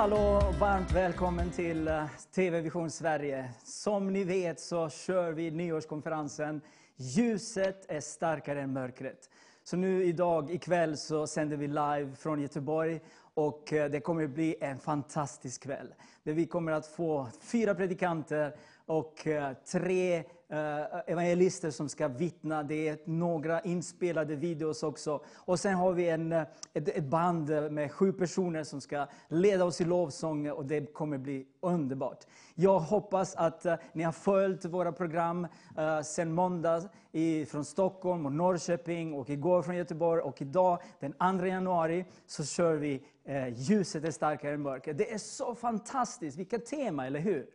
Hallå, och Varmt välkommen till eh, TV Vision Sverige. Som ni vet så kör vi nyårskonferensen Ljuset är starkare än mörkret. Så nu idag, ikväll, så sänder vi live från Göteborg. Och eh, det kommer att bli en fantastisk kväll. Där vi kommer att få fyra predikanter och eh, tre Eh, evangelister som ska vittna. Det är några inspelade videos också. Och sen har vi en, ett, band med sju personer som ska leda oss i lovsång och det kommer bli underbart. Jag hoppas att eh, ni har följt våra program eh, sen måndag i, från Stockholm och Norrköping och igår från Göteborg och idag den 2 januari så kör vi Ljuset är starkare än mörker. Det är så fantastiskt, vilket tema, eller hur?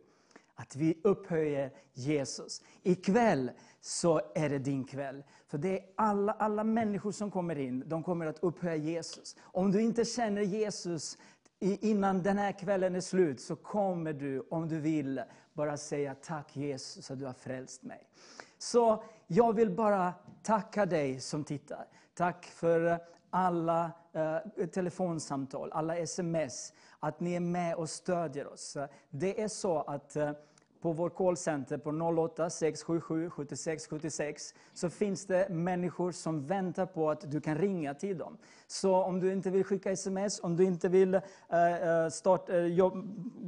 Att vi upphöjer Jesus. Ikväll så är det din kväll. För det är alla, alla människor som kommer in, de kommer att upphöja Jesus. Om du inte känner Jesus innan den här kvällen är slut, så kommer du, om du vill, bara säga tack Jesus att du har frälst mig. Så jag vill bara tacka dig som tittar. Tack för alla eh, telefonsamtal, alla sms, att ni är med och stödjer oss. Det är så att eh, på vår callcenter på 08 677 76 76 så finns det människor som väntar på att du kan ringa till dem. Så om du inte vill skicka sms, om du inte vill eh, eh start, eh,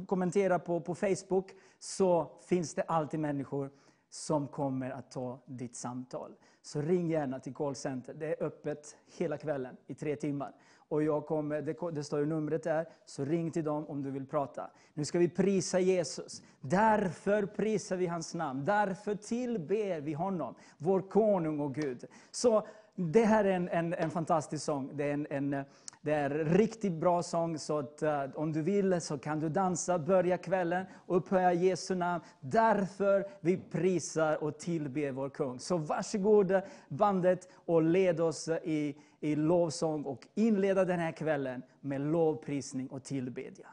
kommentera på, på Facebook, så finns det alltid människor som kommer att ta ditt samtal. Så ring gärna till callcenter. Det är öppet hela kvällen i tre timmar. Och jag kommer, det, det står ju numret där, så ring till dem om du vill prata. Nu ska vi prisa Jesus. Därför prisar vi hans namn. Därför tillber vi honom, vår konung och Gud. Så det här är en, en, en fantastisk sång. Det är en, en, eh, det är en riktigt bra sång, så att, uh, om du vill så kan du dansa, börja kvällen och upphöja Jesu namn. Därför vi prisar och tillber vår kung. Så varsågod bandet och led oss i, i lovsång och inleda den här kvällen med lovprisning och tillbedjan.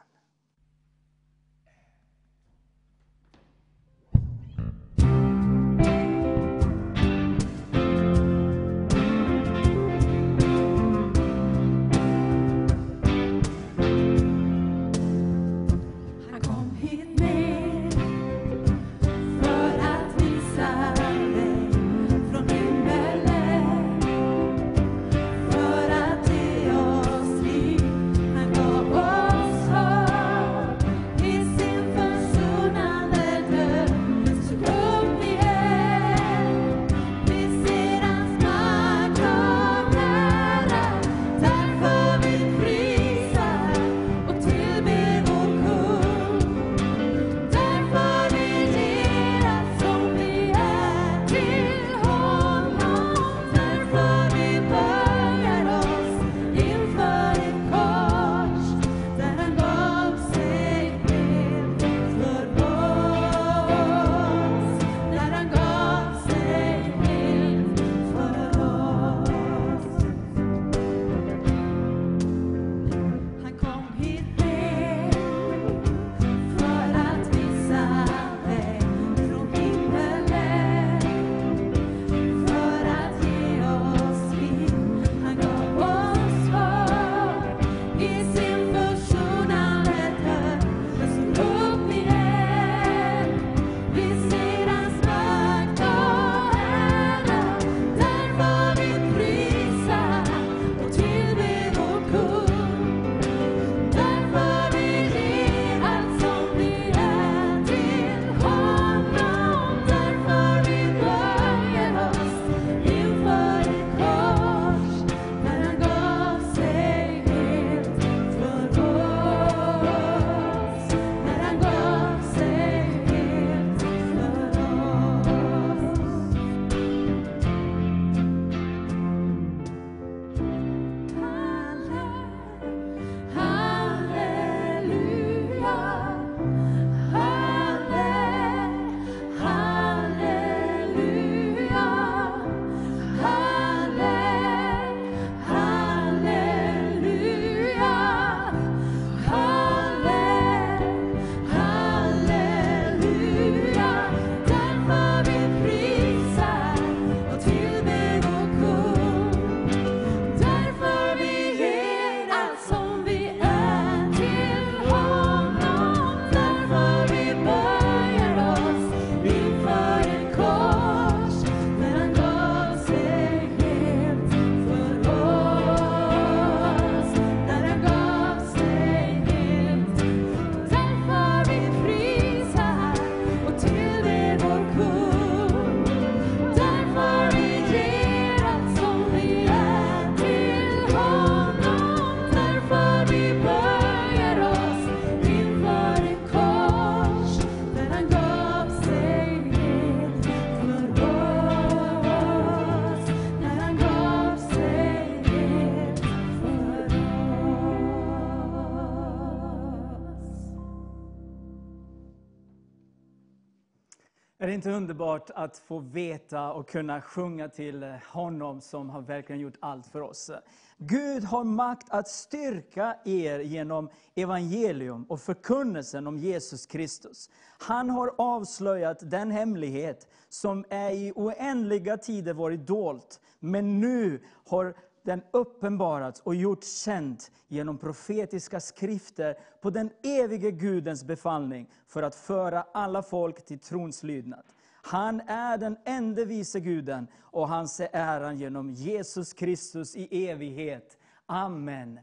Inte underbart att få veta och kunna sjunga till honom som har verkligen gjort allt för oss? Gud har makt att styrka er genom evangelium och förkunnelsen om Jesus Kristus. Han har avslöjat den hemlighet som är i oändliga tider varit dolt, men nu har den uppenbarats och gjorts känd genom profetiska skrifter på den evige Gudens befallning för att föra alla folk till trons lydnad. Han är den enda vise guden och hans är äran genom Jesus Kristus i evighet. Amen.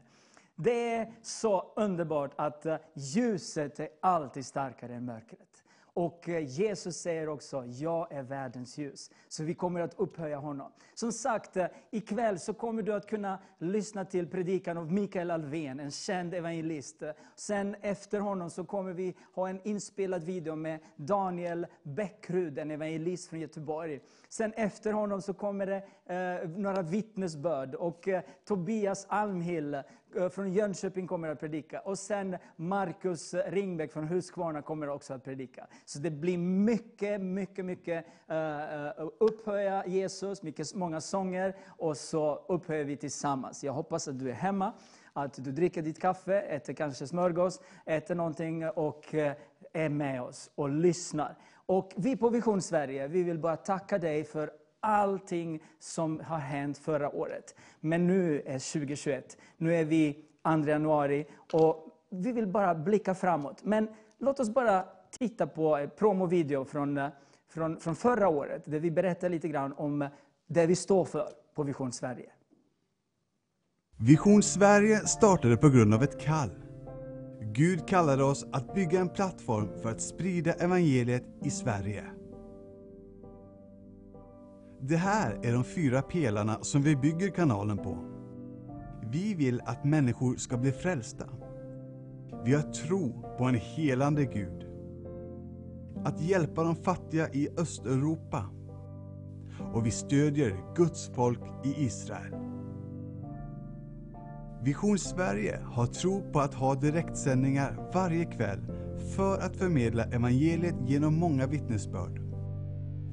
Det är så underbart att ljuset är alltid starkare än mörkret. Och eh, Jesus säger också, jag är världens ljus. Så vi kommer att upphöja honom. Som sagt, eh, ikväll så kommer du att kunna lyssna till predikan av Mikael Alvén, en känd evangelist. Sen efter honom så kommer vi ha en inspelad video med Daniel Bäckrud, en evangelist från Göteborg. Sen efter honom så kommer det eh, några vittnesbörd. Och eh, Tobias Almhill eh, från Jönköping kommer att predika. Och sen Markus Ringbäck från Huskvarna kommer också att predika. Så det blir mycket, mycket, mycket eh, eh, upphöja Jesus, mycket, många sånger. Och så upphöjer vi tillsammans. Jag hoppas att du är hemma att du dricker ditt kaffe, äter kanske smörgås, äter någonting och eh, är med oss och lyssnar. Och vi på Vision Sverige, vi vill bara tacka dig för allting som har hänt förra året. Men nu är 2021, nu är vi 2 januari och vi vill bara blicka framåt. Men låt oss bara titta på en promovideo från, eh, från, från förra året, där vi berättar lite grann om det vi står för på Vision Sverige. Vision Sverige startade på grund av ett kall. Gud kallade oss att bygga en plattform för att sprida evangeliet i Sverige. Det här är de fyra pelarna som vi bygger kanalen på. Vi vill att människor ska bli frälsta. Vi har tro på en helande Gud. Att hjälpa de fattiga i Östeuropa. Och vi stödjer Guds folk i Israel. Vision Sverige har tro på att ha direktsändningar varje kväll för att förmedla evangeliet genom många vittnesbörd.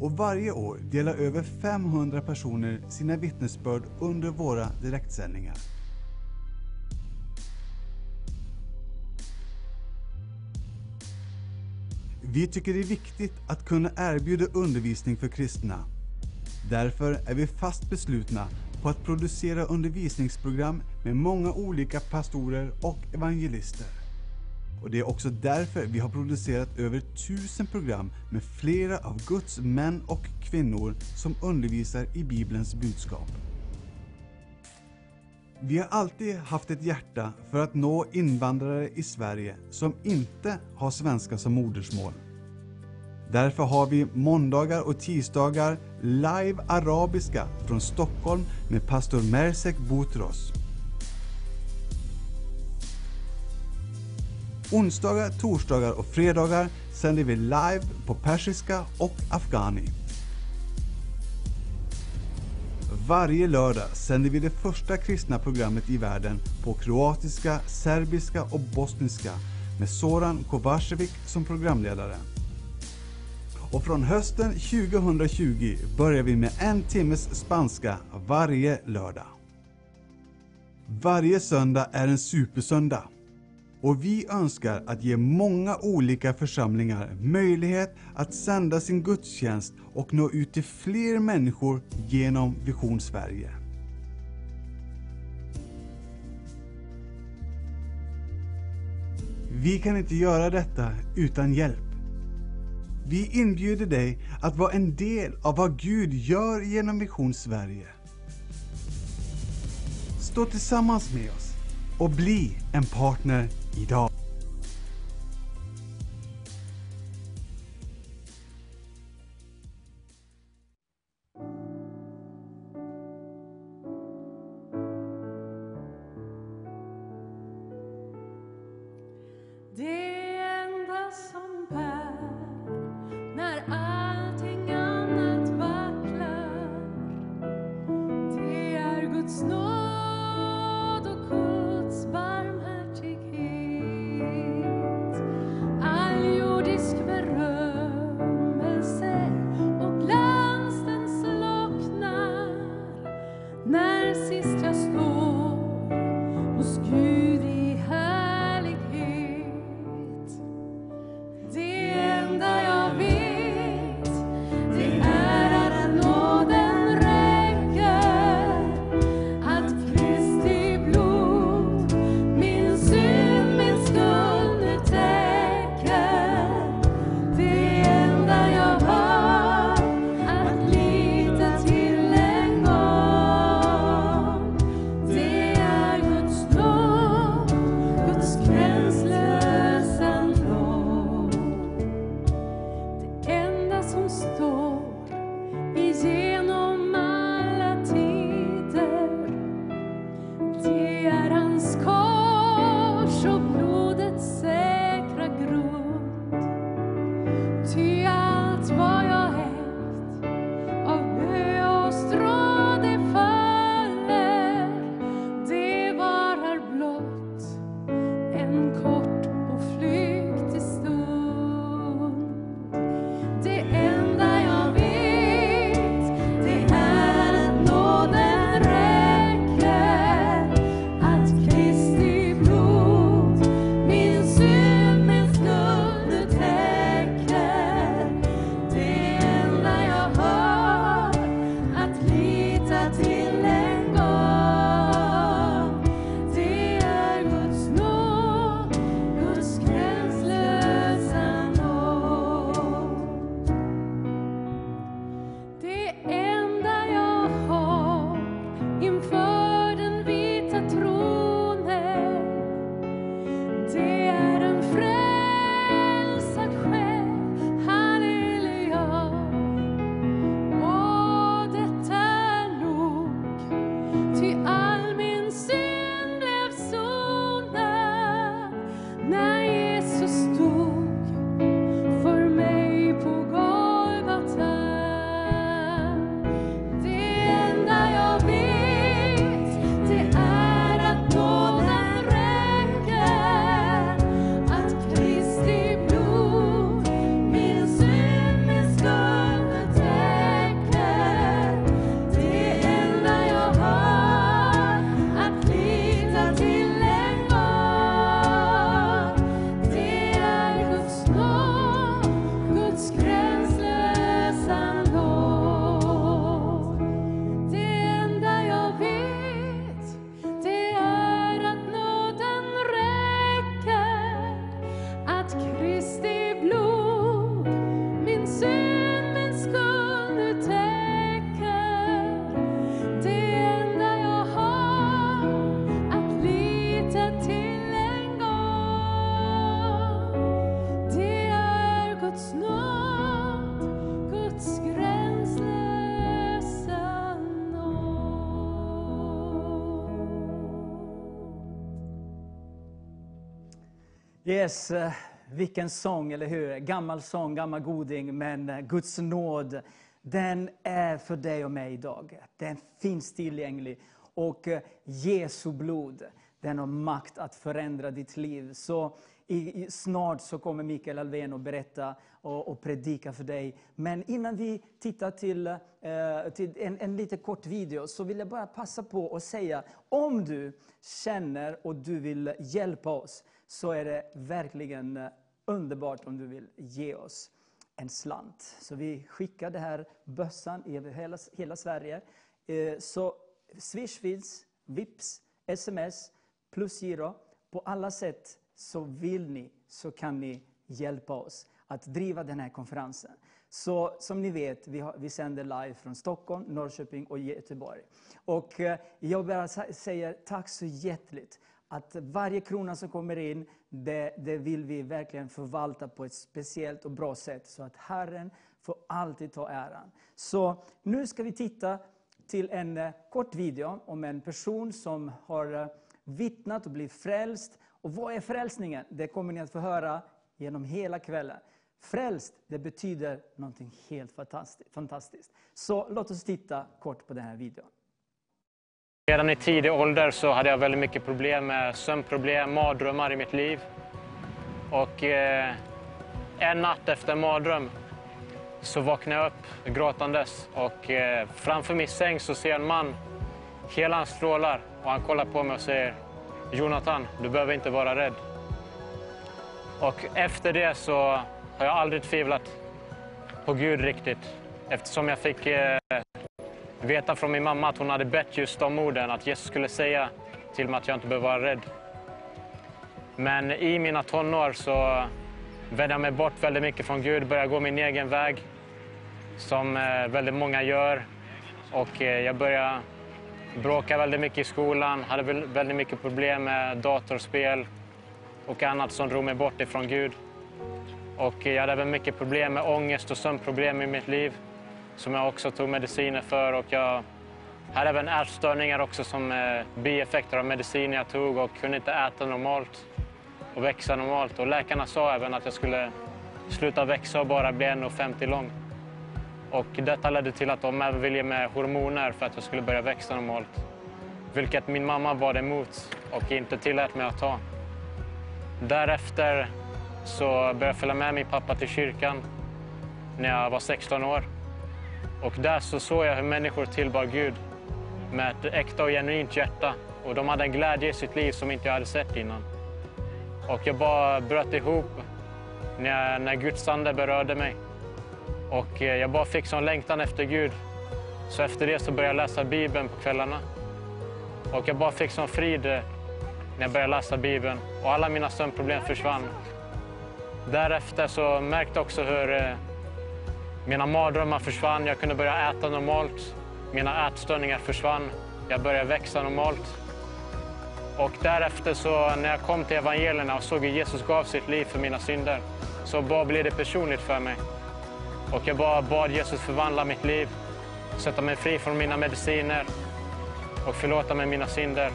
Och varje år delar över 500 personer sina vittnesbörd under våra direktsändningar. Vi tycker det är viktigt att kunna erbjuda undervisning för kristna. Därför är vi fast beslutna på att producera undervisningsprogram med många olika pastorer och evangelister. Och Det är också därför vi har producerat över tusen program med flera av Guds män och kvinnor som undervisar i Bibelns budskap. Vi har alltid haft ett hjärta för att nå invandrare i Sverige som inte har svenska som modersmål. Därför har vi måndagar och tisdagar live arabiska från Stockholm med pastor Mersek Boutros. Onsdagar, torsdagar och fredagar sänder vi live på persiska och afghani. Varje lördag sänder vi det första kristna programmet i världen på kroatiska, serbiska och bosniska med Soran Kovacevic som programledare. Och från hösten 2020 börjar vi med en timmes spanska varje lördag. Varje söndag är en supersöndag. Och vi önskar att ge många olika församlingar möjlighet att sända sin gudstjänst och nå ut till fler människor genom Vision Sverige. Vi kan inte göra detta utan hjälp. Vi inbjuder dig att vara en del av vad Gud gör genom Vision Sverige. Stå tillsammans med oss och bli en partner idag. Yes, eh, vilken sång, eller hur? Gammal sång, gammal goding, men eh, Guds nåd, den är för dig och mig idag. Den finns tillgänglig. Och eh, Jesu blod, den har makt att förändra ditt liv. Så i, i, snart så kommer Mikael Alvén att berätta och, och predika för dig. Men innan vi tittar till, eh, till en, en lite kort video så vill jag bara passa på att säga, om du känner och du vill hjälpa oss, så är det verkligen eh, underbart om du vill ge oss en slant. Så vi skickar den här bössan över hela, hela Sverige. Eh, så Swish finns, Vips, sms, plusgiro. På alla sätt så vill ni, så kan ni hjälpa oss att driva den här konferensen. Så som ni vet, vi, har, vi sänder live från Stockholm, Norrköping och Göteborg. Och eh, jag bara säger tack så hjärtligt att varje krona som kommer in, det, det vill vi verkligen förvalta på ett speciellt och bra sätt, så att Herren får alltid ta äran. Så nu ska vi titta till en eh, kort video om en person som har eh, vittnat och blivit frälst. Och vad är frälsningen? Det kommer ni att få höra genom hela kvällen. Frälst, det betyder någonting helt fantastiskt. Så låt oss titta kort på den här videon. Redan i tidig ålder så hade jag väldigt mycket problem med sömnproblem, mardrömmar i mitt liv. Och eh, en natt efter en mardröm så vaknade jag upp gråtandes och eh, framför min säng så ser jag en man. Hela han strålar och han kollar på mig och säger Jonathan, du behöver inte vara rädd. Och efter det så har jag aldrig tvivlat på Gud riktigt. Eftersom jag fick eh, veta från min mamma att hon hade bett just de orden, att Jesus skulle säga till mig att jag inte behöver vara rädd. Men i mina tonår så vände jag mig bort väldigt mycket från Gud, började gå min egen väg, som eh, väldigt många gör. Och eh, jag började bråka väldigt mycket i skolan, hade väldigt mycket problem med datorspel och annat som drog mig bort ifrån Gud. Och eh, jag hade även mycket problem med ångest och sömnproblem i mitt liv som jag också tog mediciner för. Och jag hade även ätstörningar också som eh, bieffekter av mediciner jag tog och kunde inte äta normalt och växa normalt. Och läkarna sa även att jag skulle sluta växa och bara bli 1,50 lång. Och detta ledde till att de även ville ge mig hormoner för att jag skulle börja växa normalt. Vilket min mamma var emot och inte tillät mig att ta. Därefter så började jag följa med min pappa till kyrkan när jag var 16 år. Och där så såg jag hur människor tillbar Gud med ett äkta och genuint hjärta. Och de hade en glädje i sitt liv som inte jag hade sett innan. Och jag bara bröt ihop när, när Guds ande berörde mig. Och eh, jag bara fick sån längtan efter Gud. Så efter det så började jag läsa Bibeln på kvällarna. Och jag bara fick sån frid eh, när jag började läsa Bibeln. Och alla mina sömnproblem försvann. Därefter så märkte jag också hur eh, mina mardrömmar försvann. Jag kunde börja äta normalt. Mina ätstörningar försvann. Jag började växa normalt. Och därefter så när jag kom till evangelierna och såg hur Jesus gav sitt liv för mina synder så bara blev det personligt för mig. Och jag bara bad Jesus förvandla mitt liv, sätta mig fri från mina mediciner och förlåta mig mina synder.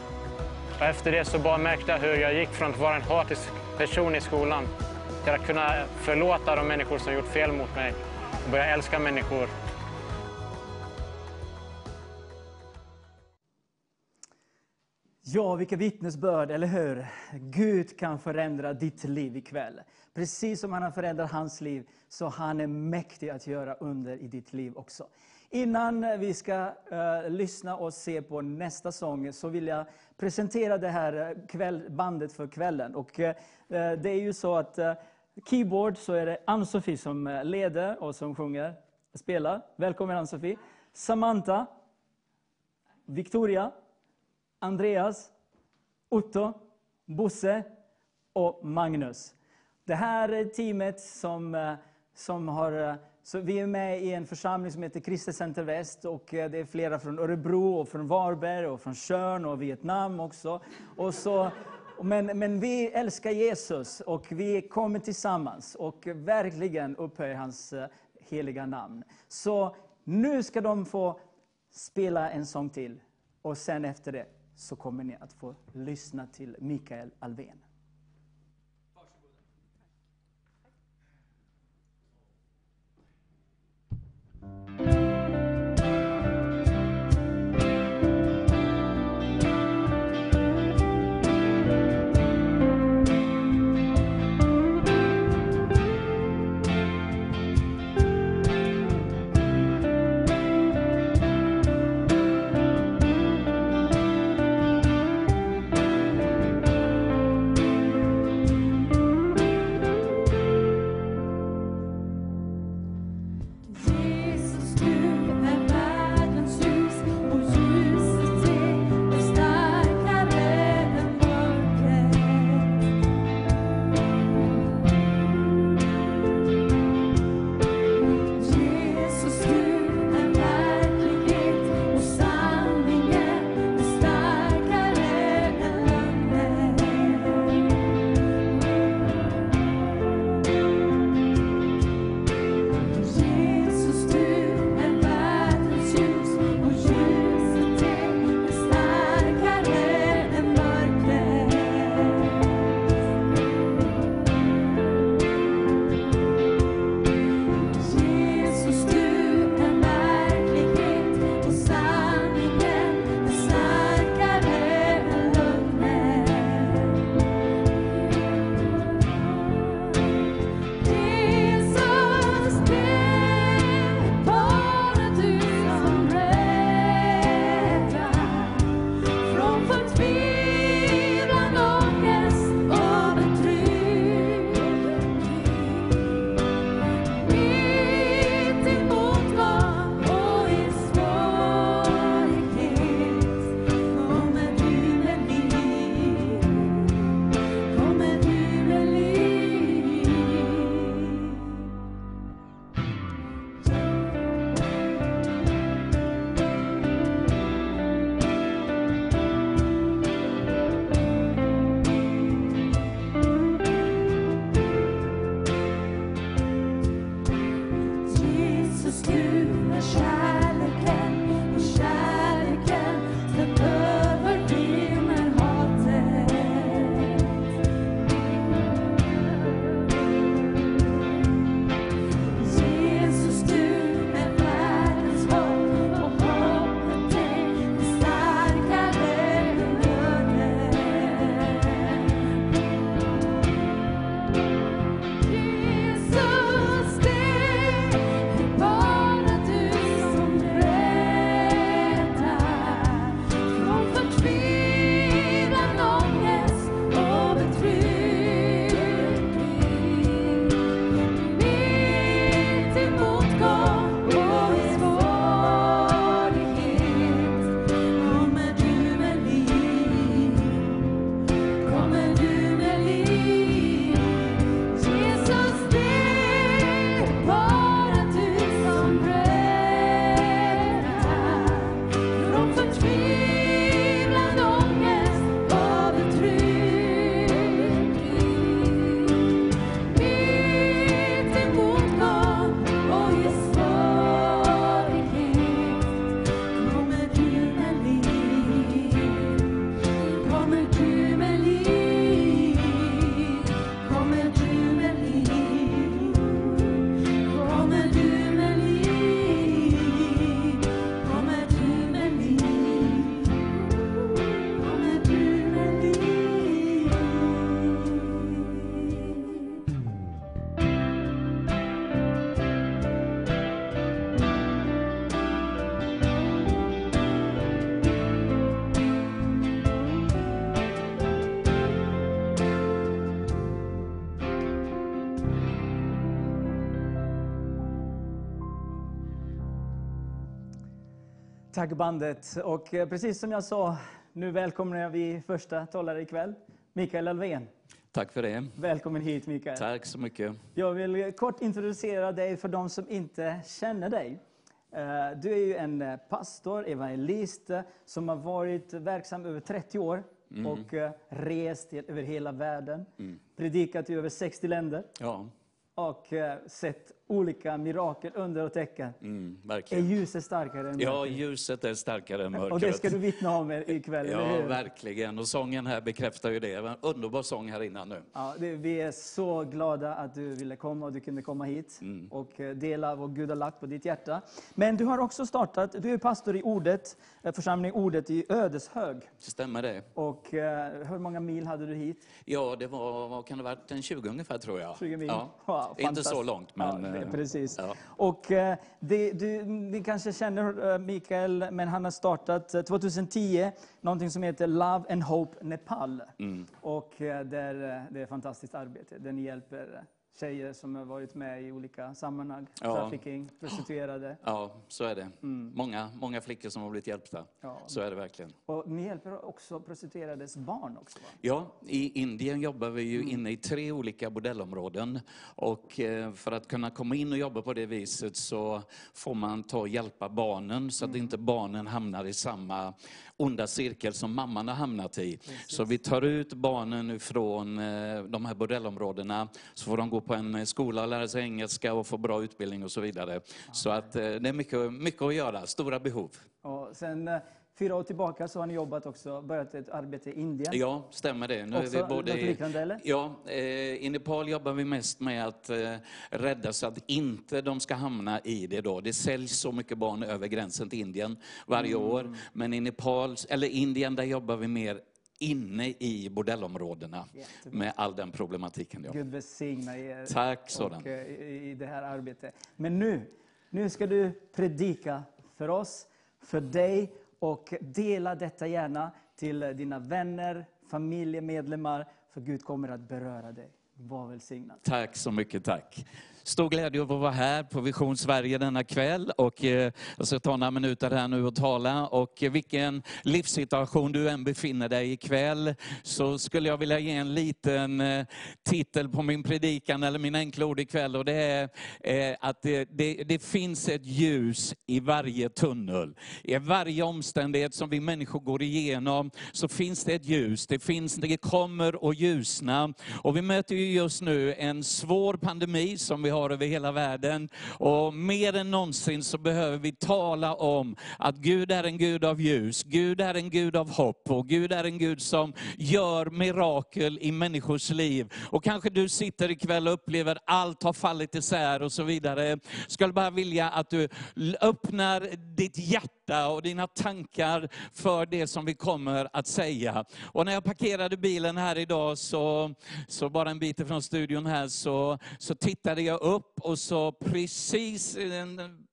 Och efter det så bara märkte jag hur jag gick från att vara en hatisk person i skolan till att kunna förlåta de människor som gjort fel mot mig börja älska människor. Ja, vilka vittnesbörd, eller hur? Gud kan förändra ditt liv ikväll. Precis som han har förändrat hans liv, så han är mäktig att göra under i ditt liv också. Innan vi ska uh, lyssna och se på nästa sång, så vill jag presentera det här kväll, bandet för kvällen. Och, uh, det är ju så att uh, keyboard så är det Ann-Sofie som eh, leder och som sjunger, spelar. Välkommen Ann-Sofie. Samantha, Victoria, Andreas, Otto, Bosse och Magnus. Det här är teamet som, eh, som har... Eh, så vi är med i en församling som heter Kristet Center Väst och det är flera från Örebro, och från Varberg, och från Tjörn och Vietnam också. Och så, men, men vi älskar Jesus och vi kommer tillsammans och verkligen upphöjer hans eh, heliga namn. Så nu ska de få spela en sång till och sen efter det så kommer ni att få lyssna till Mikael Alvén. Jesus, Tack bandet. Och eh, precis som jag sa, nu välkomnar vi första talare ikväll, Mikael Alvén. Tack för det. Välkommen hit Mikael. Tack så mycket. Jag vill kort introducera dig för de som inte känner dig. Eh, Du är ju en eh, pastor, evangelist, som har varit verksam över 30 år och eh, rest över hela världen. Predikat i över 60 länder Ja, och sett olika mirakel, under och tecken. mm, Är verkligen. ljuset starkare än Ja, mörkret? ljuset är starkare än mörkret. Och det ska du vittna om ikväll, eller Ja, hur? verkligen. Och sången här bekräftar ju det. En underbar sång här innan nu. Ja, det, vi är så glada att du ville komma och du kunde komma hit Mm. och eh, dela vad Gud har lagt på ditt hjärta. Men du har också startat, du är pastor i Ordet, församling Ordet i Ödeshög. Stämmer det? Och eh, hur många mil hade du hit? Ja, det var, vad kan det varit, en 20 ungefär tror jag. 20 mil? Ja. Wow, Inte så långt, men... ja, det, eh, precis. ja. Och eh, det, du, ni kanske känner eh, Mikael, men han har startat eh, 2010 någonting som heter Love and Hope Nepal. Mm. Och eh, där, eh, det är ett fantastiskt arbete, där ni hjälper eh, tjejer som har varit med i olika sammanhang. Ja. Trafficking, prostituerade. Ja, så är det. Många, många flickor som har blivit hjälpta. Mm. Ja. Så är det verkligen. Och ni hjälper också prostituerades barn också va? Ja, i Indien jobbar vi ju inne i tre olika bordellområden. Och eh, för att kunna komma in och jobba på det viset så får man ta och hjälpa barnen så att inte barnen hamnar i samma onda cirkel som mamman har hamnat i. Så vi tar ut barnen ifrån eh, de här bordellområdena så får de gå på en skola och lära sig engelska och få bra utbildning och så vidare. Så att eh, det är mycket, mycket att göra, stora behov. Och sen eh, fyra år tillbaka så har ni jobbat också, börjat ett arbete i Indien. Ja, stämmer det. Nu Också något liknande, eller? Ja, eh, i Nepal jobbar vi mest med att eh, rädda så att inte de ska hamna i det då. Det säljs så mycket barn över gränsen till Indien varje Mm. år. Men i Nepal, eller Indien, där jobbar vi mer inne i bordellområdena Jättebra. med all den problematiken. Ja. Gud välsigna er Tack sådan. och, eh, i det här arbetet. Men nu, nu ska du predika för oss, för dig och dela detta gärna till dina vänner, familjemedlemmar, för Gud kommer att beröra dig. Var välsignad. Tack så mycket, tack. Stor glädje att få vara här på Vision Sverige denna kväll. Och eh, jag ska ta några minuter här nu och tala. Och eh, vilken livssituation du än befinner dig i ikväll, så skulle jag vilja ge en liten eh, titel på min predikan, eller min enkla ord ikväll. Och det är att det, det, det finns ett ljus i varje tunnel. I varje omständighet som vi människor går igenom, så finns det ett ljus. Det, finns, det kommer att ljusna. Och vi möter ju just nu en svår pandemi som vi har över hela världen. Och mer än någonsin så behöver vi tala om att Gud är en Gud av ljus. Gud är en Gud av hopp. Och Gud är en Gud som gör mirakel i människors liv. Och kanske du sitter ikväll och upplever att allt har fallit isär och så vidare. Skulle bara vilja att du öppnar ditt hjärta och dina tankar för det som vi kommer att säga. Och när jag parkerade bilen här idag, så, så bara en bit ifrån studion här, så, så tittade jag upp och sa precis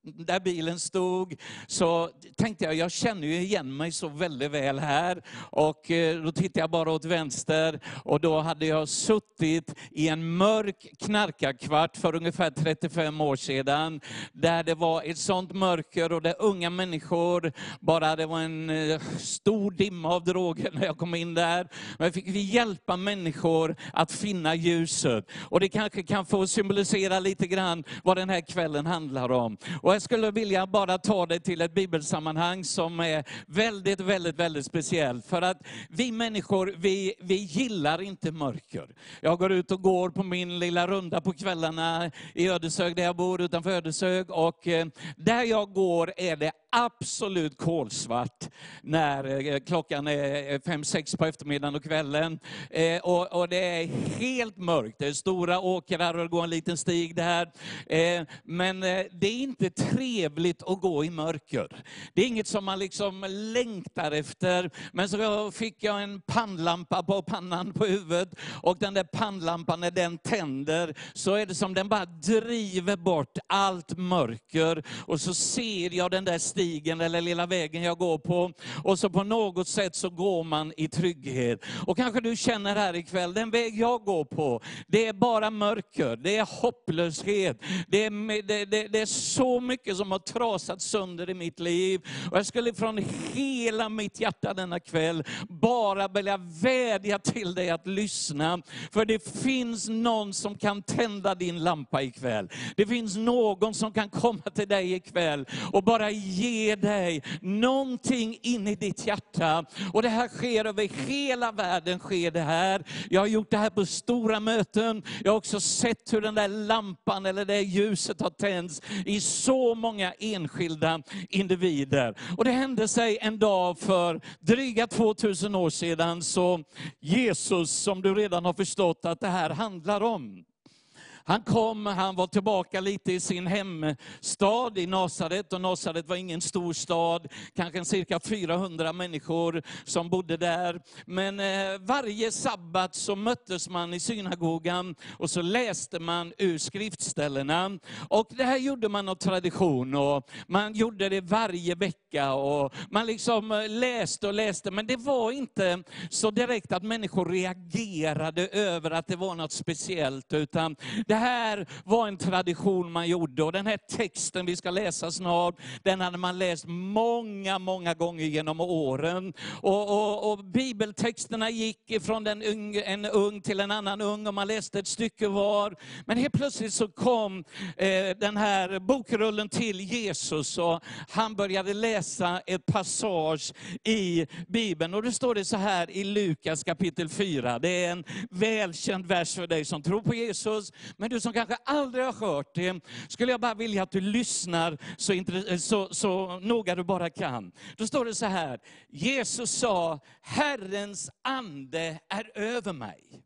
där bilen stod, så tänkte jag, jag känner ju igen mig så väldigt väl här. Och eh, då tittade jag bara åt vänster och då hade jag suttit i en mörk knarkarkvart för ungefär 35 år sedan, där det var ett sånt mörker och där unga människor, bara det var en eh, stor dimma av droger när jag kom in där. Men fick vi hjälpa människor att finna ljuset. Och det kanske kan få symbolisera lite grann vad den här kvällen handlar om. Och jag skulle vilja bara ta det till ett bibelsammanhang som är väldigt, väldigt, väldigt speciellt. För att vi människor, vi, vi gillar inte mörker. Jag går ut och går på min lilla runda på kvällarna i Ödeshög, där jag bor utanför Ödeshög. Och eh, där jag går är det absolut kolsvart när eh, klockan är eh, fem sex på eftermiddagen och kvällen. Eh, och, och det är helt mörkt. Det är stora åkrar och det går en liten stig där. Men det är inte trevligt att gå i mörker. Det är inget som man liksom längtar efter. Men så fick jag en pannlampa på pannan på huvudet. Och den där pannlampan, när den tänder, så är det som den bara driver bort allt mörker. Och så ser jag den där stigen stigen eller lilla vägen jag går på. Och så på något sätt så går man i trygghet. Och kanske du känner här ikväll, den väg jag går på, det är bara mörker, det är hopplöshet. Det är, det, det, det är så mycket som har trasat sönder i mitt liv. Och jag skulle från hela mitt hjärta denna kväll bara vilja vädja till dig att lyssna. För det finns någon som kan tända din lampa ikväll. Det finns någon som kan komma till dig ikväll och bara ge ger dig någonting in i ditt hjärta. Och det här sker över hela världen. sker det här. Jag har gjort det här på stora möten. Jag har också sett hur den där lampan eller det ljuset har tänts i så många enskilda individer. Och det hände sig en dag för dryga 2000 år sedan, så Jesus, som du redan har förstått att det här handlar om, han kom, han var tillbaka lite i sin hemstad i Nasaret. Och Nasaret var ingen stor stad, kanske cirka 400 människor som bodde där. Men eh, varje sabbat så möttes man i synagogan och så läste man ur skriftställena. Och det här gjorde man av tradition och man gjorde det varje vecka. Och man liksom eh, läste och läste, men det var inte så direkt att människor reagerade över att det var något speciellt. Utan det det här var en tradition man gjorde. Och den här texten vi ska läsa snart, den hade man läst många, många gånger genom åren. Och, och, och bibeltexterna gick från en ung, en ung till en annan ung och man läste ett stycke var. Men helt plötsligt så kom eh, den här bokrullen till Jesus och han började läsa ett passage i Bibeln. Och då står det så här i Lukas kapitel 4. Det är en välkänd vers för dig som tror på Jesus, men du som kanske aldrig har hört det, skulle jag bara vilja att du lyssnar så, så, så noga du bara kan. Då står det så här, Jesus sa, Herrens ande är över mig.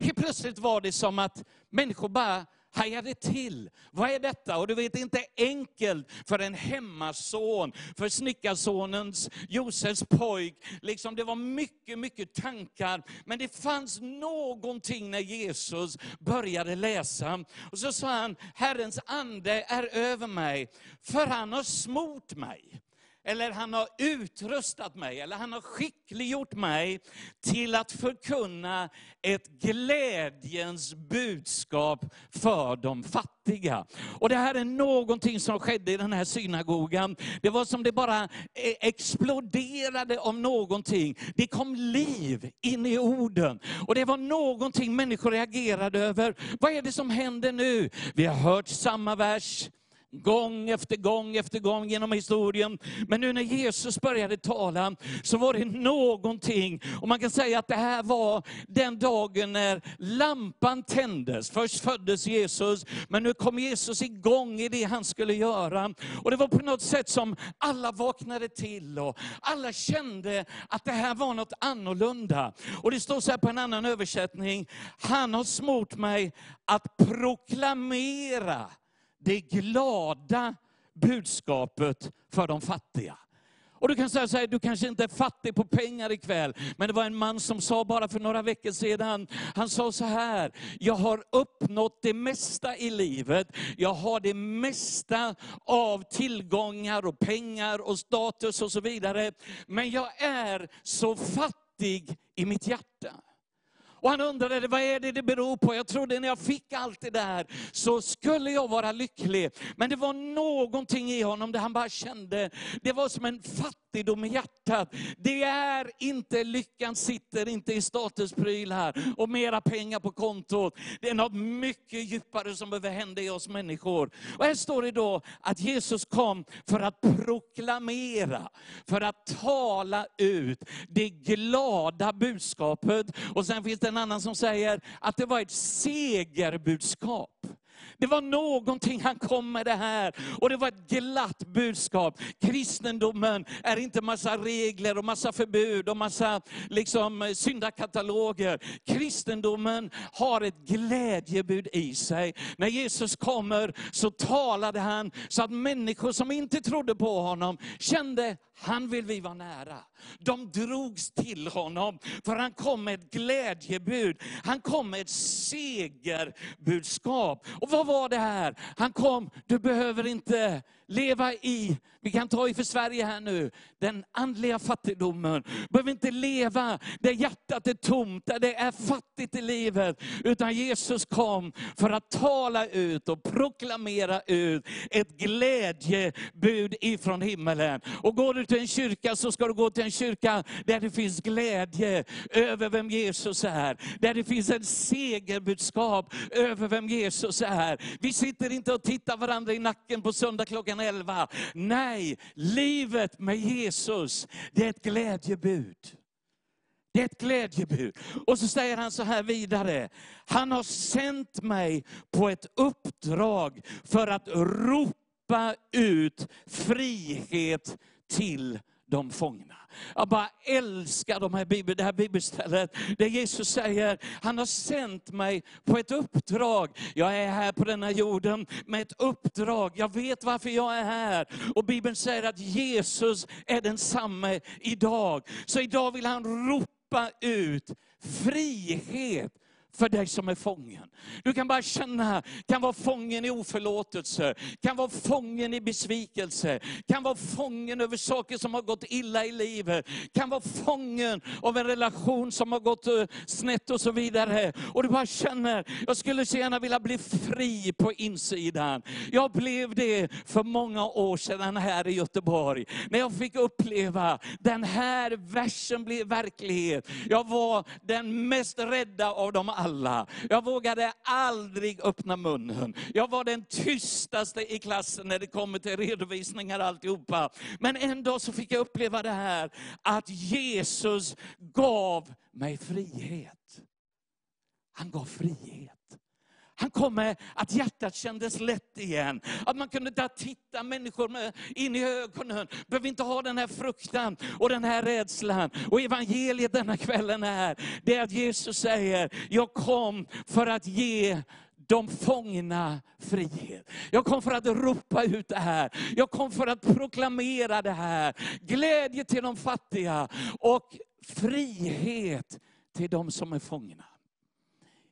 Helt plötsligt var det som att människor bara hajade till. Vad är detta? Och du vet, inte enkelt för en hemmason, för snickarsonens, Josefs pojk. Liksom, det var mycket, mycket tankar. Men det fanns någonting när Jesus började läsa. Och så sa han, Herrens ande är över mig, för han har smort mig. Eller han har utrustat mig, eller han har skickliggjort mig till att förkunna ett glädjens budskap för de fattiga. Och det här är någonting som skedde i den här synagogan. Det var som det bara eh, exploderade av någonting. Det kom liv in i orden. Och det var någonting människor reagerade över. Vad är det som händer nu? Vi har hört samma vers, gång efter gång efter gång genom historien. Men nu när Jesus började tala så var det någonting, och man kan säga att det här var den dagen när lampan tändes. Först föddes Jesus, men nu kom Jesus igång i det han skulle göra. Och det var på något sätt som alla vaknade till och alla kände att det här var något annorlunda. Och det står så här på en annan översättning, han har smort mig att proklamera det glada budskapet för de fattiga. Och du kan säga så här, du kanske inte är fattig på pengar ikväll, men det var en man som sa bara för några veckor sedan, han sa så här, jag har uppnått det mesta i livet, jag har det mesta av tillgångar och pengar och status och så vidare, men jag är så fattig i mitt hjärta. Och han undrade, vad är det det beror på? Jag trodde när jag fick allt det där, så skulle jag vara lycklig. Men det var någonting i honom där han bara kände, det var som en fattig fattigdom i hjärtat. Det är inte, lyckan sitter inte i statusprylar och mera pengar på kontot. Det är något mycket djupare som behöver hända i oss människor. Och här står det då att Jesus kom för att proklamera, för att tala ut det glada budskapet. Och sen finns det en annan som säger att det var ett segerbudskap. Det var någonting han kom med det här. Och det var ett glatt budskap. Kristendomen är inte massa regler och massa förbud och massa liksom, eh, syndakataloger. Kristendomen har ett glädjebud i sig. När Jesus kommer så talade han så att människor som inte trodde på honom kände, han vill vi vara nära. De drogs till honom, för han kom med ett glädjebud. Han kom med ett segerbudskap. Och vad var det här? Han kom, du behöver inte leva i, vi kan ta i för Sverige här nu, den andliga fattigdomen. Behöver inte leva där hjärtat är tomt, där det är fattigt i livet. Utan Jesus kom för att tala ut och proklamera ut ett glädjebud ifrån himmelen. Och går du till en kyrka så ska du gå till en kyrka där det finns glädje över vem Jesus är. Där det finns en segerbudskap över vem Jesus är. Vi sitter inte och tittar varandra i nacken på söndag klockan 11. Nej, livet med Jesus, det är ett glädjebud. Det är ett glädjebud. Och så säger han så här vidare. Han har sänt mig på ett uppdrag för att ropa ut frihet till de fångna. Jag bara älskar de här bibel, det här bibelstället där Jesus säger, han har sänt mig på ett uppdrag. Jag är här på denna jorden med ett uppdrag. Jag vet varför jag är här. Och Bibeln säger att Jesus är densamme idag. Så idag vill han ropa ut frihet för dig som är fången. Du kan bara känna, kan vara fången i oförlåtelse, kan vara fången i besvikelse, kan vara fången över saker som har gått illa i livet, kan vara fången av en relation som har gått eh, snett och så vidare. Och du bara känner, jag skulle så gärna vilja bli fri på insidan. Jag blev det för många år sedan här i Göteborg, när jag fick uppleva den här versen bli verklighet. Jag var den mest rädda av dem alla. Jag vågade aldrig öppna munnen. Jag var den tystaste i klassen när det kommer till redovisningar och alltihopa. Men en dag så fick jag uppleva det här, att Jesus gav mig frihet. Han gav frihet. Han kom med att hjärtat kändes lätt igen. Att man kunde där titta människor med, in i ögonen. Behöver inte ha den här fruktan och den här rädslan. Och evangeliet denna kvällen är, det är att Jesus säger, jag kom för att ge de fångna frihet. Jag kom för att ropa ut det här. Jag kom för att proklamera det här. Glädje till de fattiga och frihet till de som är fångna.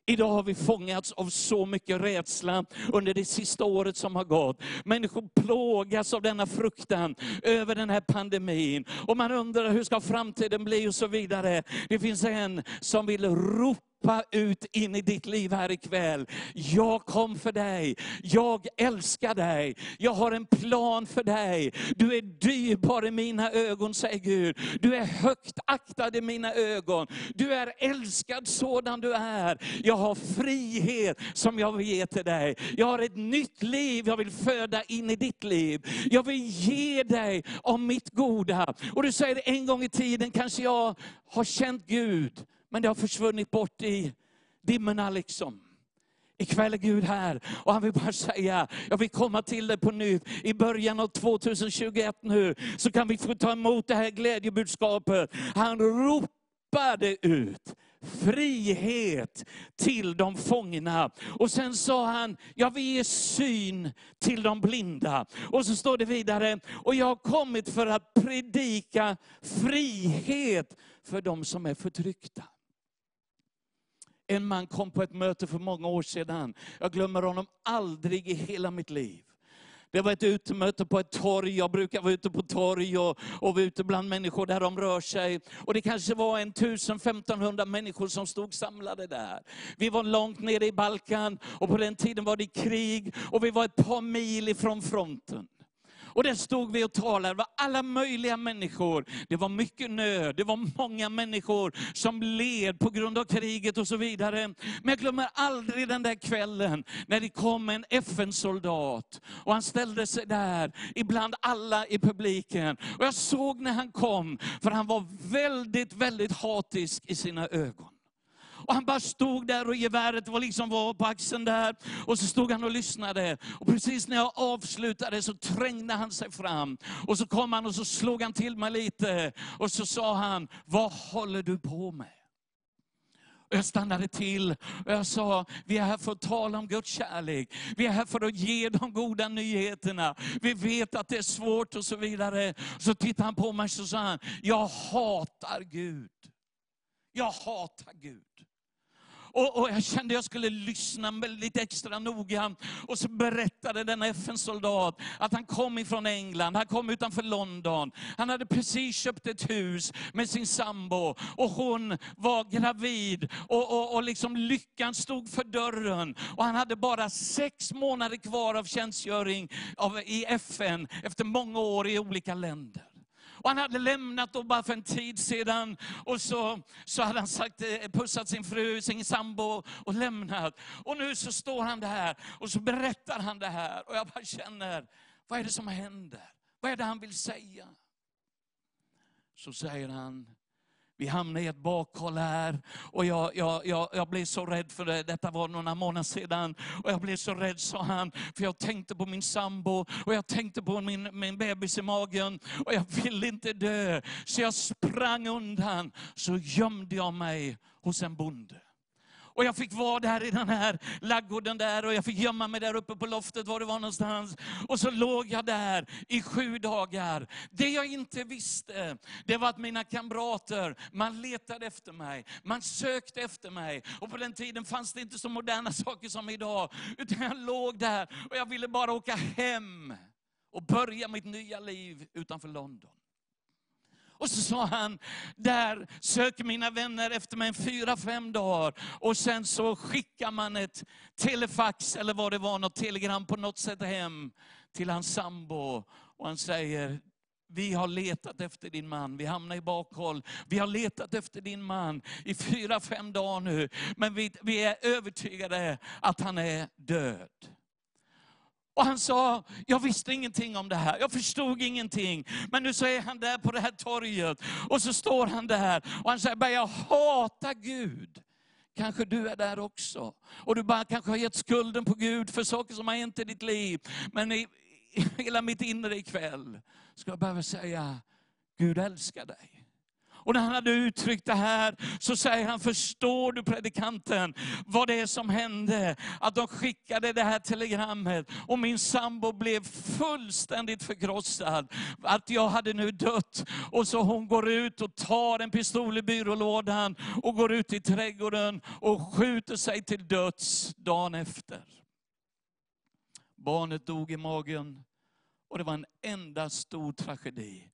Idag har vi fångats av så mycket rädsla under det sista året som har gått. Människor plågas av denna fruktan över den här pandemin. Och man undrar hur ska framtiden bli och så vidare. Det finns en som vill ropa ropa ut in i ditt liv här ikväll. Jag kom för dig. Jag älskar dig. Jag har en plan för dig. Du är dyrbar i mina ögon, säger Gud. Du är högt aktad i mina ögon. Du är älskad sådan du är. Jag har frihet som jag vill ge till dig. Jag har ett nytt liv jag vill föda in i ditt liv. Jag vill ge dig av mitt goda. Och du säger, en gång i tiden kanske jag har känt Gud. Men det har försvunnit bort i dimmorna liksom. Ikväll är Gud här och han vill bara säga, jag vill komma till dig på nytt. I början av 2021 nu, så kan vi få ta emot det här glädjebudskapet. Han ropade ut frihet till de fångna. Och sen sa han, jag vill ge syn till de blinda. Och så står det vidare, och jag har kommit för att predika frihet för de som är förtryckta. En man kom på ett möte för många år sedan. Jag glömmer honom aldrig i hela mitt liv. Det var ett utemöte på ett torg. Jag brukar vara ute på torg och, och vara ute bland människor där de rör sig. Och det kanske var en 1500 människor som stod samlade där. Vi var långt nere i Balkan och på den tiden var det krig och vi var ett par mil ifrån fronten. Och där stod vi och talade, det var alla möjliga människor. Det var mycket nöd, det var många människor som led på grund av kriget och så vidare. Men jag glömmer aldrig den där kvällen när det kom en FN-soldat. Och han ställde sig där, ibland alla i publiken. Och jag såg när han kom, för han var väldigt, väldigt hatisk i sina ögon. Och han bara stod där och geväret var liksom var på axeln där. Och så stod han och lyssnade. Och precis när jag avslutade så trängde han sig fram. Och så kom han och så slog han till mig lite. Och så sa han, vad håller du på med? Jag stannade till och jag sa, vi är här för att tala om Guds kärlek. Vi är här för att ge de goda nyheterna. Vi vet att det är svårt och så vidare. Så tittade han på mig och sa han, jag hatar Gud. Jag hatar Gud. Och, och jag kände jag skulle lyssna lite extra noga. Och så berättade denna FN-soldat att han kom ifrån England, han kom utanför London. Han hade precis köpt ett hus med sin sambo och hon var gravid och, och, och liksom lyckan stod för dörren. Och han hade bara sex månader kvar av tjänstgöring av, i FN efter många år i olika länder. Och han hade lämnat då bara för en tid sedan. Och så, så hade han sagt, eh, pussat sin fru, sin sambo och lämnat. Och nu så står han där och så berättar han det här. Och jag bara känner, vad är det som händer? Vad är det han vill säga? Så säger han, vi hamnade i ett bakhåll här och jag, jag, jag, jag blev så rädd för det. Detta var några månader sedan. Och jag blev så rädd, sa han, för jag tänkte på min sambo och jag tänkte på min, min bebis i magen och jag ville inte dö. Så jag sprang undan, så gömde jag mig hos en bonde. Och jag fick vara där i den här laggården där och jag fick gömma mig där uppe på loftet var det var någonstans. Och så låg jag där i sju dagar. Det jag inte visste, det var att mina kamrater, man letade efter mig, man sökte efter mig. Och på den tiden fanns det inte så moderna saker som idag. Utan jag låg där och jag ville bara åka hem och börja mitt nya liv utanför London. Och så sa han, där söker mina vänner efter mig fyra, fem dagar. Och sen så skickar man ett telefax eller vad det var, något telegram på något sätt hem till hans sambo. Och han säger, vi har letat efter din man, vi hamnar i bakhåll. Vi har letat efter din man i fyra, fem dagar nu. Men vi, vi är övertygade att han är död. Och han sa, jag visste ingenting om det här, jag förstod ingenting. Men nu så är han där på det här torget, och så står han där, och han säger, jag hatar Gud. Kanske du är där också. Och du bara kanske har gett skulden på Gud för saker som har hänt i ditt liv. Men i, i hela mitt inre ikväll ska jag behöva säga, Gud älskar dig. Och när han hade uttryckt det här så säger han, förstår du predikanten vad det är som hände? Att de skickade det här telegrammet och min sambo blev fullständigt förkrossad. Att jag hade nu dött. Och så hon går ut och tar en pistol i byrålådan och går ut i trädgården och skjuter sig till döds dagen efter. Barnet dog i magen och det var en enda stor tragedi.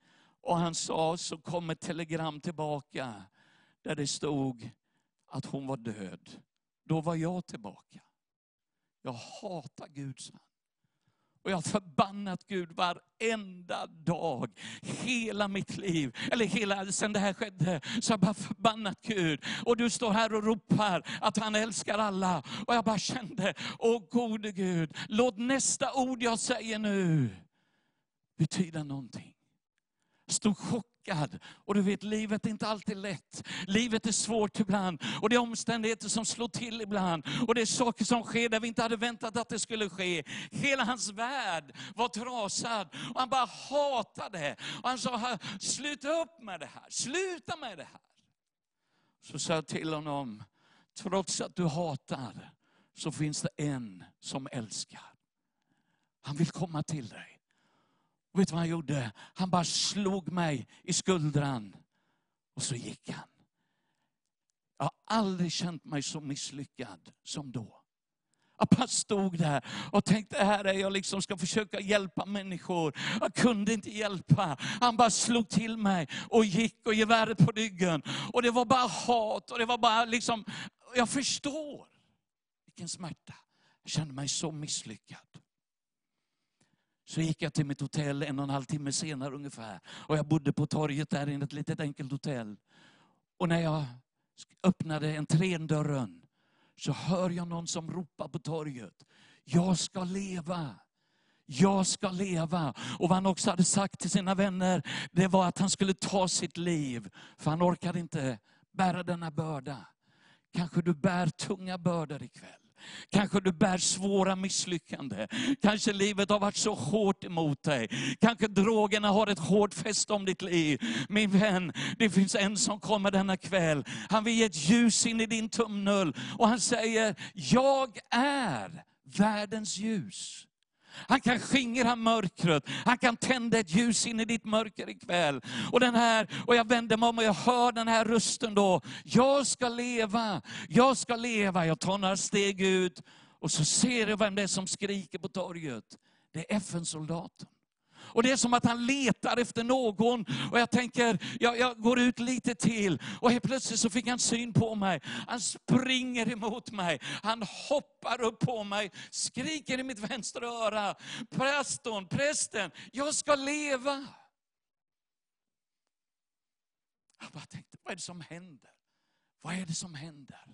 Och han sa, så kom ett telegram tillbaka där det stod att hon var död. Då var jag tillbaka. Jag hatar Gud, sa han. Och jag har förbannat Gud varenda dag, hela mitt liv. Eller hela, sen det här skedde, så har jag bara förbannat Gud. Och du står här och ropar att han älskar alla. Och jag bara kände, åh gode Gud, låt nästa ord jag säger nu betyda någonting stod chockad. Och du vet, livet är inte alltid lätt. Livet är svårt ibland. Och det är omständigheter som slår till ibland. Och det är saker som sker där vi inte hade väntat att det skulle ske. Hela hans värld var trasad. Och han bara hatade. Och han sa, sluta upp med det här. Sluta med det här. Så sa jag till honom, trots att du hatar, så finns det en som älskar. Han vill komma till dig. Och vet du vad han gjorde? Han bara slog mig i skuldran. Och så gick han. Jag har aldrig känt mig så misslyckad som då. Jag bara stod där och tänkte, här är jag liksom ska försöka hjälpa människor. Jag kunde inte hjälpa. Han bara slog till mig och gick och geväret på ryggen. Och det var bara hat och det var bara liksom, jag förstår vilken smärta. Jag kände mig så misslyckad. Så gick jag till mitt hotell en och en halv timme senare ungefär. Och jag bodde på torget där i ett litet enkelt hotell. Och när jag öppnade entrédörren så hör jag någon som ropar på torget. Jag ska leva. Jag ska leva. Och vad han också hade sagt till sina vänner, det var att han skulle ta sitt liv. För han orkade inte bära denna börda. Kanske du bär tunga bördor ikväll. Kanske du bär svåra misslyckanden. Kanske livet har varit så hårt emot dig. Kanske drogerna har ett hårt fäste om ditt liv. Min vän, det finns en som kommer denna kväll. Han vill ge ett ljus in i din tumnull Och han säger, jag är världens ljus. Han kan skingra mörkret. Han kan tända ett ljus in i ditt mörker ikväll. Och, den här, och jag vänder mig om och jag hör den här rösten då. Jag ska leva, jag ska leva. Jag tar några steg ut och så ser jag vem det är som skriker på torget. Det är FN-soldaten. Och det är som att han letar efter någon. Och jag tänker, jag, jag går ut lite till. Och helt plötsligt så fick han syn på mig. Han springer emot mig. Han hoppar upp på mig, skriker i mitt vänstra öra. Präston, prästen, jag ska leva. Jag bara tänkte, vad är det som händer? Vad är det som händer?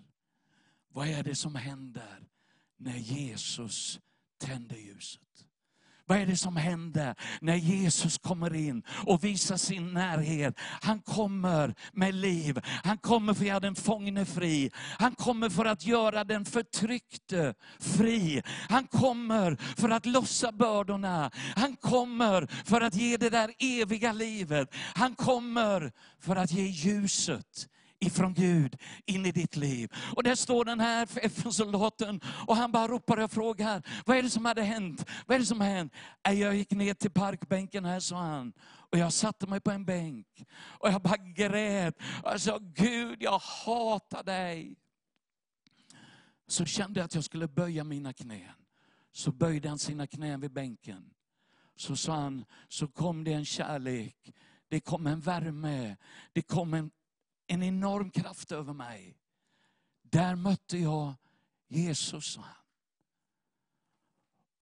Vad är det som händer när Jesus tänder ljuset? Vad är det som händer när Jesus kommer in och visar sin närhet? Han kommer med liv. Han kommer för att göra den fångne fri. Han kommer för att göra den förtryckte fri. Han kommer för att lossa bördorna. Han kommer för att ge det där eviga livet. Han kommer för att ge ljuset ifrån Gud in i ditt liv. Och där står den här FN-soldaten och han bara ropar och frågar, vad är det som hade hänt? Vad är det som har hänt? Jag gick ner till parkbänken här, sa han. Och jag satte mig på en bänk. Och jag bara grät. Och jag sa, Gud jag hatar dig. Så kände jag att jag skulle böja mina knän. Så böjde han sina knän vid bänken. Så sa han, så kom det en kärlek. Det kom en värme. Det kom en en enorm kraft över mig. Där mötte jag Jesus, sa han.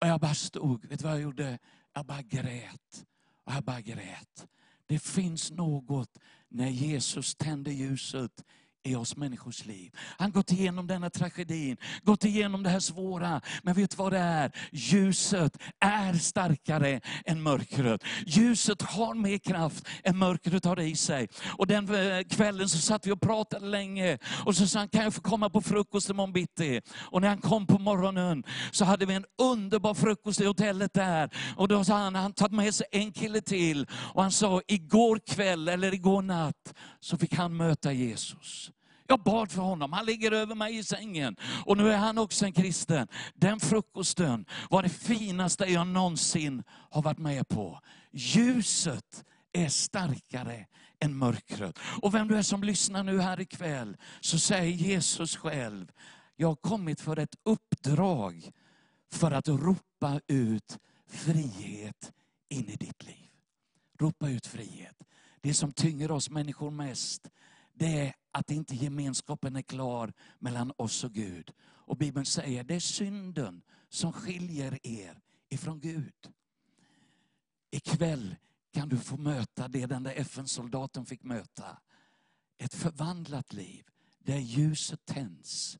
Och jag bara stod, vet du vad jag gjorde? Jag bara grät. Och jag bara grät. Det finns något när Jesus tänder ljuset i oss människors liv. Han gått igenom denna tragedin, gått igenom det här svåra. Men vet du vad det är? Ljuset är starkare än mörkret. Ljuset har mer kraft än mörkret har i sig. Och den eh, kvällen så satt vi och pratade länge. Och så sa han, kan jag få komma på frukost imorgon bitti? Och när han kom på morgonen så hade vi en underbar frukost i hotellet där. Och då sa han, han tagit med sig en kille till. Och han sa, igår kväll eller igår natt så fick han möta Jesus. Jag bad för honom, han ligger över mig i sängen. Och nu är han också en kristen. Den frukosten var det finaste jag någonsin har varit med på. Ljuset är starkare än mörkret. Och vem du är som lyssnar nu här ikväll, så säger Jesus själv, jag har kommit för ett uppdrag för att ropa ut frihet in i ditt liv. Ropa ut frihet. Det som tynger oss människor mest, det är att inte gemenskapen är klar mellan oss och Gud. Och Bibeln säger, det är synden som skiljer er ifrån Gud. Ikväll kan du få möta det den där FN-soldaten fick möta. Ett förvandlat liv där ljuset tänds.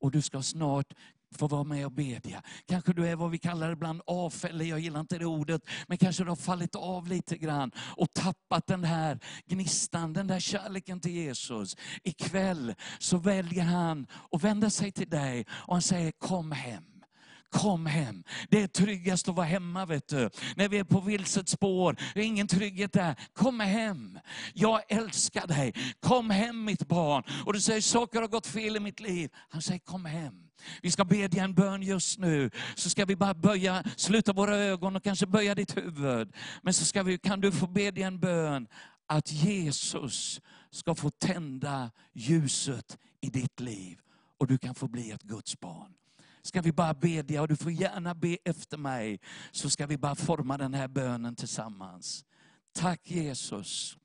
Och du ska snart få vara med och bedja. Kanske du är vad vi kallar ibland avfällig, jag gillar inte det ordet, men kanske du har fallit av lite grann och tappat den här gnistan, den där kärleken till Jesus. Ikväll så väljer han att vända sig till dig och han säger kom hem. Kom hem. Det är tryggast att vara hemma vet du. När vi är på vilset spår, det är ingen trygghet där. Kom hem. Jag älskar dig. Kom hem mitt barn. Och du säger, saker har gått fel i mitt liv. Han säger, kom hem. Vi ska bedja en bön just nu. Så ska vi bara böja, sluta våra ögon och kanske böja ditt huvud. Men så ska vi, kan du få bedja en bön att Jesus ska få tända ljuset i ditt liv. Och du kan få bli ett Guds barn ska vi bara bedja och du får gärna be efter mig. Så ska vi bara forma den här bönen tillsammans. Tack Jesus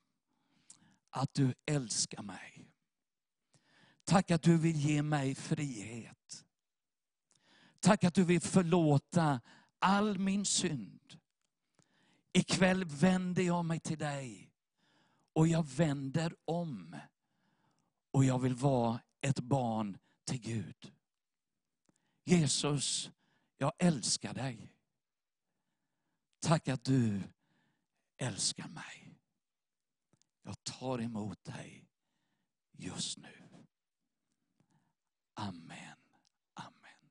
att du älskar mig. Tack att du vill ge mig frihet. Tack att du vill förlåta all min synd. Ikväll vänder jag mig till dig och jag vänder om. Och jag vill vara ett barn till Gud. Jesus, jag älskar dig. Tack att du älskar mig. Jag tar emot dig just nu. Amen. Amen.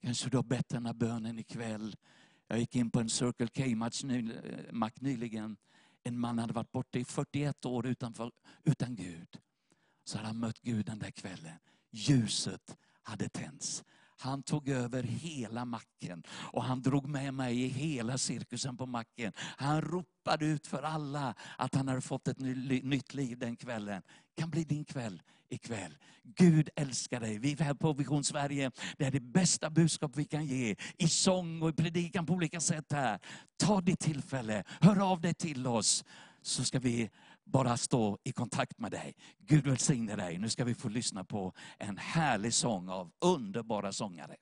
Kanske du har bett den här bönen ikväll. Jag gick in på en Circle K-match eh, mack nyligen. En man hade varit borta i 41 år utanför, utan Gud. Så hade han mött Gud den där kvällen. Ljuset hade tänts. Han tog över hela macken och han drog med mig i hela cirkusen på macken. Han ropade ut för alla att han hade fått ett ny- nytt liv den kvällen. kan bli din kväll ikväll. Gud älskar dig. Vi här på Vision Sverige, det är det bästa budskap vi kan ge. I sång och i predikan på olika sätt här. Ta ditt tillfälle, hör av dig till oss. Så ska vi bara stå i kontakt med dig. Gud välsigne dig. Nu ska vi få lyssna på en härlig sång av underbara sångare.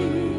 Ny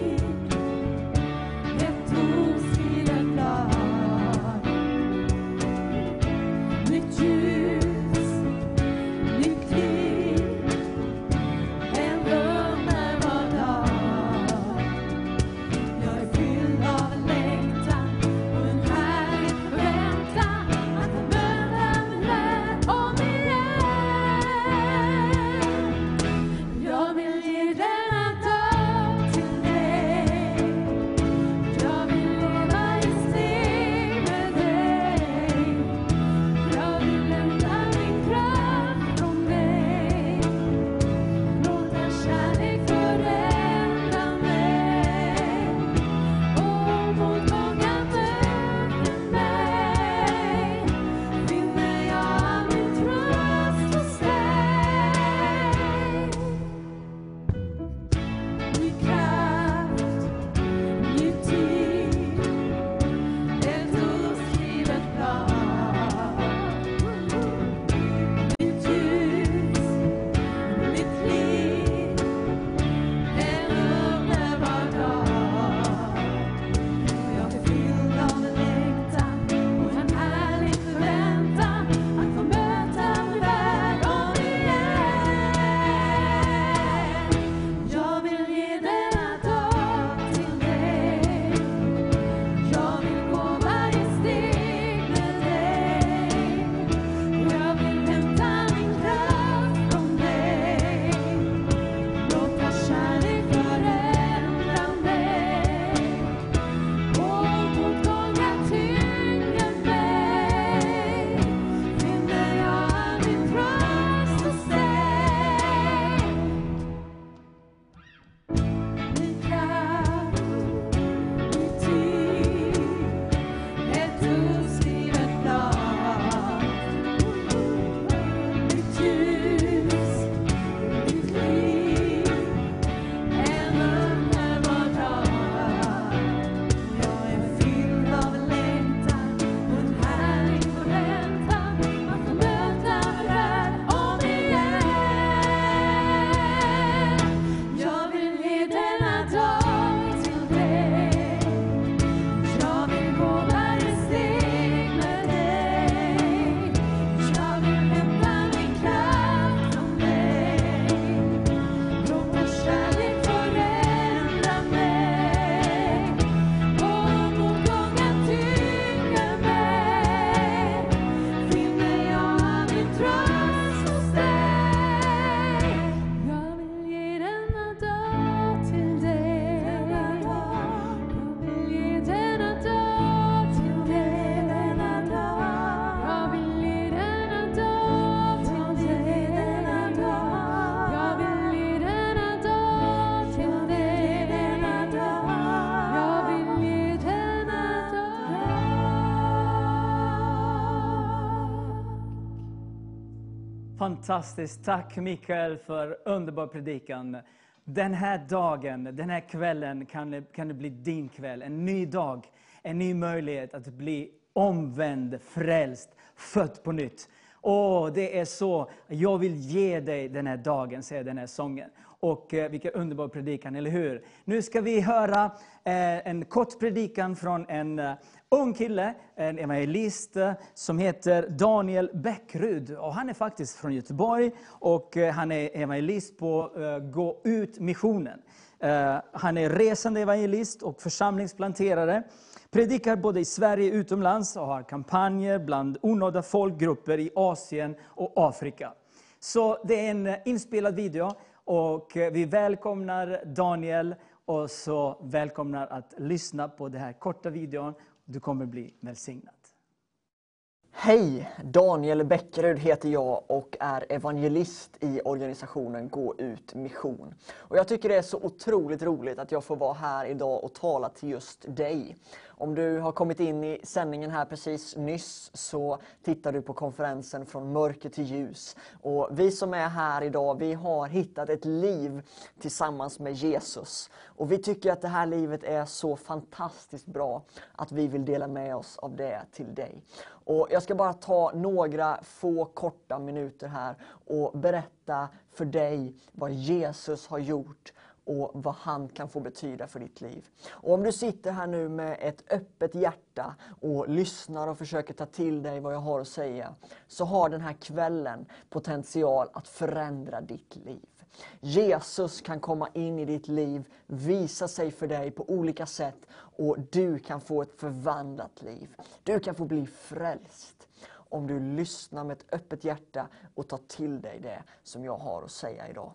Fantastiskt. Tack Mikael för underbar predikan. Den här dagen, den här kvällen kan det, kan det bli din kväll. En ny dag, en ny möjlighet att bli omvänd, frälst, född på nytt. Åh, det är så. Jag vill ge dig den här dagen, säger den här sången. Och eh, vilken underbar predikan, eller hur? Nu ska vi höra eh, en kort predikan från en eh, ung kille, en evangelist, eh, som heter Daniel Bäckrud. Och han är faktiskt från Göteborg och eh, han är evangelist på eh, Gå ut-missionen. Han är resande evangelist och församlingsplanterare. Predikar både i Sverige och utomlands och har kampanjer bland onådda folkgrupper i Asien och Afrika. Så det är en inspelad video och vi välkomnar Daniel och så välkomnar att lyssna på den här korta videon. Du kommer bli välsignad. Hej! Daniel Bäckerud heter jag och är evangelist i organisationen Gå ut mission. Och jag tycker det är så otroligt roligt att jag får vara här idag och tala till just dig. Om du har kommit in i sändningen här precis nyss så tittar du på konferensen Från mörker till ljus. Och vi som är här idag, vi har hittat ett liv tillsammans med Jesus. Och vi tycker att det här livet är så fantastiskt bra att vi vill dela med oss av det till dig. Och jag ska bara ta några få korta minuter här och berätta för dig vad Jesus har gjort och vad han kan få betyda för ditt liv. Och om du sitter här nu med ett öppet hjärta och lyssnar och försöker ta till dig vad jag har att säga, så har den här kvällen potential att förändra ditt liv. Jesus kan komma in i ditt liv, visa sig för dig på olika sätt och du kan få ett förvandlat liv. Du kan få bli frälst om du lyssnar med ett öppet hjärta och tar till dig det som jag har att säga idag.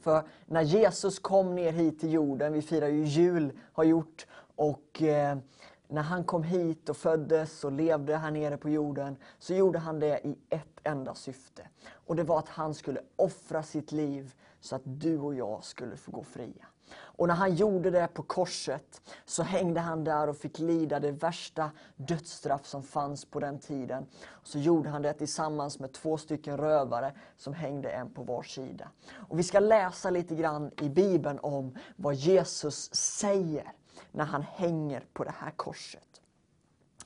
För när Jesus kom ner hit till jorden, vi firar ju jul, har gjort, och eh, när han kom hit och föddes och levde här nere på jorden, så gjorde han det i ett enda syfte. Och det var att han skulle offra sitt liv så att du och jag skulle få gå fria. Och när han gjorde det på korset så hängde han där och fick lida det värsta dödsstraff som fanns på den tiden. Så gjorde han det tillsammans med två stycken rövare som hängde en på var sida. Och vi ska läsa lite grann i Bibeln om vad Jesus säger när han hänger på det här korset.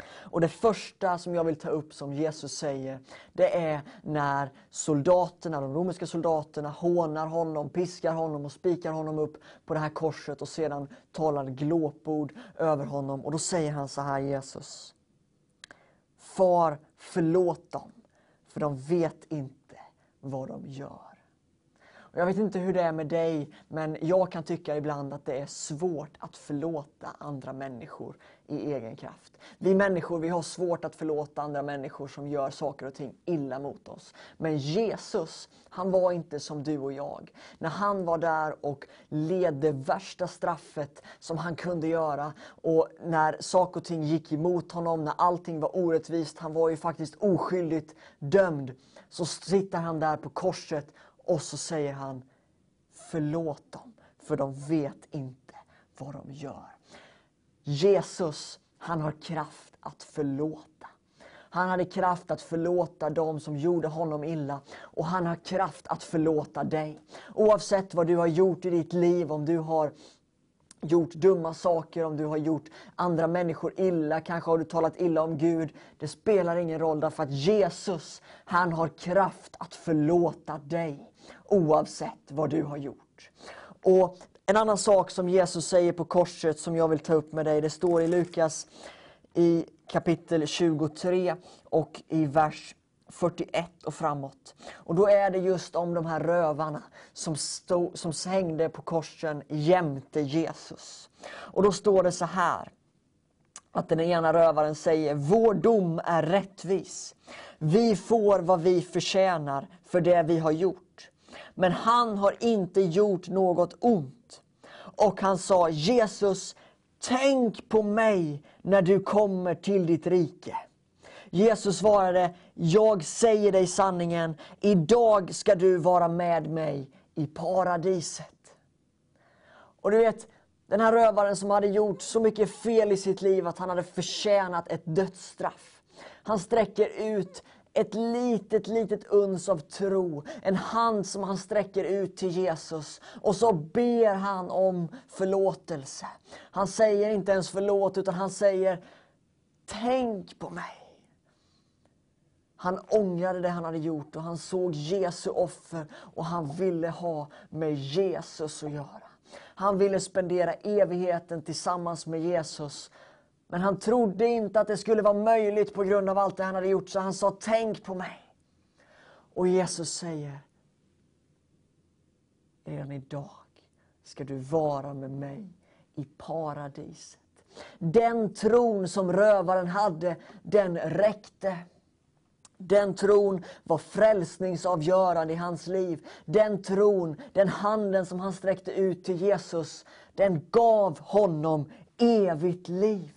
Och det första som jag vill ta upp som Jesus säger, det är när soldaterna, de romerska soldaterna hånar honom, piskar honom och spikar honom upp på det här korset och sedan talar glåpord över honom. Och då säger han så här, Jesus. Far, förlåt dem, för de vet inte vad de gör. Och jag vet inte hur det är med dig, men jag kan tycka ibland att det är svårt att förlåta andra människor i egen kraft. Vi människor vi har svårt att förlåta andra människor som gör saker och ting illa mot oss. Men Jesus, han var inte som du och jag. När han var där och led det värsta straffet som han kunde göra och när saker och ting gick emot honom, när allting var orättvist, han var ju faktiskt oskyldigt dömd, så sitter han där på korset och så säger han Förlåt dem, för de vet inte vad de gör. Jesus, han har kraft att förlåta. Han hade kraft att förlåta dem som gjorde honom illa. Och han har kraft att förlåta dig. Oavsett vad du har gjort i ditt liv, om du har gjort dumma saker, om du har gjort andra människor illa, kanske har du talat illa om Gud. Det spelar ingen roll därför att Jesus, han har kraft att förlåta dig oavsett vad du har gjort. Och En annan sak som Jesus säger på korset som jag vill ta upp med dig, det står i Lukas i kapitel 23 och i vers 41 och framåt. Och då är det just om de här rövarna som, stod, som hängde på korsen jämte Jesus. Och då står det så här, att den ena rövaren säger, vår dom är rättvis. Vi får vad vi förtjänar för det vi har gjort. Men han har inte gjort något ont. Och han sa, Jesus, tänk på mig när du kommer till ditt rike. Jesus svarade, jag säger dig sanningen, idag ska du vara med mig i paradiset. Och du vet, den här rövaren som hade gjort så mycket fel i sitt liv att han hade förtjänat ett dödsstraff. Han sträcker ut ett litet, litet uns av tro. En hand som han sträcker ut till Jesus. Och så ber han om förlåtelse. Han säger inte ens förlåt, utan han säger Tänk på mig. Han ångrade det han hade gjort och han såg Jesu offer och han ville ha med Jesus att göra. Han ville spendera evigheten tillsammans med Jesus. Men han trodde inte att det skulle vara möjligt på grund av allt det han hade gjort, så han sa tänk på mig. Och Jesus säger, redan idag ska du vara med mig i paradiset. Den tron som rövaren hade, den räckte. Den tron var frälsningsavgörande i hans liv. Den tron, den handen som han sträckte ut till Jesus, den gav honom evigt liv.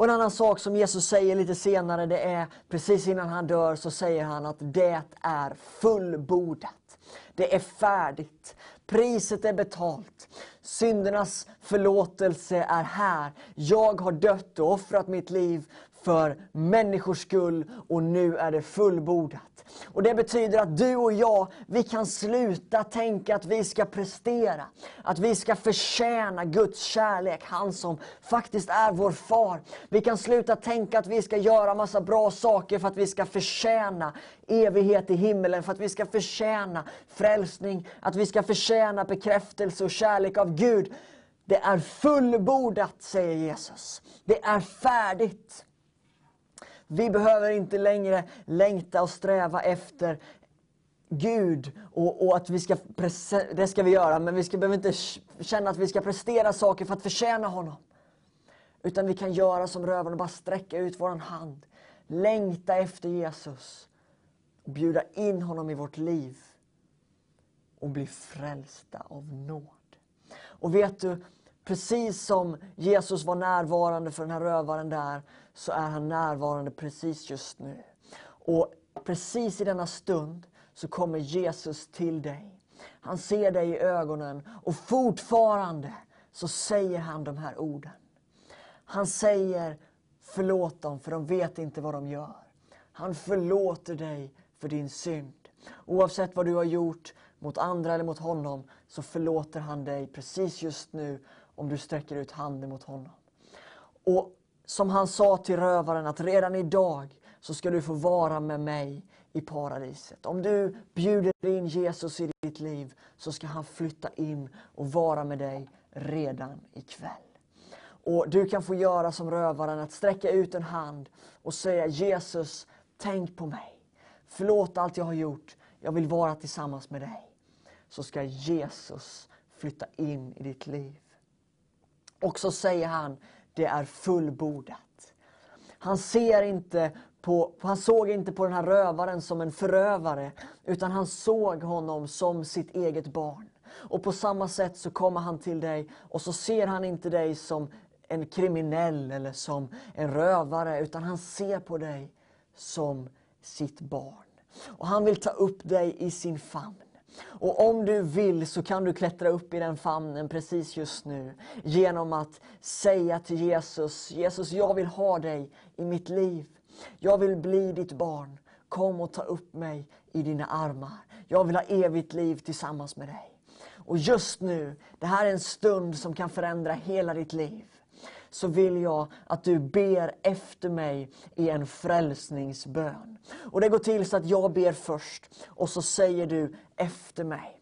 Och en annan sak som Jesus säger lite senare, det är precis innan han dör så säger han att det är fullbordat. Det är färdigt. Priset är betalt. Syndernas förlåtelse är här. Jag har dött och offrat mitt liv för människors skull och nu är det fullbordat. Och Det betyder att du och jag, vi kan sluta tänka att vi ska prestera. Att vi ska förtjäna Guds kärlek, han som faktiskt är vår far. Vi kan sluta tänka att vi ska göra massa bra saker för att vi ska förtjäna evighet i himmelen, för att vi ska förtjäna frälsning, att vi ska förtjäna bekräftelse och kärlek av Gud. Det är fullbordat, säger Jesus. Det är färdigt. Vi behöver inte längre längta och sträva efter Gud och, och att vi ska, det ska vi göra, men vi ska, behöver inte känna att vi ska prestera saker för att förtjäna honom. Utan vi kan göra som rövaren och bara sträcka ut vår hand. Längta efter Jesus. Och bjuda in honom i vårt liv. Och bli frälsta av nåd. Och vet du, precis som Jesus var närvarande för den här rövaren där, så är han närvarande precis just nu. Och precis i denna stund så kommer Jesus till dig. Han ser dig i ögonen och fortfarande så säger han de här orden. Han säger förlåt dem för de vet inte vad de gör. Han förlåter dig för din synd. Oavsett vad du har gjort mot andra eller mot honom så förlåter han dig precis just nu om du sträcker ut handen mot honom. Och som han sa till rövaren att redan idag så ska du få vara med mig i paradiset. Om du bjuder in Jesus i ditt liv så ska han flytta in och vara med dig redan ikväll. Och Du kan få göra som rövaren, att sträcka ut en hand och säga Jesus, tänk på mig. Förlåt allt jag har gjort. Jag vill vara tillsammans med dig. Så ska Jesus flytta in i ditt liv. Och så säger han, det är fullbordat. Han, ser inte på, han såg inte på den här rövaren som en förövare, utan han såg honom som sitt eget barn. Och på samma sätt så kommer han till dig och så ser han inte dig som en kriminell eller som en rövare, utan han ser på dig som sitt barn. Och han vill ta upp dig i sin famn. Och om du vill så kan du klättra upp i den famnen precis just nu. Genom att säga till Jesus, Jesus jag vill ha dig i mitt liv. Jag vill bli ditt barn. Kom och ta upp mig i dina armar. Jag vill ha evigt liv tillsammans med dig. Och just nu, det här är en stund som kan förändra hela ditt liv så vill jag att du ber efter mig i en frälsningsbön. Och Det går till så att jag ber först och så säger du efter mig.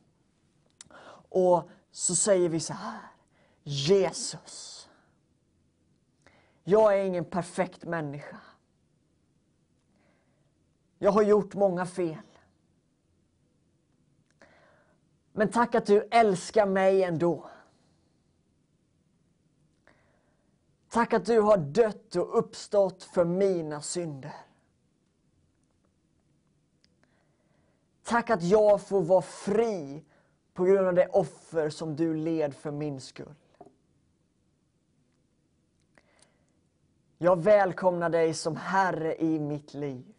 Och så säger vi så här. Jesus. Jag är ingen perfekt människa. Jag har gjort många fel. Men tack att du älskar mig ändå. Tack att du har dött och uppstått för mina synder. Tack att jag får vara fri på grund av det offer som du led för min skull. Jag välkomnar dig som Herre i mitt liv.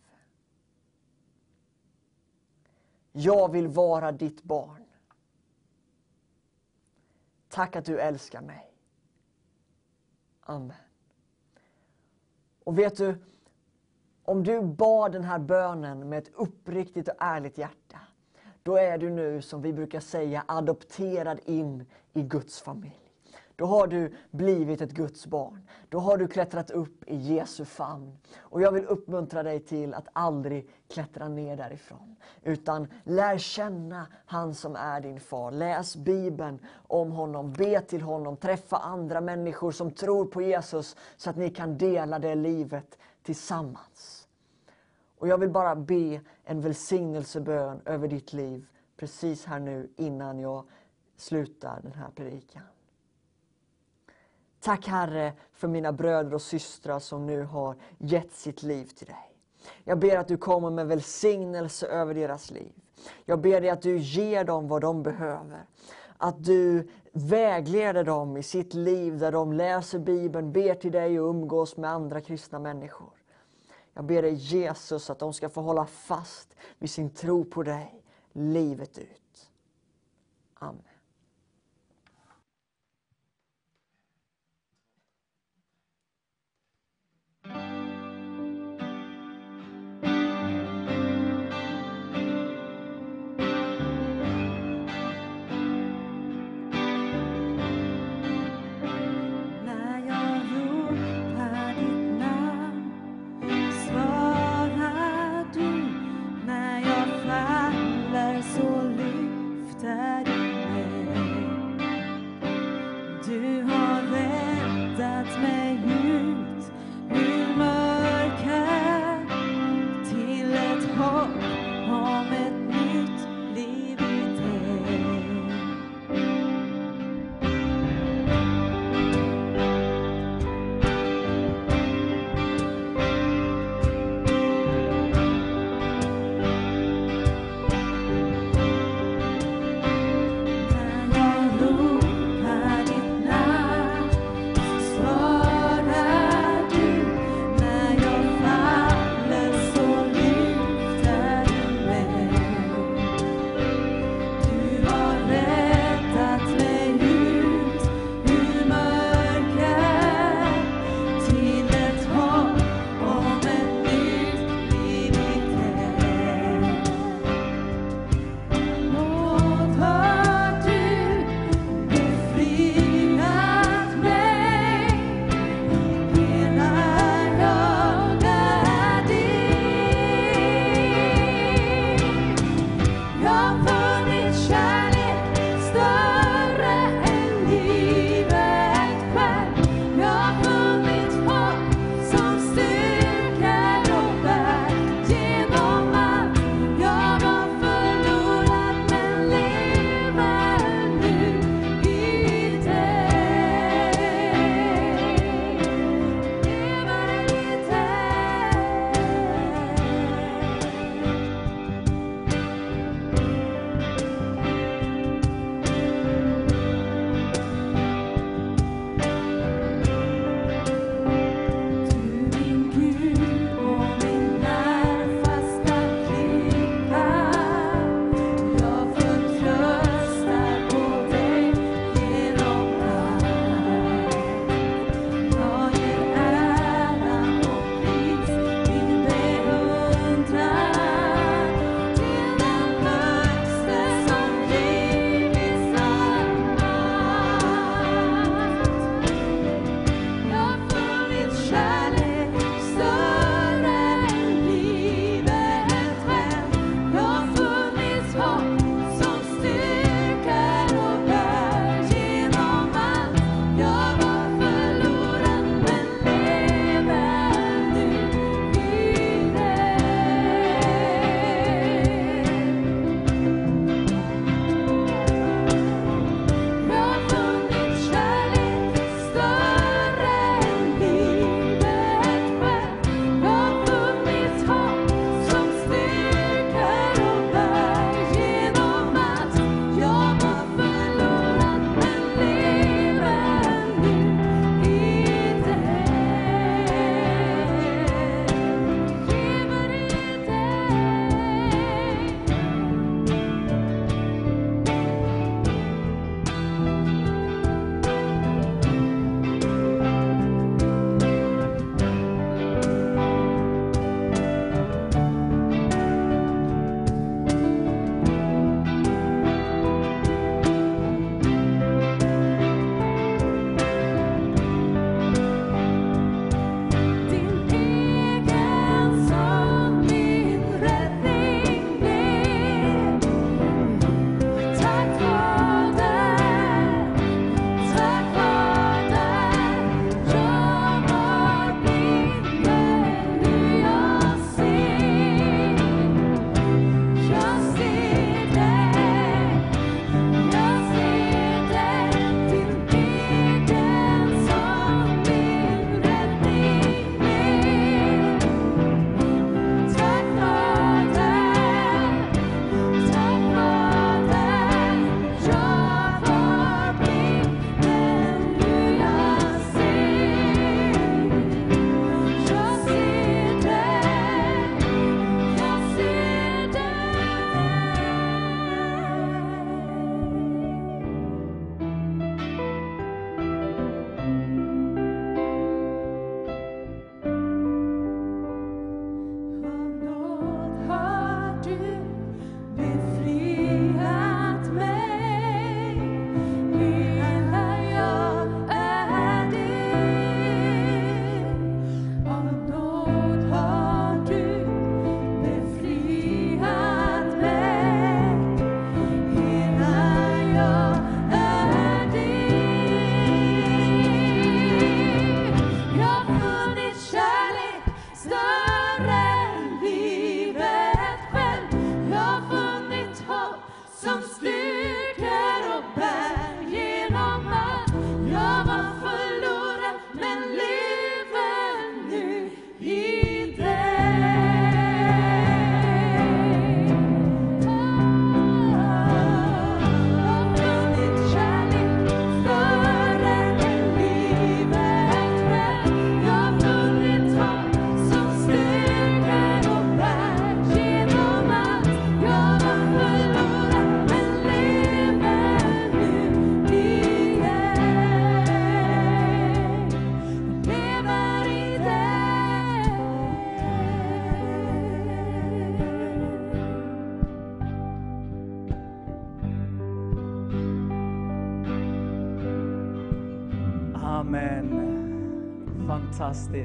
Jag vill vara ditt barn. Tack att du älskar mig. Amen. Och vet du, om du bad den här bönen med ett uppriktigt och ärligt hjärta, då är du nu, som vi brukar säga, adopterad in i Guds familj. Då har du blivit ett Guds barn. Då har du klättrat upp i Jesu famn. Och jag vill uppmuntra dig till att aldrig klättra ner därifrån. Utan lär känna han som är din far. Läs Bibeln om honom, be till honom, träffa andra människor som tror på Jesus så att ni kan dela det livet tillsammans. Och jag vill bara be en välsignelsebön över ditt liv precis här nu innan jag slutar den här predikan. Tack Herre för mina bröder och systrar som nu har gett sitt liv till dig. Jag ber att du kommer med välsignelse över deras liv. Jag ber dig att du ger dem vad de behöver. Att du vägleder dem i sitt liv där de läser Bibeln, ber till dig och umgås med andra kristna människor. Jag ber dig Jesus att de ska få hålla fast vid sin tro på dig livet ut. Amen.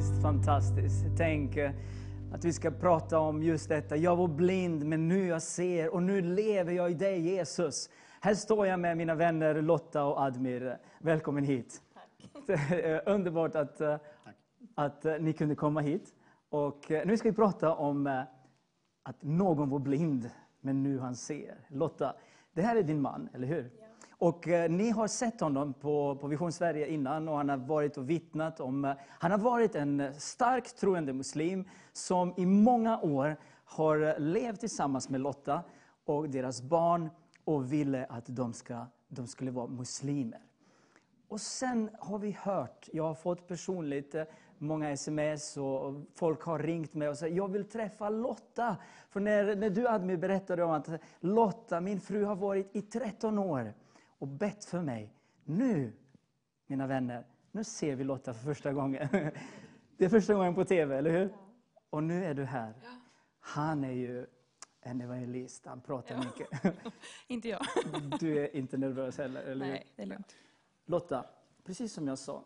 Fantastiskt, fantastiskt. Tänk eh, att vi ska prata om just detta. Jag var blind, men nu jag ser och nu lever jag i dig Jesus. Här står jag med mina vänner Lotta och Admir. Välkommen hit. Tack. Underbart att, eh, att eh, ni kunde komma hit. Och eh, nu ska vi prata om eh, att någon var blind, men nu han ser. Lotta, det här är din man, eller hur? Och eh, ni har sett honom på, på Vision Sverige innan och han har varit och vittnat om... Eh, han har varit en eh, starkt troende muslim som i många år har levt tillsammans med Lotta och deras barn och ville att de, ska, de skulle vara muslimer. Och sen har vi hört, jag har fått personligt många sms och folk har ringt mig och sagt jag vill träffa Lotta. För när, när du Admi berättade om att Lotta, min fru har varit i 13 år och bett för mig. Nu, mina vänner, nu ser vi Lotta för första gången. Det är första gången på TV, eller hur? Och nu är du här. Han är ju en evangelist, han pratar mycket. Inte jag. Du är inte nervös heller, eller hur? Nej, det är lugnt. Lotta, precis som jag sa.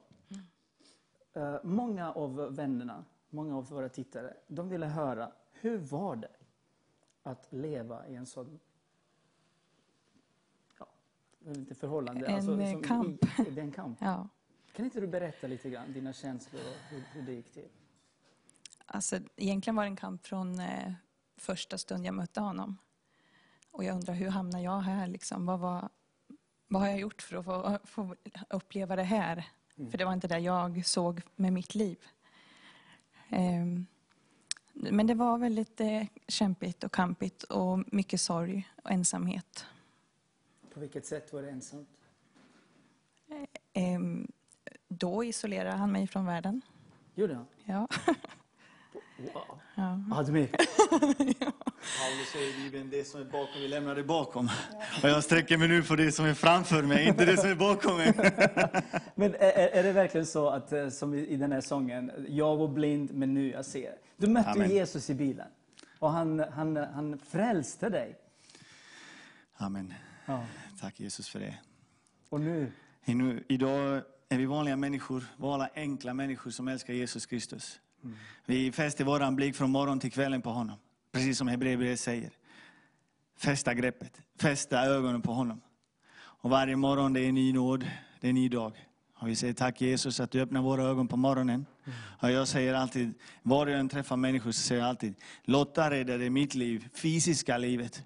eh, många av vännerna, många av våra tittare, de ville höra hur var det att leva i en sån ja, inte förhållande. alltså, En, eh, kamp. I, det är en kamp. Ja. Kan inte du berätta lite grann dina känslor och hur, hur det gick till? Alltså, egentligen var det en kamp från eh, första stund jag mötte honom. Och jag undrar, hur hamnar jag här? Liksom? Vad, var, vad har jag gjort för att få, få uppleva det här? För det var inte det jag såg med mitt liv. Ehm, men det var väldigt eh, kämpigt och kampigt och mycket sorg och ensamhet. På vilket sätt var det ensamt? Ehm, då isolerade han mig från världen. Gjorde han? Ja. Wow. ja. Admir, Paulus säger i Bibeln, det som är bakom vi lämnar det bakom. Och jag sträcker mig nu på det som är framför mig, inte det som är bakom mig. Men är, är det verkligen så att, eh, som i den här sången, jag var blind men nu jag ser. Du mötte Amen. Jesus i bilen och han, han, han frälste dig. Amen. Ja. Tack Jesus för det. Och nu, Nu, idag är vi vanliga människor, vanliga enkla människor som älskar Jesus Kristus. Vi fäster våran blick från morgon till kvällen på honom. Precis som Hebreerbrevet säger. Fästa greppet, fästa ögonen på honom. Och varje morgon det är en ny nåd, det är en ny dag. Och vi säger tack Jesus att du öppnar våra ögon på morgonen. Och jag säger alltid, var jag än träffar människor så säger jag alltid, Lotta räddade mitt liv, fysiska livet.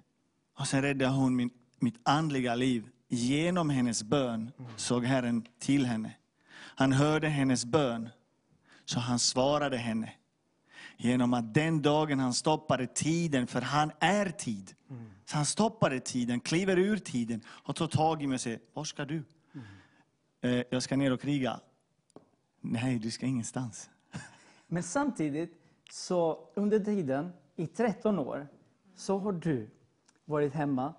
Och sen räddade hon min, mitt andliga liv. Genom hennes bön såg Herren till henne. Han hörde hennes bön, så han svarade henne. Genom att den dagen han stoppade tiden, för han är tid. Så han stoppade tiden, kliver ur tiden och tar tag i mig och säger, var ska du? Eh, jag ska ner och kriga. Nej, du ska ingenstans. men samtidigt så under tiden, i 13 år, så har du varit hemma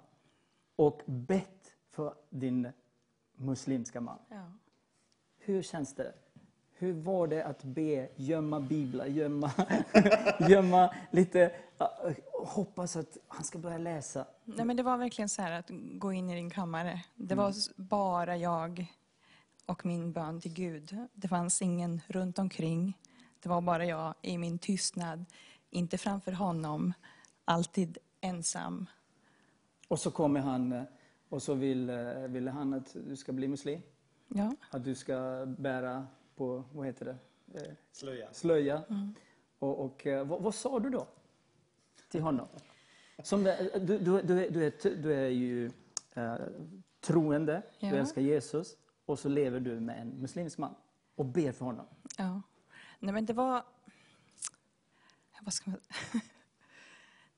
och bett för din muslimska man. Ja. Hur känns det? Hur var det att be, gömma biblar, gömma, gömma lite, ja, hoppas att han ska börja läsa? Nej, men det var verkligen så här att gå in i din kammare. Det var s- bara jag och min bön till Gud. Det fanns ingen runt omkring. Det var bara jag i min tystnad. Inte framför honom, alltid ensam. Och så kommer han eh, och så vill, eh, vill han att du ska bli muslim. Ja. Att du ska bära på, vad heter det? Eh, Slöja. slöja. Och, och eh, vad, vad sa du då till honom? Som, du, du, du, är, du, är, du är ju eh, troende, du Ja. älskar Jesus och så lever du med en muslimsk man och ber för honom. Ja. Nej, men det var... Vad ska man...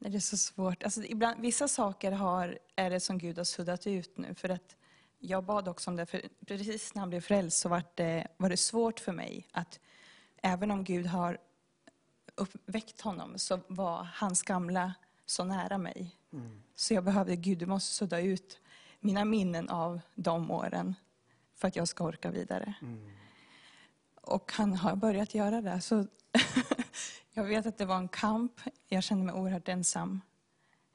Det är så svårt. Alltså, ibland, vissa saker har, är det som Gud har suddat ut nu. För att jag bad också om det, för precis när han blev frälst så var det, var det svårt för mig att även om Gud har uppväckt honom så var hans gamla så nära mig. Så jag behövde, Gud du måste sudda ut mina minnen av de åren för att jag ska orka vidare. Och han har börjat göra det. Så jag vet att det var en kamp. Jag kände mig oerhört ensam.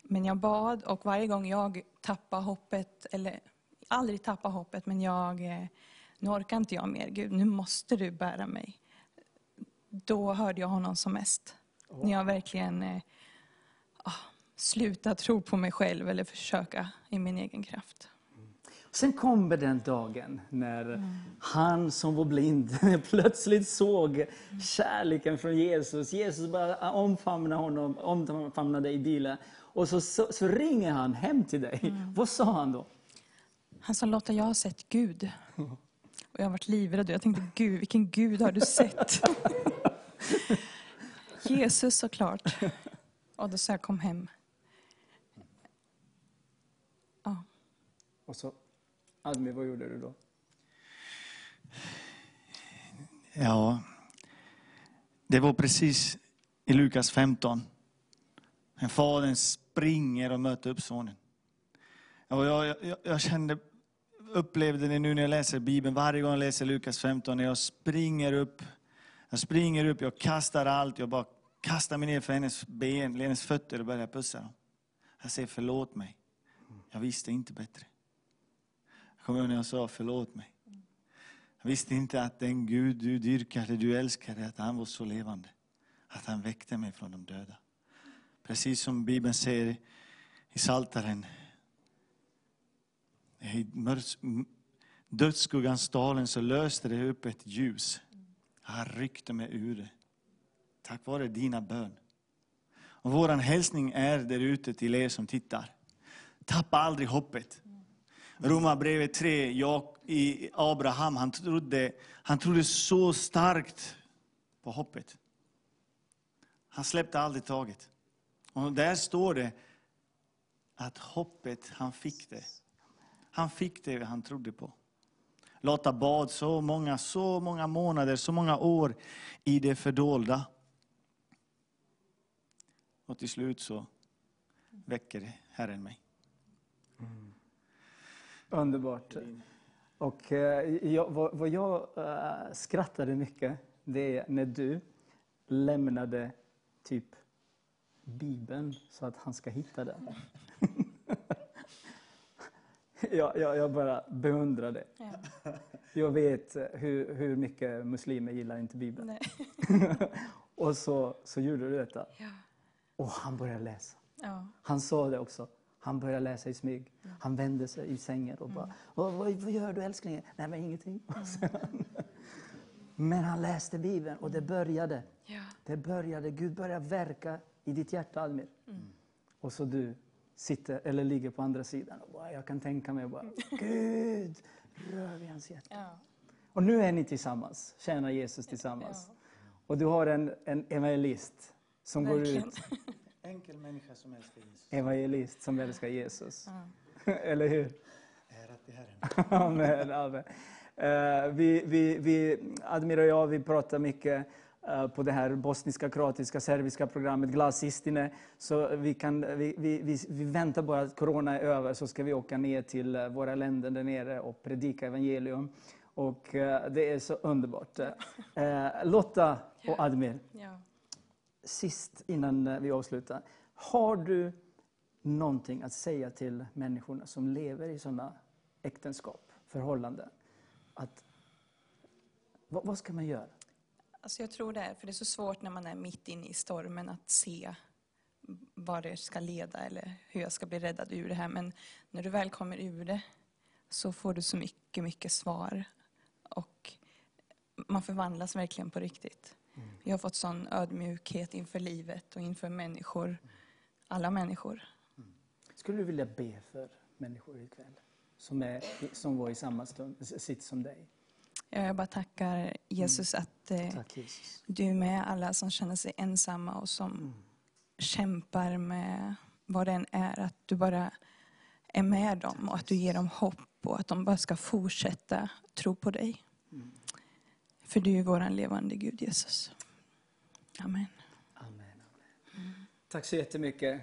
Men jag bad och varje gång jag tappade hoppet, eller aldrig tappade hoppet, men jag eh, nu orkar inte jag mer Gud, nu måste du bära mig. Då hörde jag honom som mest. När jag verkligen eh, ah, slutade tro på mig själv eller försöka i min egen kraft. Sen kommer den dagen när han som var blind plötsligt såg kärleken från Jesus. Jesus bara omfamnar honom, omfamnar dig i bilen. Och så, så, så ringer han hem till dig. Vad sa han då? Han sa, Lotta jag har sett Gud. Och jag har varit livrädd. Jag tänkte, Gud, vilken Gud har du sett? Jesus såklart. Och då sa jag, kom hem. Ja. Och så, Admi, vad gjorde du då? Ja, det var precis i Lukas 15. En fadern springer och möter upp sonen. Och jag, jag, jag kände, upplevde det nu när jag läser Bibeln, varje gång jag läser Lukas 15, när jag springer upp, jag springer upp, jag kastar allt, jag bara kastar mig ner för hennes ben, hennes fötter och börjar pussa dem. Jag säger förlåt mig. Jag visste inte bättre. Jag kommer ihåg när jag sa förlåt mig. Jag visste inte att den Gud du dyrkade, du älskade, att han var så levande. Att han väckte mig från de döda. Precis som Bibeln säger i Psaltaren. I dödsskuggans dalen så löste det upp ett ljus. Han ryckte mig ur det. Tack vare dina bön. Och vår hälsning är där ute till er som tittar. Tappa aldrig hoppet. Romarbrevet 3, jag, i Abraham, han trodde, han trodde så starkt på hoppet. Han släppte aldrig taget. Och där står det att hoppet, han fick det. Han fick det han trodde på. Lotta bad så många, så många månader, så många år i det fördolda. Och till slut så väcker Herren mig. Underbart. Och eh, jag, vad, vad jag eh, skrattade mycket, det är när du lämnade typ Bibeln så att han ska hitta den. jag, jag, jag bara beundrar det. Ja. Jag vet hur, hur mycket muslimer gillar inte Bibeln. Och så, så gjorde du detta. Ja. Och han började läsa. Ja. Han sa det också. Han började läsa i smyg. Han vände sig i sängen och bara, vad, vad, vad gör du älsklingen? Nej men ingenting. Men han läste Bibeln och det började. Ja. Det började, Gud började verka i ditt hjärta Almir. Och så du sitter eller ligger på andra sidan. Och bara, jag kan tänka mig bara, Gud, rör vid hans hjärta. Ja. Och nu är ni tillsammans, tjänar Jesus tillsammans. Ja. Och du har en, en evangelist som Verkligen. går ut, Enkel människa som älskar Jesus. evangelist som älskar Jesus. Ja. Eller hur? Ära till Herren. Amen, amen. Eh, vi, vi, vi, Admir och jag, vi pratar mycket eh, på det här bosniska, kroatiska, serbiska programmet Glasistine. Så vi, kan, vi, vi, vi, vi väntar bara att corona är över så ska vi åka ner till eh, våra länder där nere och predika evangelium. Och eh, det är så underbart. Lotta och Admir, Ja sist innan eh, vi avslutar. Har du någonting att säga till människorna som lever i sådana äktenskap, förhållanden? Att, vad, vad ska man göra? Alltså jag tror det är, för det är så svårt när man är mitt inne i stormen att se vad det ska leda eller hur jag ska bli räddad ur det här. Men när du väl kommer ur det så får du så mycket, mycket svar. Och man förvandlas verkligen på riktigt. Jag har fått sån ödmjukhet inför livet och inför människor. Alla människor. Skulle du vilja be för människor ikväll? Som, är, som var i samma stund, sitt som dig. Jag bara tackar Jesus att eh, Tack Jesus. du är med alla som känner sig ensamma och som kämpar med vad det än är. Att du bara är med dem och att du ger dem hopp och att de bara ska fortsätta tro på dig. För du är vår levande Gud Jesus. Amen. Amen. amen. Tack så jättemycket.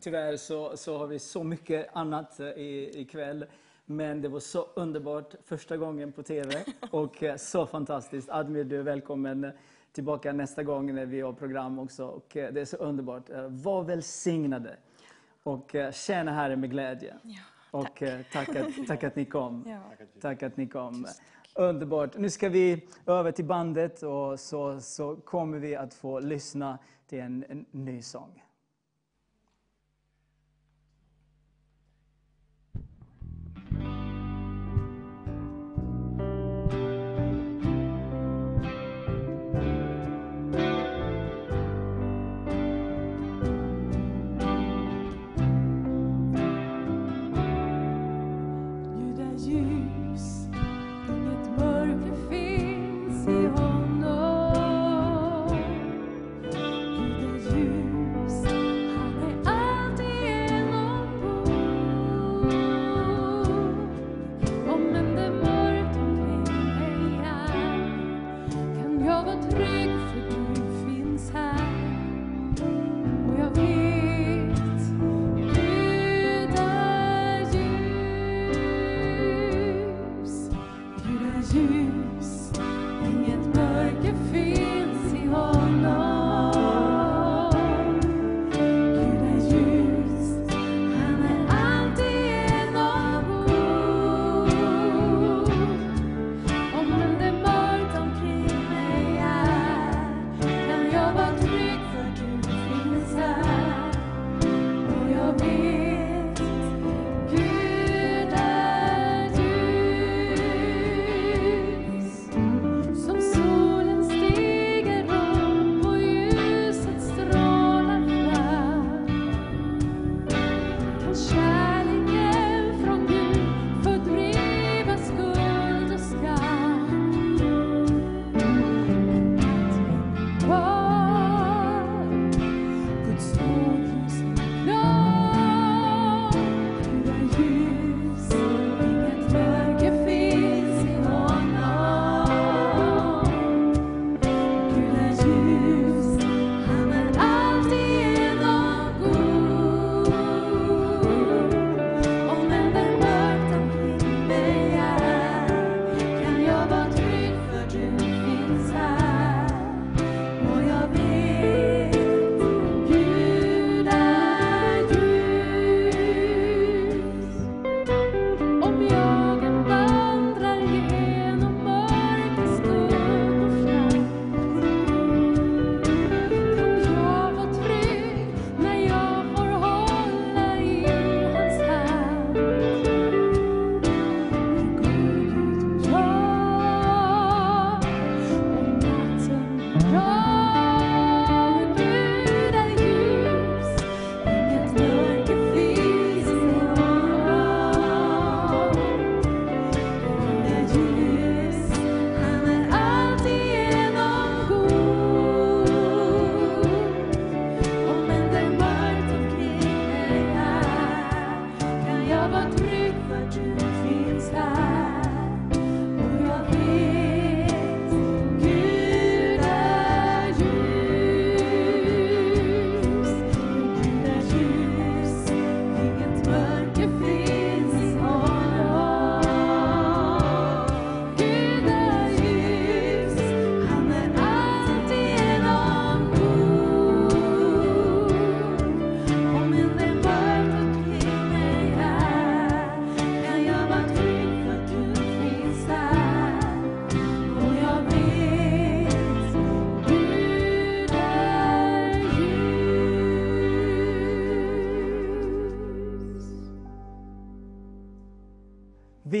Tyvärr så, så har vi så mycket annat eh, i, ikväll. Men det var så underbart första gången på TV och eh, så fantastiskt. Admir, du är välkommen tillbaka nästa gång när vi har program också. Och eh, det är så underbart. Var välsignade och tjäna Herren med glädje. Ja, Och eh, tack att, tack att ni kom. Ja. Tack att ni kom. Underbart. Nu ska vi över till bandet och så, så kommer vi att få lyssna till en, en ny sång.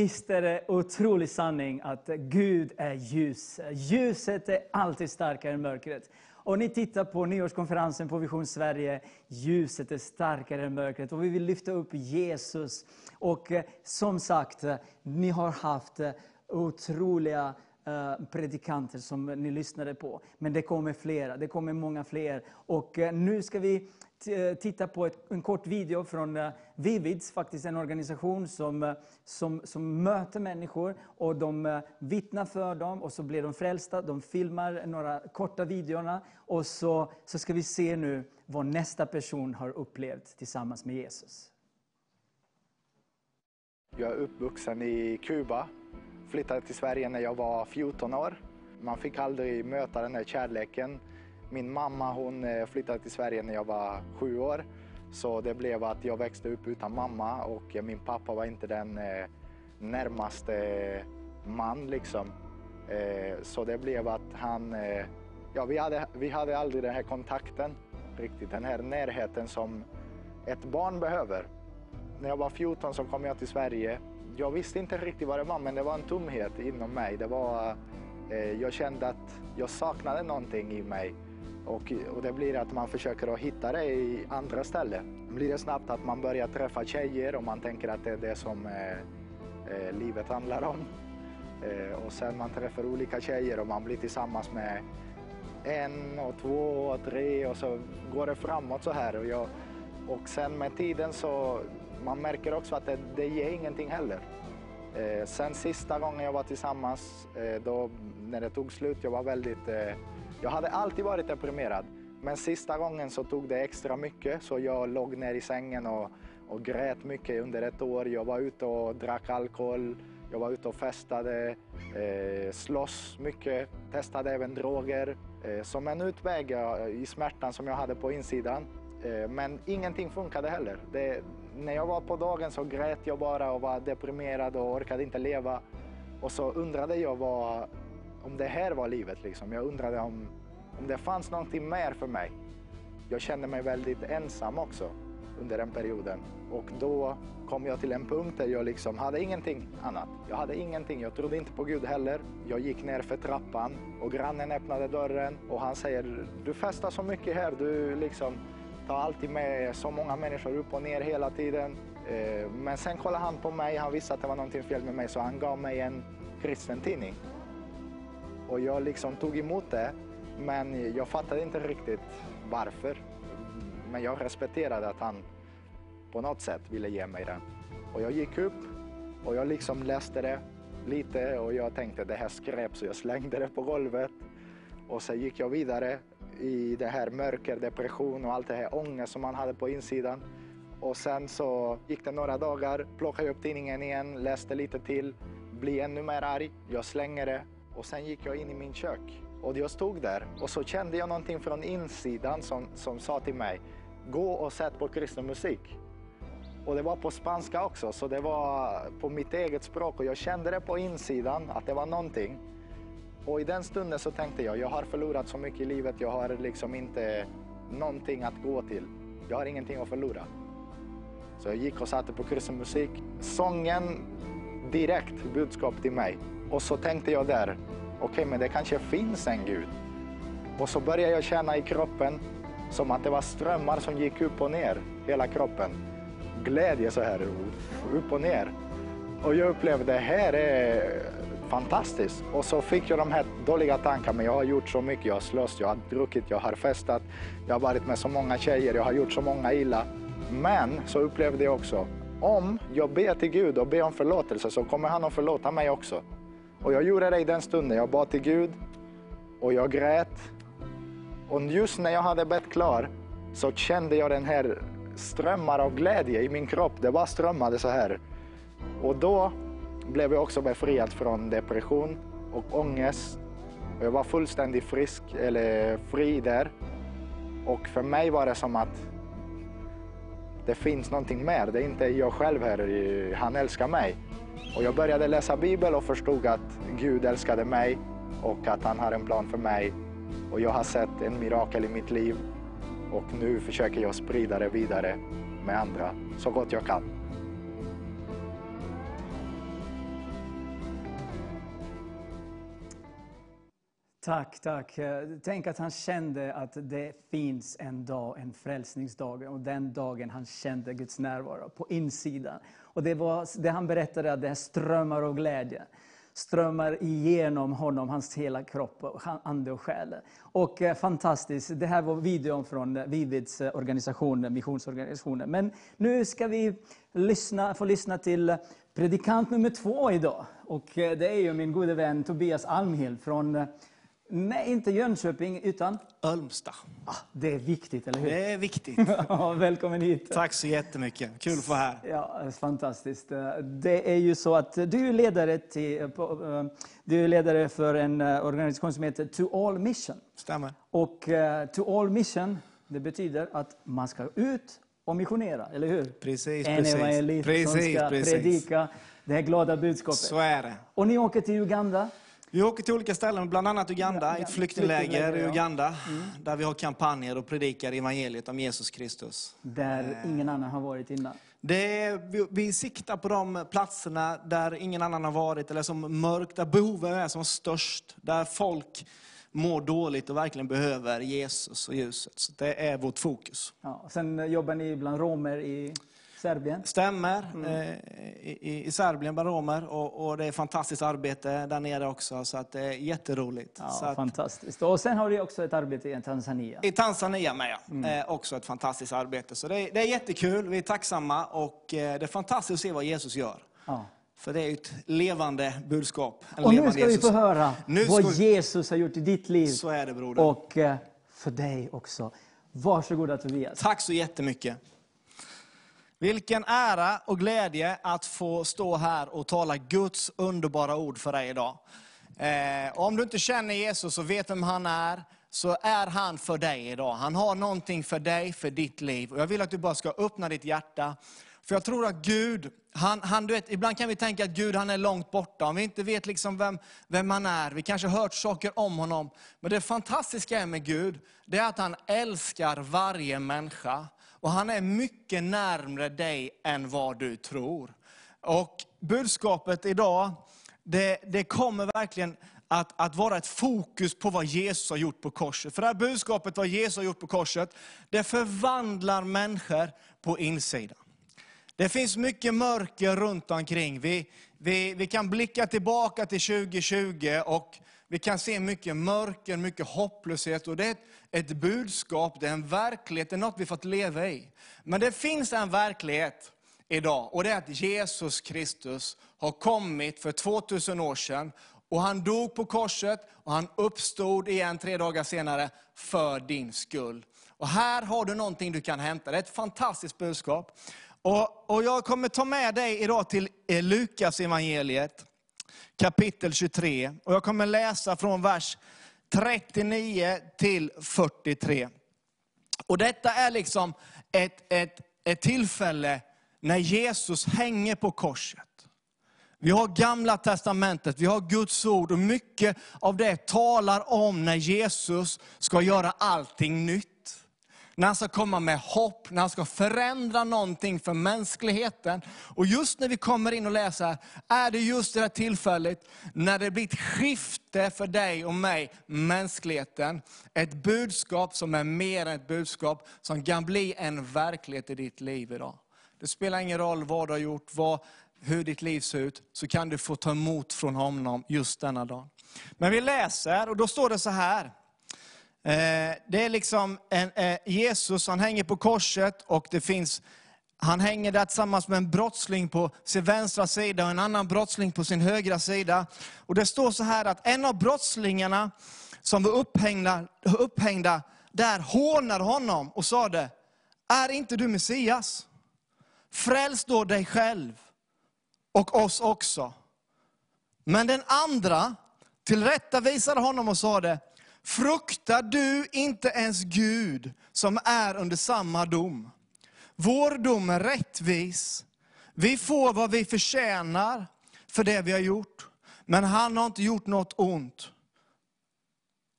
Visst är det otrolig sanning att Gud är ljus. Ljuset är alltid starkare än mörkret. Och ni tittar på nyårskonferensen på Vision Sverige. Ljuset är starkare än mörkret. Och vi vill lyfta upp Jesus. Och eh, som sagt, eh, ni har haft eh, otroliga predikanter som ni lyssnade på. Men det kommer flera, det kommer många fler. Och nu ska vi Eh, titta på ett, en kort video från eh, Vivids, faktiskt en organisation som, eh, som, som möter människor och de vittnar för dem och så blir de frälsta. De filmar några korta videorna och så, så ska vi se nu vad nästa person har upplevt tillsammans med Jesus. Jag är uppvuxen i Kuba, flyttade till Sverige när jag var 14 år. Man fick aldrig möta den här kärleken. Min mamma hon eh, flyttade till Sverige när jag var sju år. Så det blev att jag växte upp utan mamma och eh, min pappa var inte den eh, närmaste man liksom. Så det blev att han, ja vi hade, vi hade aldrig den här kontakten riktigt, den här närheten som ett barn behöver. När jag var 14 så kom jag till Sverige. Jag visste inte riktigt vad det var, men det var en tomhet inom mig. Det var, jag kände att jag saknade någonting i mig. Och, och det blir att man försöker att hitta det i andra ställen. Då blir det snabbt att man börjar träffa tjejer och man tänker att det är det som eh, eh, livet handlar om. Eh, och sen man träffar olika tjejer och man blir tillsammans med en och två och tre och så går det framåt så här. Och, jag, och sen med tiden så man märker också att det, det ger ingenting heller. Eh, sen sista gången jag var tillsammans, eh, då, när det tog slut, jag var väldigt... Eh, jag hade alltid varit deprimerad. Men sista gången så tog det extra mycket så jag låg ner i sängen och, och grät mycket under ett år. Jag var ute och drack alkohol, jag var ute och festade, eh, slåss mycket, testade även droger. Eh, som en utväg i smärtan som jag hade på insidan. Eh, men ingenting funkade heller. Det, när jag var på dagen så grät jag bara och var deprimerad och orkade inte leva. Och så undrade jag vad, om det här var livet. Liksom. Jag undrade om, om det fanns någonting mer för mig. Jag kände mig väldigt ensam också under den perioden. Och då kom jag till en punkt där jag liksom hade ingenting annat. Jag hade ingenting. Jag trodde inte på Gud heller. Jag gick ner för trappan och grannen öppnade dörren och han säger du festar så mycket här. Du liksom tar alltid med så många människor upp och ner hela tiden. Eh, men sen kollade han på mig. Han visste att det var någonting fel med mig så han gav mig en kristen tidning. Och jag liksom tog emot det. Men jag fattade inte riktigt varför. Men jag respekterade att han på något sätt ville ge mig den. Och jag gick upp och jag liksom läste det lite och jag tänkte det här skräp så jag slängde det på golvet. Och sen gick jag vidare i det här mörker, depression och allt det här ångest som man hade på insidan. Och sen så gick det några dagar, plockade jag upp tidningen igen, läste lite till, blev ännu mer arg. Jag slänger det och sen gick jag in i min kök. Och jag stod där och så kände jag någonting från insidan som, som sa till mig, gå och sätt på kristen musik. Och det var på spanska också, så det var på mitt eget språk och jag kände det på insidan att det var någonting. Och i den stunden så tänkte jag, jag har förlorat så mycket i livet, jag har liksom inte någonting att gå till. Jag har ingenting att förlora. Så jag gick och satte på kristen musik. Sången direkt budskap till mig. Och så tänkte jag där, okej men det kanske finns en Gud. Och så började jag känna i kroppen som att det var strömmar som gick upp och ner, hela kroppen. Glädje så här, upp och ner. Och jag upplevde det här är fantastiskt. Och så fick jag de här dåliga tankarna, men jag har gjort så mycket, jag har slöst, jag har druckit, jag har festat, jag har varit med så många tjejer, jag har gjort så många illa. Men så upplevde jag också, om jag ber till Gud och ber om förlåtelse så kommer han att förlåta mig också. Och jag gjorde det i den stunden, jag bad till Gud och jag grät. Och just när jag hade bett klar så kände jag den här strömmar av glädje i min kropp. Det bara strömmade så här. Och då blev jag också befriad från depression och ångest. Och jag var fullständigt frisk, eller fri där. Och för mig var det som att det finns någonting mer. Det är inte jag själv här, han älskar mig. Och jag började läsa Bibeln och förstod att Gud älskade mig och att han har en plan för mig. Och jag har sett en mirakel i mitt liv och nu försöker jag sprida det vidare med andra så gott jag kan. Tack, tack. Tänk att han kände att det finns en dag, en frälsningsdag. Och den dagen han kände Guds närvaro på insidan. Och det var det han berättade, att det är strömmar av glädje. Strömmar igenom honom, hans hela kropp, ande och själ. Och eh, fantastiskt, det här var videon från Vivids eh, organisation, missionsorganisationen. Men nu ska vi lyssna, få lyssna till predikant nummer två idag. Och eh, det är ju min gode vän Tobias Almhild från eh, Nej, inte Jönköping, utan Ölmstad. ah, det är viktigt, eller hur? Det är viktigt. Välkommen hit. Tack så jättemycket. Kul att vara här. Ja, fantastiskt. Det är ju så att du är ledare, till, eh, du är ledare för en eh, organisation som heter To All Mission. Stämmer. Och eh, To All Mission, det betyder att man ska ut och missionera, eller hur? Precis, en precis. evangelist som ska precis. predika Det här glada budskapet. Så är det. Och ni åker till Uganda. Vi åker till olika ställen, bland annat Uganda, ett flyktingläger i. Uganda, där vi har kampanjer och predikar evangeliet om Jesus Kristus. Där ingen annan har varit innan. Det vi, vi siktar på de platserna där ingen annan har varit, eller som mörkt, där behoven är som störst, där folk mår dåligt och verkligen behöver Jesus och ljuset. Så det är vårt fokus. Ja, sen jobbar ni bland romer i Serbien. Stämmer, Mm. eh, i, i- Serbien bland romer, och, och det är fantastiskt arbete där nere också, så att det är jätteroligt. Ja, så att, fantastiskt. Och sen har du också ett arbete i Tanzania. I Tanzania med, ja. Mm. eh, också ett fantastiskt arbete. Så det är, det är jättekul, vi är tacksamma och eh, det är fantastiskt att se vad Jesus gör. Ja. För det är ett levande budskap. En Och nu ska vi Jesus. få höra Nu vad ska- Jesus har gjort i ditt liv. Så är det broder. Och eh, för dig också. Varsågoda Tobias. Tack så jättemycket. Vilken ära och glädje att få stå här och tala Guds underbara ord för dig idag. Eh, om du inte känner Jesus och vet vem han är, så är han för dig idag. Han har någonting för dig, för ditt liv. Och jag vill att du bara ska öppna ditt hjärta. För jag tror att Gud, han, han, du vet, ibland kan vi tänka att Gud han är långt borta. Om vi inte vet liksom vem, vem han är, vi kanske har hört saker om honom. Men det fantastiska är med Gud, det är att han älskar varje människa. Och han är mycket närmre dig än vad du tror. Och budskapet idag, det, det kommer verkligen att, att vara ett fokus på vad Jesus har gjort på korset. För det här budskapet, vad Jesus har gjort på korset, det förvandlar människor på insidan. Det finns mycket mörker runt omkring. Vi, vi, vi kan blicka tillbaka till 2020 och vi kan se mycket mörker, mycket hopplöshet. Och det är ett, ett budskap, det är en verklighet, det är något vi fått leva i. Men det finns en verklighet idag och det är att Jesus Kristus har kommit för 2000 år sedan. Och han dog på korset och han uppstod igen tre dagar senare för din skull. Och här har du någonting du kan hämta. Det är ett fantastiskt budskap. Och, och jag kommer ta med dig idag till eh, Lukas evangeliet kapitel 23. Och jag kommer läsa från vers 39 till 43. Och detta är liksom ett, ett, ett tillfälle när Jesus hänger på korset. Vi har gamla testamentet, vi har Guds ord och mycket av det talar om när Jesus ska göra allting nytt. När han ska komma med hopp, när han ska förändra någonting för mänskligheten. Och just när vi kommer in och läser är det just det här tillfället när det blir ett skifte för dig och mig, mänskligheten. Ett budskap som är mer än ett budskap, som kan bli en verklighet i ditt liv idag. Det spelar ingen roll vad du har gjort, vad, hur ditt liv ser ut, så kan du få ta emot från honom just denna dag. Men vi läser, och då står det så här. Eh, det är liksom en, eh, Jesus, han hänger på korset och det finns, han hänger där tillsammans med en brottsling på sin vänstra sida och en annan brottsling på sin högra sida. Och det står så här att en av brottslingarna som var upphängda, upphängda där hånade honom och sade, är inte du Messias? Fräls då dig själv och oss också. Men den andra tillrättavisade honom och sade, fruktar du inte ens Gud som är under samma dom? Vår dom är rättvis. Vi får vad vi förtjänar för det vi har gjort. Men han har inte gjort något ont.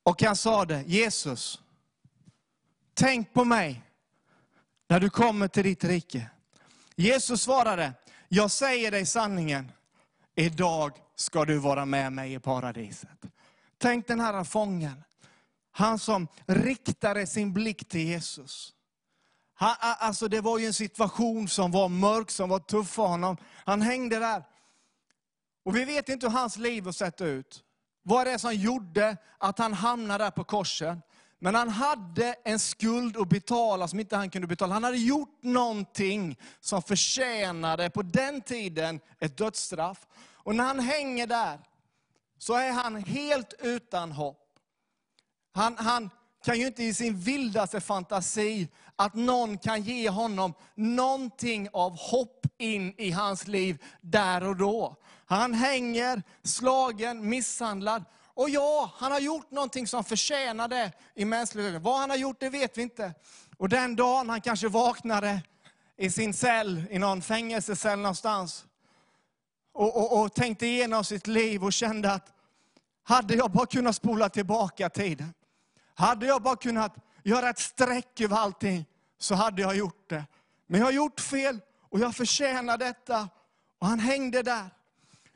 Och han sade, Jesus, tänk på mig när du kommer till ditt rike. Jesus svarade, jag säger dig sanningen, idag ska du vara med mig i paradiset. Tänk den här fången, han som riktade sin blick till Jesus. Han, alltså det var ju en situation som var mörk, som var tuff för honom. Han hängde där. Och vi vet inte hur hans liv har sett ut. Vad är det som gjorde att han hamnade där på korset? Men han hade en skuld att betala som inte han kunde betala. Han hade gjort någonting som förtjänade på den tiden ett dödsstraff. Och när han hänger där så är han helt utan hopp. Han, han kan ju inte i sin vildaste fantasi att någon kan ge honom någonting av hopp in i hans liv där och då. Han hänger slagen, misshandlad. Och ja, han har gjort någonting som förtjänar det i ögon. Vad han har gjort, det vet vi inte. Och den dagen han kanske vaknade i sin cell, i någon fängelsecell någonstans, och, och, och tänkte igenom sitt liv och kände att hade jag bara kunnat spola tillbaka tiden, hade jag bara kunnat göra ett streck över allting, så hade jag gjort det. Men jag har gjort fel och jag förtjänar detta. Och han hängde där.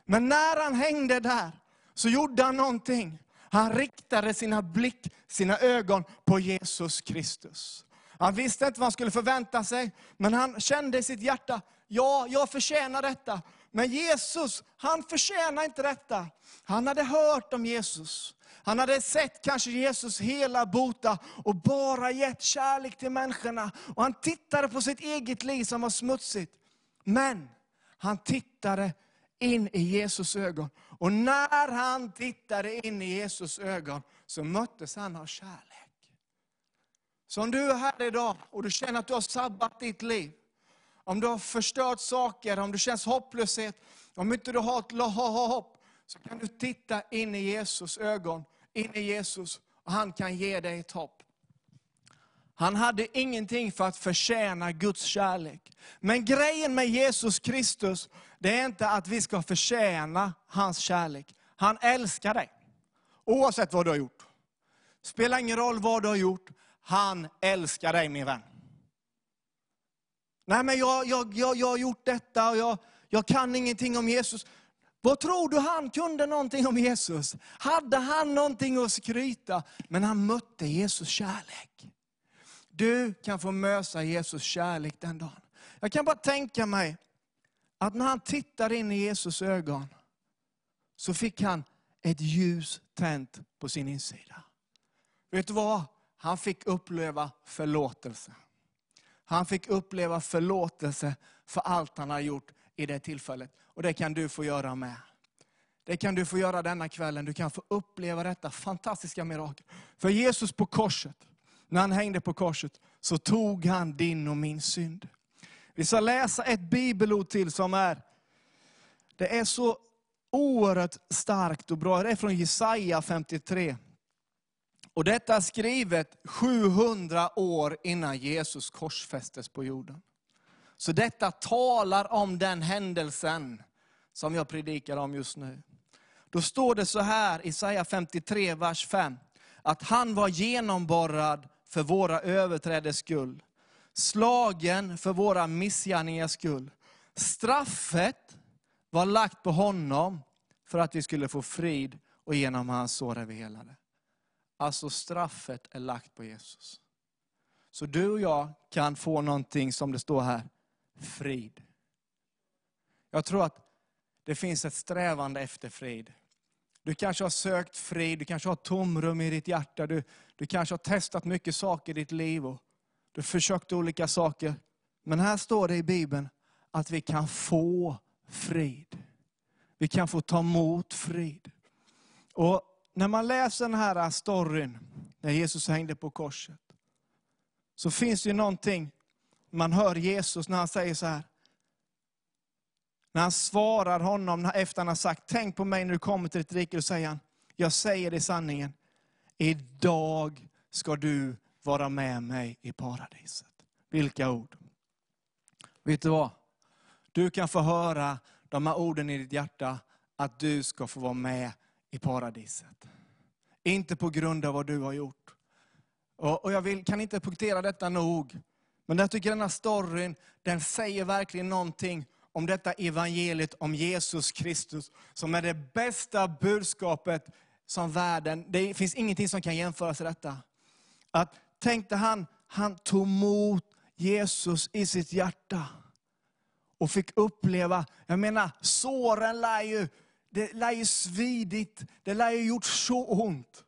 Men när han hängde där, så gjorde han någonting. Han riktade sina blick, sina ögon på Jesus Kristus. Han visste inte vad han skulle förvänta sig, men han kände i sitt hjärta, ja, jag förtjänar detta. Men Jesus, han förtjänar inte detta. Han hade hört om Jesus. Han hade sett kanske Jesus hela bota och bara gett kärlek till människorna. Och han tittade på sitt eget liv som var smutsigt. Men han tittade in i Jesus ögon. Och när han tittade in i Jesus ögon så möttes han av kärlek. Så om du är här idag och du känner att du har sabbat ditt liv, om du har förstört saker, om du känns hopplöshet, om inte du har ett hopp, så kan du titta in i Jesus ögon, in i Jesus, och han kan ge dig ett hopp. Han hade ingenting för att förtjäna Guds kärlek. Men grejen med Jesus Kristus, det är inte att vi ska förtjäna hans kärlek. Han älskar dig. Oavsett vad du har gjort. Spelar ingen roll vad du har gjort. Han älskar dig min vän. Nej men jag, jag, jag, jag har gjort detta och jag, jag kan ingenting om Jesus. Vad tror du han kunde någonting om Jesus? Hade han någonting att skryta? Men han mötte Jesus kärlek. Du kan få möta Jesus kärlek den dagen. Jag kan bara tänka mig att när han tittade in i Jesus ögon, så fick han ett ljus tänt på sin insida. Vet du vad? Han fick uppleva förlåtelse. Han fick uppleva förlåtelse för allt han har gjort i det tillfället. Och det kan du få göra med. Det kan du få göra denna kvällen. Du kan få uppleva detta fantastiska mirakel. För Jesus på korset, när han hängde på korset, så tog han din och min synd. Vi ska läsa ett bibelord till som är, det är så oerhört starkt och bra. Det är från Jesaja 53. Och detta är skrivet 700 år innan Jesus korsfästes på jorden. Så detta talar om den händelsen som jag predikar om just nu. Då står det så här, Isaiah 53, vers 5. Att han var genomborrad för våra överträdes skull. Slagen för våra missgärningars skull. Straffet var lagt på honom för att vi skulle få frid och genom hans sår är vi helade. Alltså straffet är lagt på Jesus. Så du och jag kan få någonting som det står här, frid. Jag tror att det finns ett strävande efter frid. Du kanske har sökt frid, du kanske har tomrum i ditt hjärta, du, du kanske har testat mycket saker i ditt liv och du har försökt olika saker. Men här står det i Bibeln att vi kan få frid. Vi kan få ta emot frid. Och när man läser den här storyn, när Jesus hängde på korset, så finns det ju någonting, man hör Jesus när han säger så här, när han svarar honom efter han har sagt, tänk på mig när du kommer till ditt rike, då säger han, jag säger dig sanningen, idag ska du vara med mig i paradiset. Vilka ord. Vet du vad? Du kan få höra de här orden i ditt hjärta, att du ska få vara med i paradiset. Inte på grund av vad du har gjort. Och, och jag vill, kan inte punktera detta nog. Men jag tycker den här storyn, den säger verkligen någonting om detta evangeliet om Jesus Kristus, som är det bästa budskapet som världen, det finns ingenting som kan jämföras med detta. Att tänkte han, han tog emot Jesus i sitt hjärta. Och fick uppleva, jag menar såren lär ju, det lär ju svidit, det lär ju gjort så ont.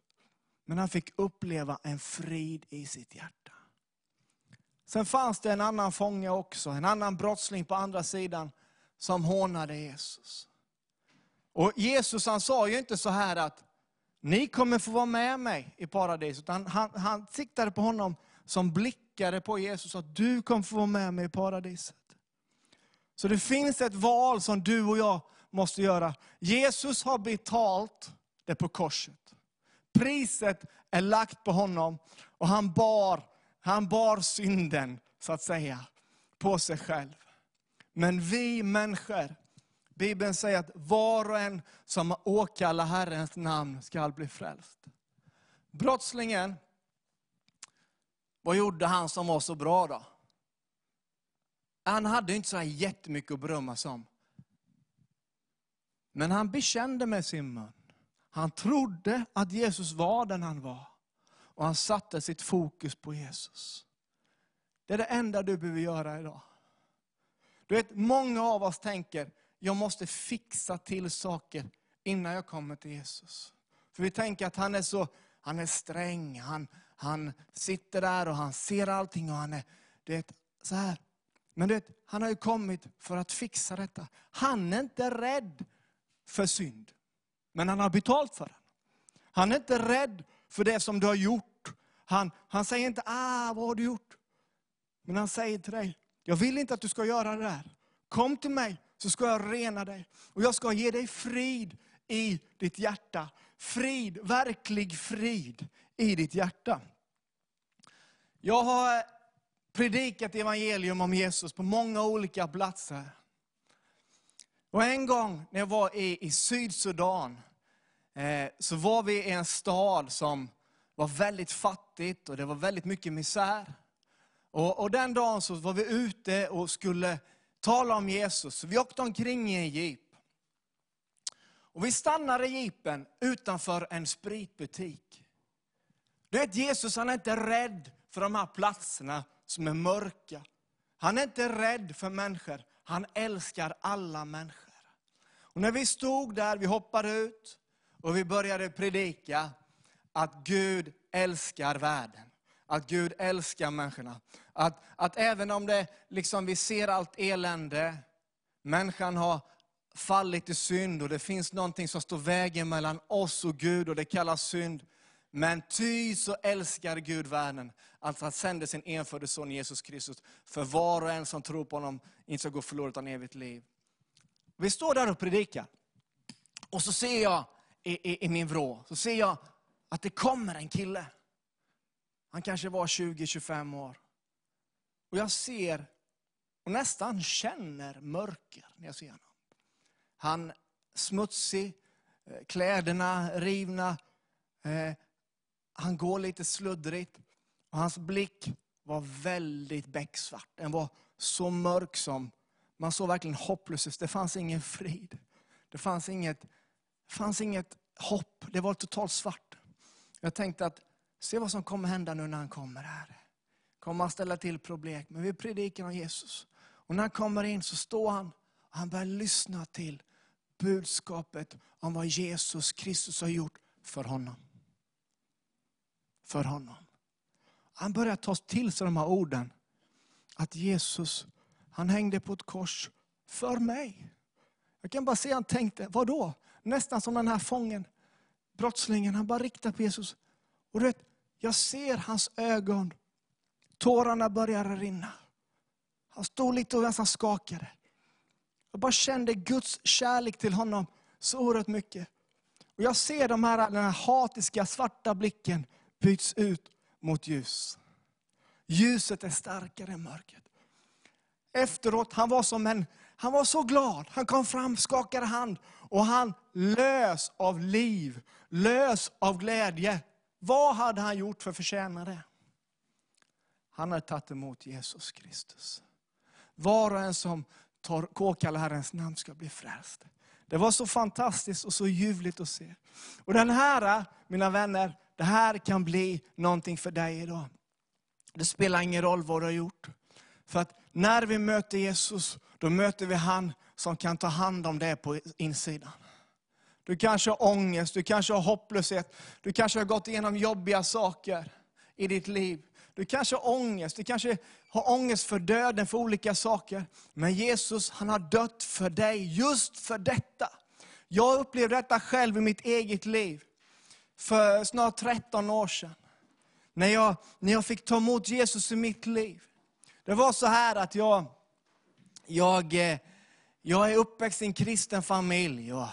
Men han fick uppleva en frid i sitt hjärta. Sen fanns det en annan fånge också, en annan brottsling på andra sidan, som hånade Jesus. Och Jesus han sa ju inte så här att, ni kommer få vara med mig i paradiset. Han, han, han siktade på honom som blickade på Jesus, att du kommer få vara med mig i paradiset. Så det finns ett val som du och jag måste göra. Jesus har betalt det på korset. Priset är lagt på honom och han bar, han bar synden, så att säga, på sig själv. Men vi människor Bibeln säger att var och en som åkallar Herrens namn skall bli frälst. Brottslingen, vad gjorde han som var så bra då? Han hade inte så här jättemycket att berömma sig om. Men han bekände med sin mun. Han trodde att Jesus var den han var. Och han satte sitt fokus på Jesus. Det är det enda du behöver göra idag. Du vet, många av oss tänker, jag måste fixa till saker innan jag kommer till Jesus. För vi tänker att han är så, han är sträng, han, han sitter där och han ser allting och han är, du vet, så här. Men du vet, han har ju kommit för att fixa detta. Han är inte rädd för synd. Men han har betalt för den. Han är inte rädd för det som du har gjort. Han, han säger inte, ah vad har du gjort? Men han säger till dig, jag vill inte att du ska göra det där. Kom till mig så ska jag rena dig. Och jag ska ge dig frid i ditt hjärta. Frid, verklig frid i ditt hjärta. Jag har predikat evangelium om Jesus på många olika platser. Och en gång när jag var i, i Sydsudan, eh, så var vi i en stad som var väldigt fattigt och det var väldigt mycket misär. Och, och den dagen så var vi ute och skulle tala om Jesus. Vi åkte omkring i en jeep. Och vi stannade i jeepen utanför en spritbutik. Du vet, Jesus han är inte rädd för de här platserna som är mörka. Han är inte rädd för människor. Han älskar alla människor. Och när vi stod där, vi hoppade ut och vi började predika att Gud älskar världen. Att Gud älskar människorna. Att, att även om det, liksom, vi ser allt elände, människan har fallit i synd och det finns någonting som står vägen mellan oss och Gud och det kallas synd. Men ty så älskar Gud världen, att han sände sin enfödde son Jesus Kristus, för var och en som tror på honom inte ska gå förlorad utan evigt liv. Vi står där och predikar. Och så ser jag i, i, i min vrå, så ser jag att det kommer en kille. Han kanske var 20-25 år. Och jag ser, och nästan känner mörker när jag ser honom. Han smutsig, eh, kläderna rivna, eh, han går lite sluddrigt. Och hans blick var väldigt becksvart. Den var så mörk som, man såg verkligen hopplöshet. Det fanns ingen frid. Det fanns inget, fanns inget hopp. Det var totalt svart. Jag tänkte att, se vad som kommer hända nu när han kommer här. Kommer han ställa till problem. Men vi predikar om Jesus. Och när han kommer in så står han och han börjar lyssna till budskapet om vad Jesus Kristus har gjort för honom. För honom. Han börjar ta till sig de här orden. Att Jesus, han hängde på ett kors för mig. Jag kan bara se han tänkte, vad då? Nästan som den här fången, brottslingen, han bara riktar på Jesus. Och du vet, jag ser hans ögon, tårarna börjar rinna. Han stod lite och nästan skakade. Jag bara kände Guds kärlek till honom så oerhört mycket. Och jag ser de här, den här hatiska svarta blicken byts ut mot ljus. Ljuset är starkare än mörkret. Efteråt, han var som en, han var så glad. Han kom fram, skakade hand och han lös av liv, lös av glädje. Vad hade han gjort för att förtjäna det? Han hade tagit emot Jesus Kristus. Var och en som tar, åkallar Herrens namn ska bli frälst. Det var så fantastiskt och så ljuvligt att se. Och den här, mina vänner, det här kan bli någonting för dig idag. Det spelar ingen roll vad du har gjort. För att när vi möter Jesus, då möter vi han som kan ta hand om det på insidan. Du kanske har ångest, du kanske har hopplöshet, du kanske har gått igenom jobbiga saker i ditt liv. Du kanske har ångest, du kanske har ångest för döden, för olika saker. Men Jesus han har dött för dig, just för detta. Jag upplevde detta själv i mitt eget liv. För snart 13 år sedan. När jag, när jag fick ta emot Jesus i mitt liv. Det var så här att jag, jag, eh, jag är uppväxt i en kristen familj. Och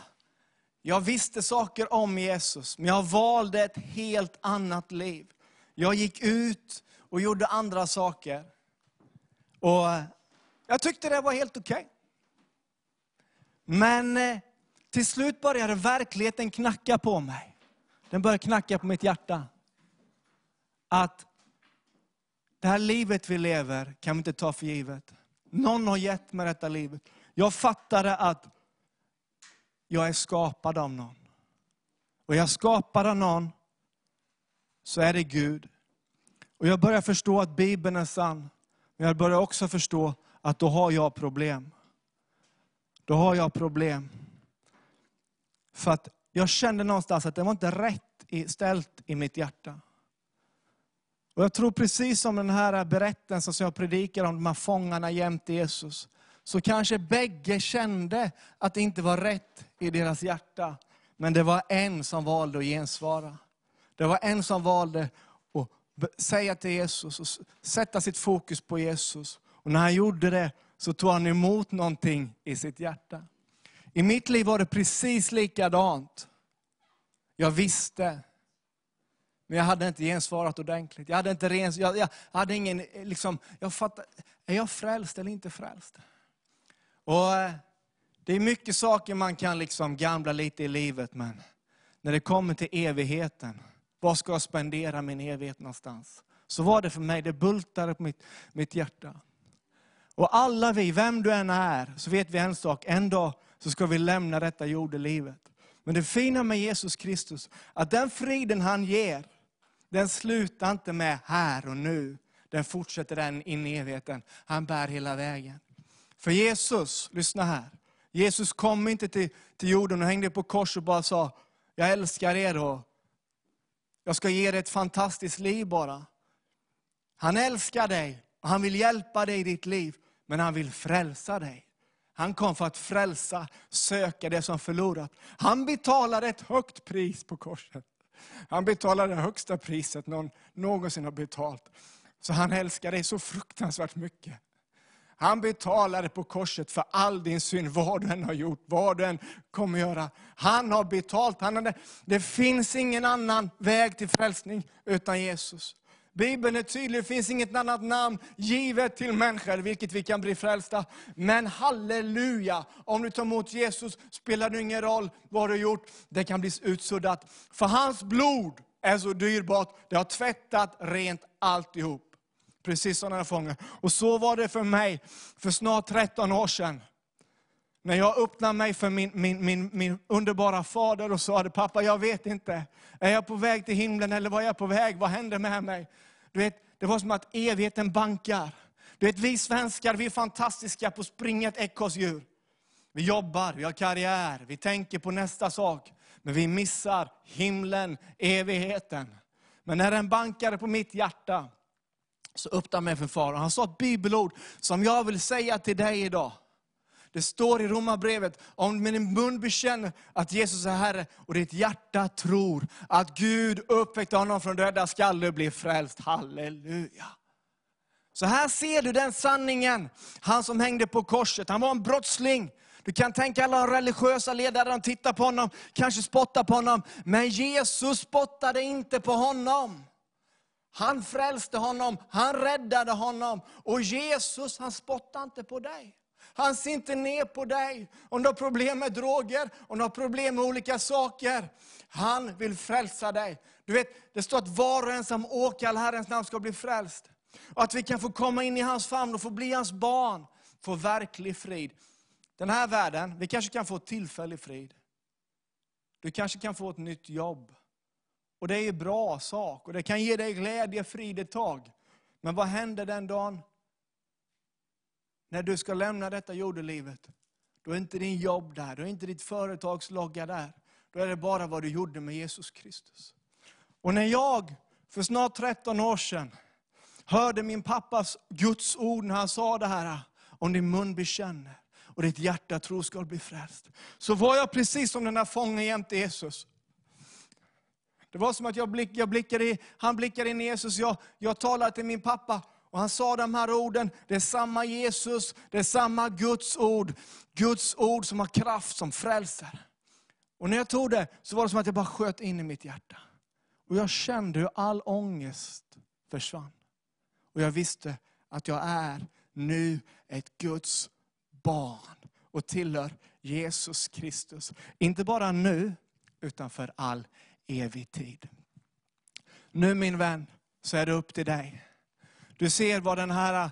jag visste saker om Jesus, men jag valde ett helt annat liv. Jag gick ut och gjorde andra saker. Och jag tyckte det var helt okej. Okay. Men eh, till slut började verkligheten knacka på mig. Den började knacka på mitt hjärta. Att det här livet vi lever kan vi inte ta för givet. Någon har gett mig detta livet. Jag fattade att jag är skapad av någon. Och jag skapad av någon, så är det Gud. Och jag börjar förstå att Bibeln är sann. Men jag börjar också förstå att då har jag problem. Då har jag problem. För att jag kände någonstans att det var inte rätt ställt i mitt hjärta. Och jag tror precis som den här berättelsen som jag predikar om de här fångarna jämte Jesus, så kanske bägge kände att det inte var rätt i deras hjärta. Men det var en som valde att gensvara. Det var en som valde att säga till Jesus och sätta sitt fokus på Jesus. Och när han gjorde det så tog han emot någonting i sitt hjärta. I mitt liv var det precis likadant. Jag visste, men jag hade inte gensvarat ordentligt. Jag hade inte rens, jag, jag hade ingen, liksom, jag fattade, är jag frälst eller inte frälst? Och eh, det är mycket saker man kan liksom gambla lite i livet, men när det kommer till evigheten, var ska jag spendera min evighet någonstans? Så var det för mig, det bultade på mitt, mitt hjärta. Och alla vi, vem du än är, så vet vi en sak, en dag så ska vi lämna detta jordelivet. Men det fina med Jesus Kristus, att den friden han ger, den slutar inte med här och nu. Den fortsätter den in i evigheten. Han bär hela vägen. För Jesus, lyssna här. Jesus kom inte till, till jorden och hängde på kors och bara sa, jag älskar er och jag ska ge er ett fantastiskt liv bara. Han älskar dig och han vill hjälpa dig i ditt liv, men han vill frälsa dig. Han kom för att frälsa, söka det som förlorat. Han betalade ett högt pris på korset. Han betalar det högsta priset någon någonsin har betalt. Så han älskar dig så fruktansvärt mycket. Han betalade på korset för all din synd, vad du än har gjort, vad du än kommer göra. Han har betalt. Han har det. det finns ingen annan väg till frälsning utan Jesus. Bibeln är tydlig, det finns inget annat namn givet till människor, vilket vi kan bli frälsta. Men halleluja, om du tar emot Jesus spelar det ingen roll vad du har gjort, det kan bli utsuddat. För hans blod är så dyrbart, det har tvättat rent alltihop. Precis som den här fången. Och så var det för mig för snart 13 år sedan. När jag öppnade mig för min, min, min, min underbara fader och sa, pappa jag vet inte. Är jag på väg till himlen eller var jag på väg? Vad händer med mig? Du vet, det var som att evigheten bankar. Du vet, vi svenskar vi är fantastiska på att springa ett ekorrsdjur. Vi jobbar, vi har karriär, vi tänker på nästa sak. Men vi missar himlen, evigheten. Men när den bankade på mitt hjärta, så öppnade mig för far. Han sa ett bibelord som jag vill säga till dig idag. Det står i Romarbrevet, om du med din mun bekänner att Jesus är Herre och ditt hjärta tror att Gud uppväckte honom från döda skall du bli frälst. Halleluja. Så här ser du den sanningen. Han som hängde på korset, han var en brottsling. Du kan tänka alla religiösa ledare, de tittar på honom, kanske spottar på honom. Men Jesus spottade inte på honom. Han frälste honom, han räddade honom. Och Jesus, han spottar inte på dig. Han ser inte ner på dig. Om du har problem med droger, om du har problem med olika saker. Han vill frälsa dig. Du vet, det står att var och en som åkallar Herrens namn ska bli frälst. Och att vi kan få komma in i hans famn och få bli hans barn. Få verklig frid. Den här världen, vi kanske kan få tillfällig frid. Du kanske kan få ett nytt jobb. Och det är en bra sak och det kan ge dig glädje, frid ett tag. Men vad händer den dagen när du ska lämna detta jordelivet? Då är inte din jobb där, då är inte ditt företagslogga där. Då är det bara vad du gjorde med Jesus Kristus. Och när jag för snart 13 år sedan hörde min pappas Guds ord när han sa det här, om din mun bekänner och ditt hjärta tror ska bli frälst. Så var jag precis som den där fången jämte Jesus. Det var som att jag, blick, jag blickade, han blickade in i Jesus, jag, jag talade till min pappa. Och han sa de här orden, det är samma Jesus, det är samma Guds ord. Guds ord som har kraft, som frälser. Och när jag tog det, så var det som att jag bara sköt in i mitt hjärta. Och jag kände hur all ångest försvann. Och jag visste att jag är nu ett Guds barn. och tillhör Jesus Kristus. Inte bara nu, utan för all evig tid. Nu min vän, så är det upp till dig. Du ser vad den här äh,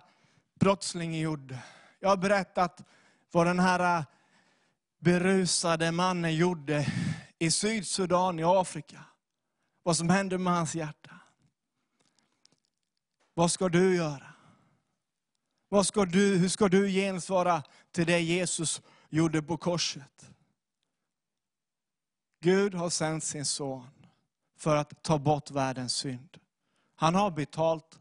brottslingen gjorde. Jag har berättat vad den här äh, berusade mannen gjorde i Sydsudan i Afrika. Vad som hände med hans hjärta. Vad ska du göra? Vad ska du, hur ska du gensvara till det Jesus gjorde på korset? Gud har sänt sin son för att ta bort världens synd. Han har betalt,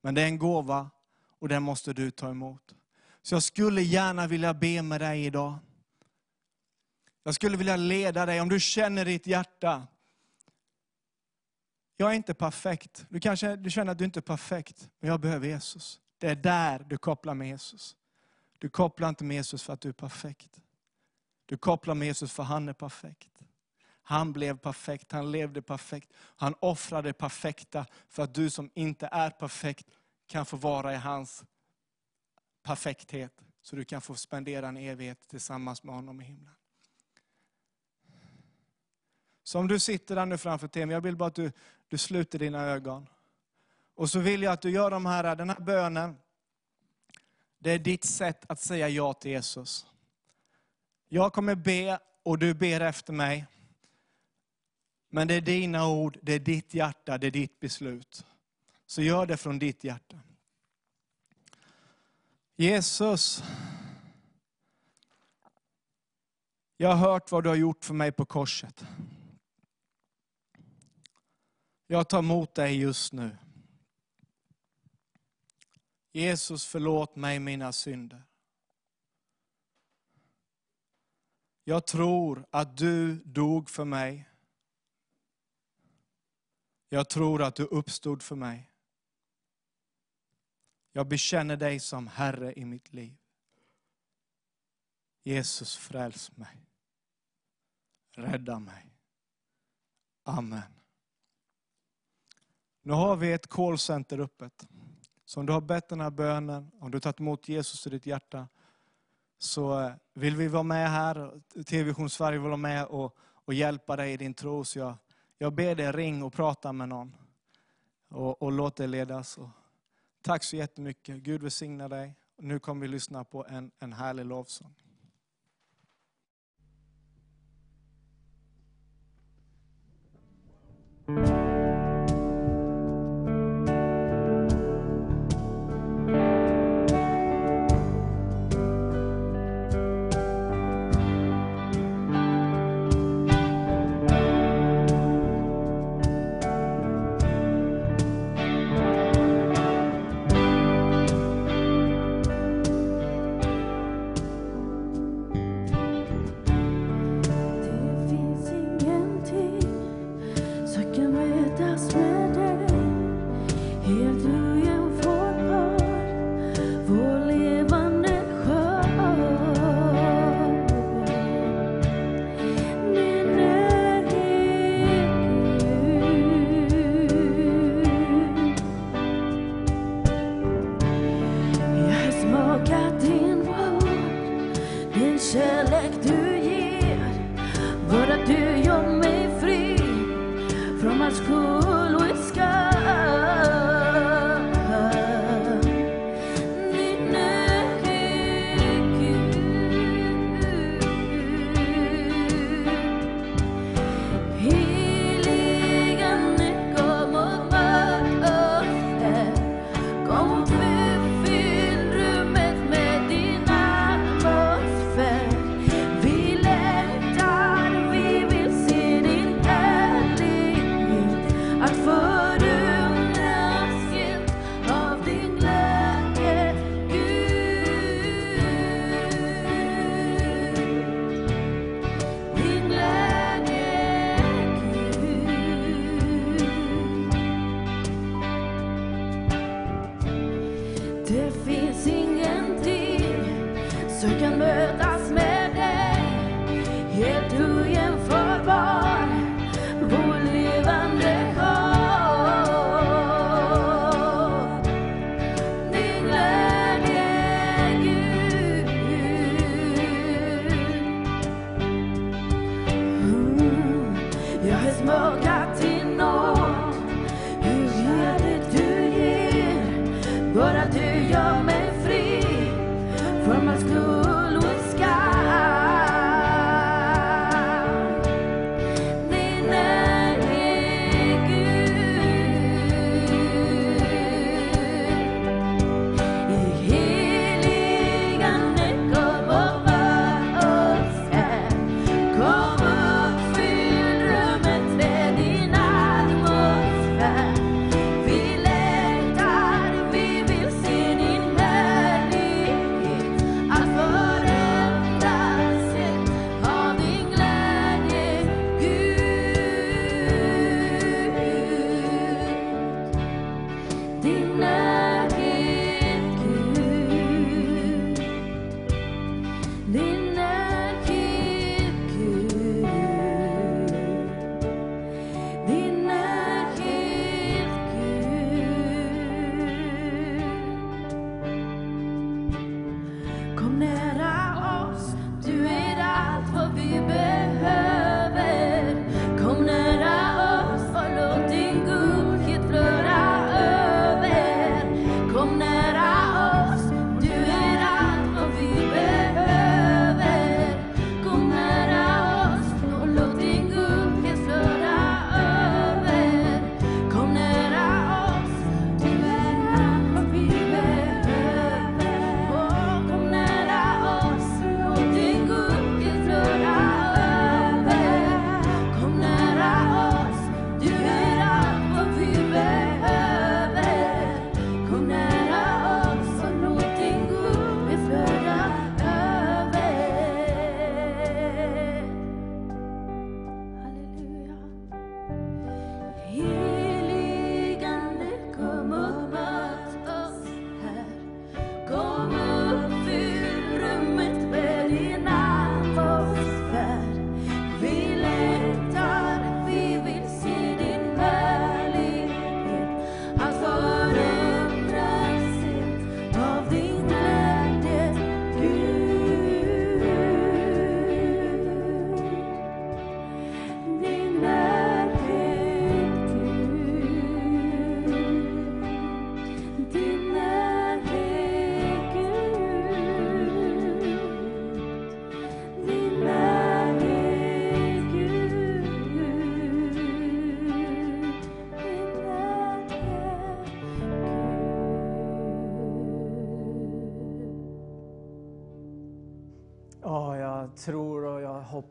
men det är en gåva och den måste du ta emot. Så jag skulle gärna vilja be med dig idag. Jag skulle vilja leda dig, om du känner i ditt hjärta, jag är inte perfekt. Du kanske du känner att du inte är perfekt, men jag behöver Jesus. Det är där du kopplar med Jesus. Du kopplar inte med Jesus för att du är perfekt. Du kopplar med Jesus för han är perfekt. Han blev perfekt, han levde perfekt. Han offrade perfekta för att du som inte är perfekt kan få vara i hans perfekthet. Så du kan få spendera en evighet tillsammans med honom i himlen. Så om du sitter där nu framför tvn, jag vill bara att du, du sluter dina ögon. Och så vill jag att du gör de här, den här bönen. Det är ditt sätt att säga ja till Jesus. Jag kommer be och du ber efter mig. Men det är dina ord, det är ditt hjärta, det är ditt beslut. Så gör det från ditt hjärta. Jesus, jag har hört vad du har gjort för mig på korset. Jag tar emot dig just nu. Jesus, förlåt mig mina synder. Jag tror att du dog för mig. Jag tror att du uppstod för mig. Jag bekänner dig som Herre i mitt liv. Jesus, fräls mig. Rädda mig. Amen. Nu har vi ett callcenter öppet. Så om du har bett den här bönen, om du har tagit emot Jesus i ditt hjärta, så eh, vill vi vara med här. TV-vision Sverige vill vara med och, och hjälpa dig i din tro. Så jag, jag ber dig, ring och prata med någon. Och, och låt dig ledas. Och tack så jättemycket. Gud välsigna dig. Och nu kommer vi lyssna på en, en härlig lovsång. Det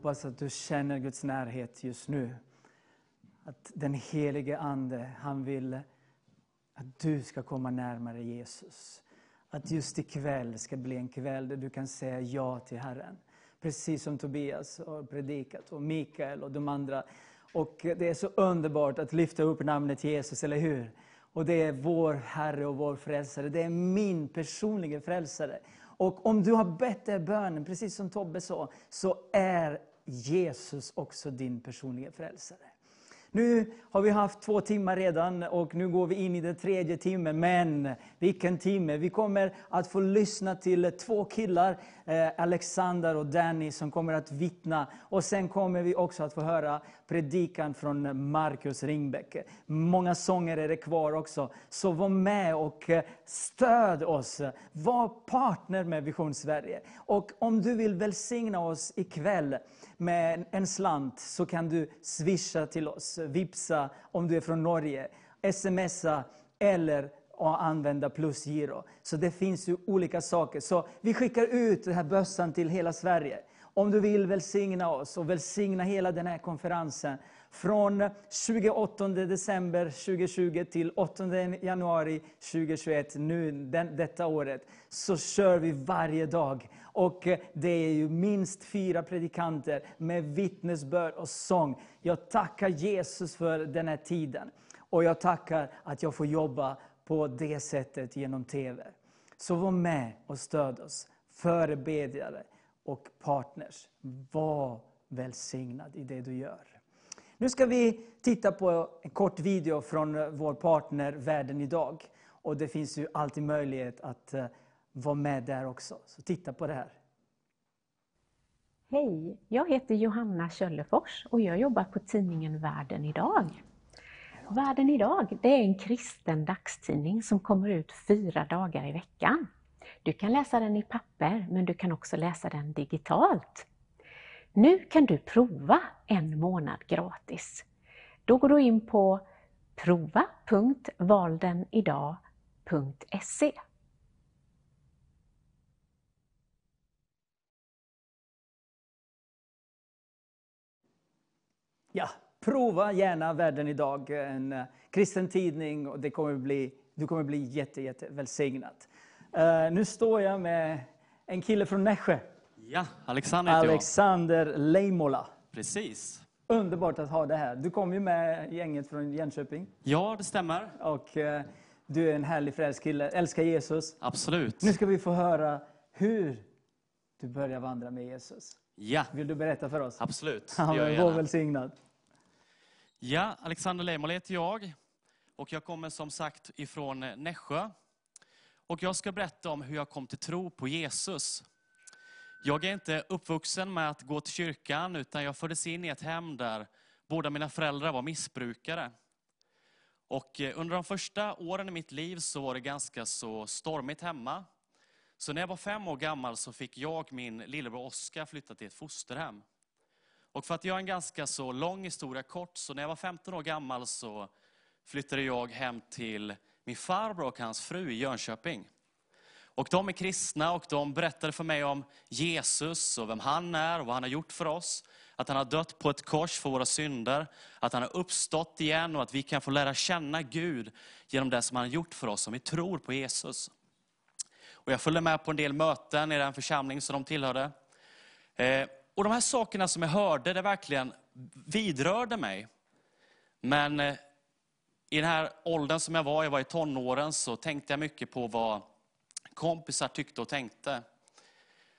hoppas att du känner Guds närhet just nu. Att den helige Ande, han vill att du ska komma närmare Jesus. Att just ikväll ska bli en kväll där du kan säga ja till Herren. Precis som Tobias har predikat och Mikael och de andra. Och det är så underbart att lyfta upp namnet Jesus, eller hur? Och det är vår Herre och vår frälsare. Det är min personliga frälsare. Och om du har bett den bönen, precis som Tobbe sa, så är Jesus också din personliga frälsare. Nu har vi haft två timmar redan och nu går vi in i den tredje timmen. Men vilken timme! Vi kommer att få lyssna till två killar, Eh, Alexander och Danny, som kommer att vittna. Och sen kommer vi också att få höra predikan från Markus Ringbäck. Många sånger är det kvar också. Så var med och eh, stöd oss. Var partner med Vision Sverige. Och om du vill välsigna oss ikväll med en slant så kan du swisha till oss, vipsa om du är från Norge, smsa eller och använda plusgiro. Så det finns ju olika saker. Så vi skickar ut den här bössan till hela Sverige. Om du vill välsigna oss och välsigna hela den här konferensen från 28 december 2020 till 8 januari 2021, nu den, detta året, så kör vi varje dag. Och det är ju minst fyra predikanter med vittnesbörd och sång. Jag tackar Jesus för den här tiden. Och jag tackar att jag får jobba på det sättet genom TV. Så var med och stöd oss, förebedjare och partners. Var välsignad i det du gör. Nu ska vi titta på en kort video från eh, vår partner Världen idag. Och det finns ju alltid möjlighet att eh, vara med där också. Så titta på det här. Hej, jag heter Johanna Köllefors och jag jobbar på tidningen Världen idag. Världen idag, det är en kristen dagstidning som kommer ut fyra dagar i veckan. Du kan läsa den i papper, men du kan också läsa den digitalt. Nu kan du prova en månad gratis. Då går du in på prova.valdenidag.se. prova gärna Världen idag, en eh, kristen tidning och det kommer bli, du kommer bli jätte, jätte välsignad. Eh, nu står jag med en kille från Nässjö, Ja, Alexander. Alexander Leimola. Precis. Underbart att ha det här. Du kom ju med gänget från Jönköping Ja, det stämmer. och eh, du är en härlig frälst kille, älskar Jesus. Absolut. Nu ska vi få höra hur du börjar vandra med Jesus. Ja, Vill du berätta för oss? absolut. Det gör jag gärna. välsignad. Ja, Alexander Leimål heter jag. Och jag kommer som sagt ifrån eh, Nässjö. Och jag ska berätta om hur jag kom till tro på Jesus. Jag är inte uppvuxen med att gå till kyrkan, utan jag föddes in i ett hem där båda mina föräldrar var missbrukare. Och eh, under de första åren i mitt liv så var det ganska så stormigt hemma. Så när jag var fem år gammal så fick jag min lillebror Oskar flytta till ett fosterhem. Och för att göra en ganska så lång historia kort, så när jag var 15 år gammal så flyttade jag hem till min farbror och hans fru i Jönköping. Och de är kristna och de berättade för mig om Jesus och vem han är och vad han har gjort för oss. Att han har dött på ett kors för våra synder, att han har uppstått igen och att vi kan få lära känna Gud genom det som han har gjort för oss om vi tror på Jesus. Och jag följde med på en del möten i den församling som de tillhörde. Eh, och de här sakerna som jag hörde, det verkligen vidrörde mig. Men eh, i den här åldern som jag var, jag var i tonåren, så tänkte jag mycket på vad kompisar tyckte och tänkte.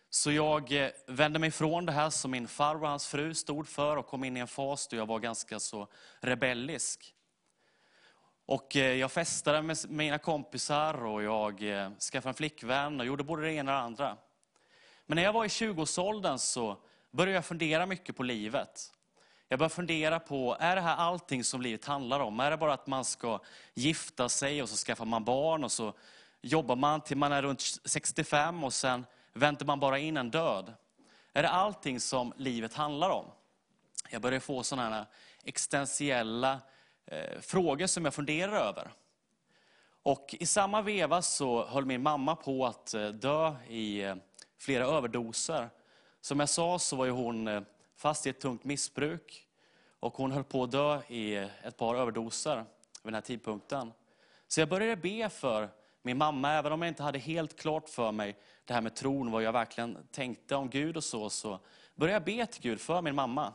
Så jag eh, vände mig ifrån det här som min farbror och hans fru stod för och kom in i en fas då jag var ganska så rebellisk. Och eh, jag festade med mina kompisar och jag skaffade en flickvän och gjorde både det ena och det andra. Men när jag var i 20-årsåldern så började jag fundera mycket på livet. Jag började fundera på, är det här allting som livet handlar om? Är det bara att man ska gifta sig och så skaffar man barn och så jobbar man till man är runt 65 och sen väntar man bara in en död? Är det allting som livet handlar om? Jag började få sådana här existentiella eh, frågor som jag funderar över. Och i samma veva så höll min mamma på att eh, dö i eh, flera överdoser. Som jag sa så var ju hon eh, fast i ett tungt missbruk. Och hon höll på att dö i ett par överdoser vid den här tidpunkten. Så jag började be för min mamma, även om jag inte hade helt klart för mig det här med tron, vad jag verkligen tänkte om Gud och så, så började jag be till Gud för min mamma.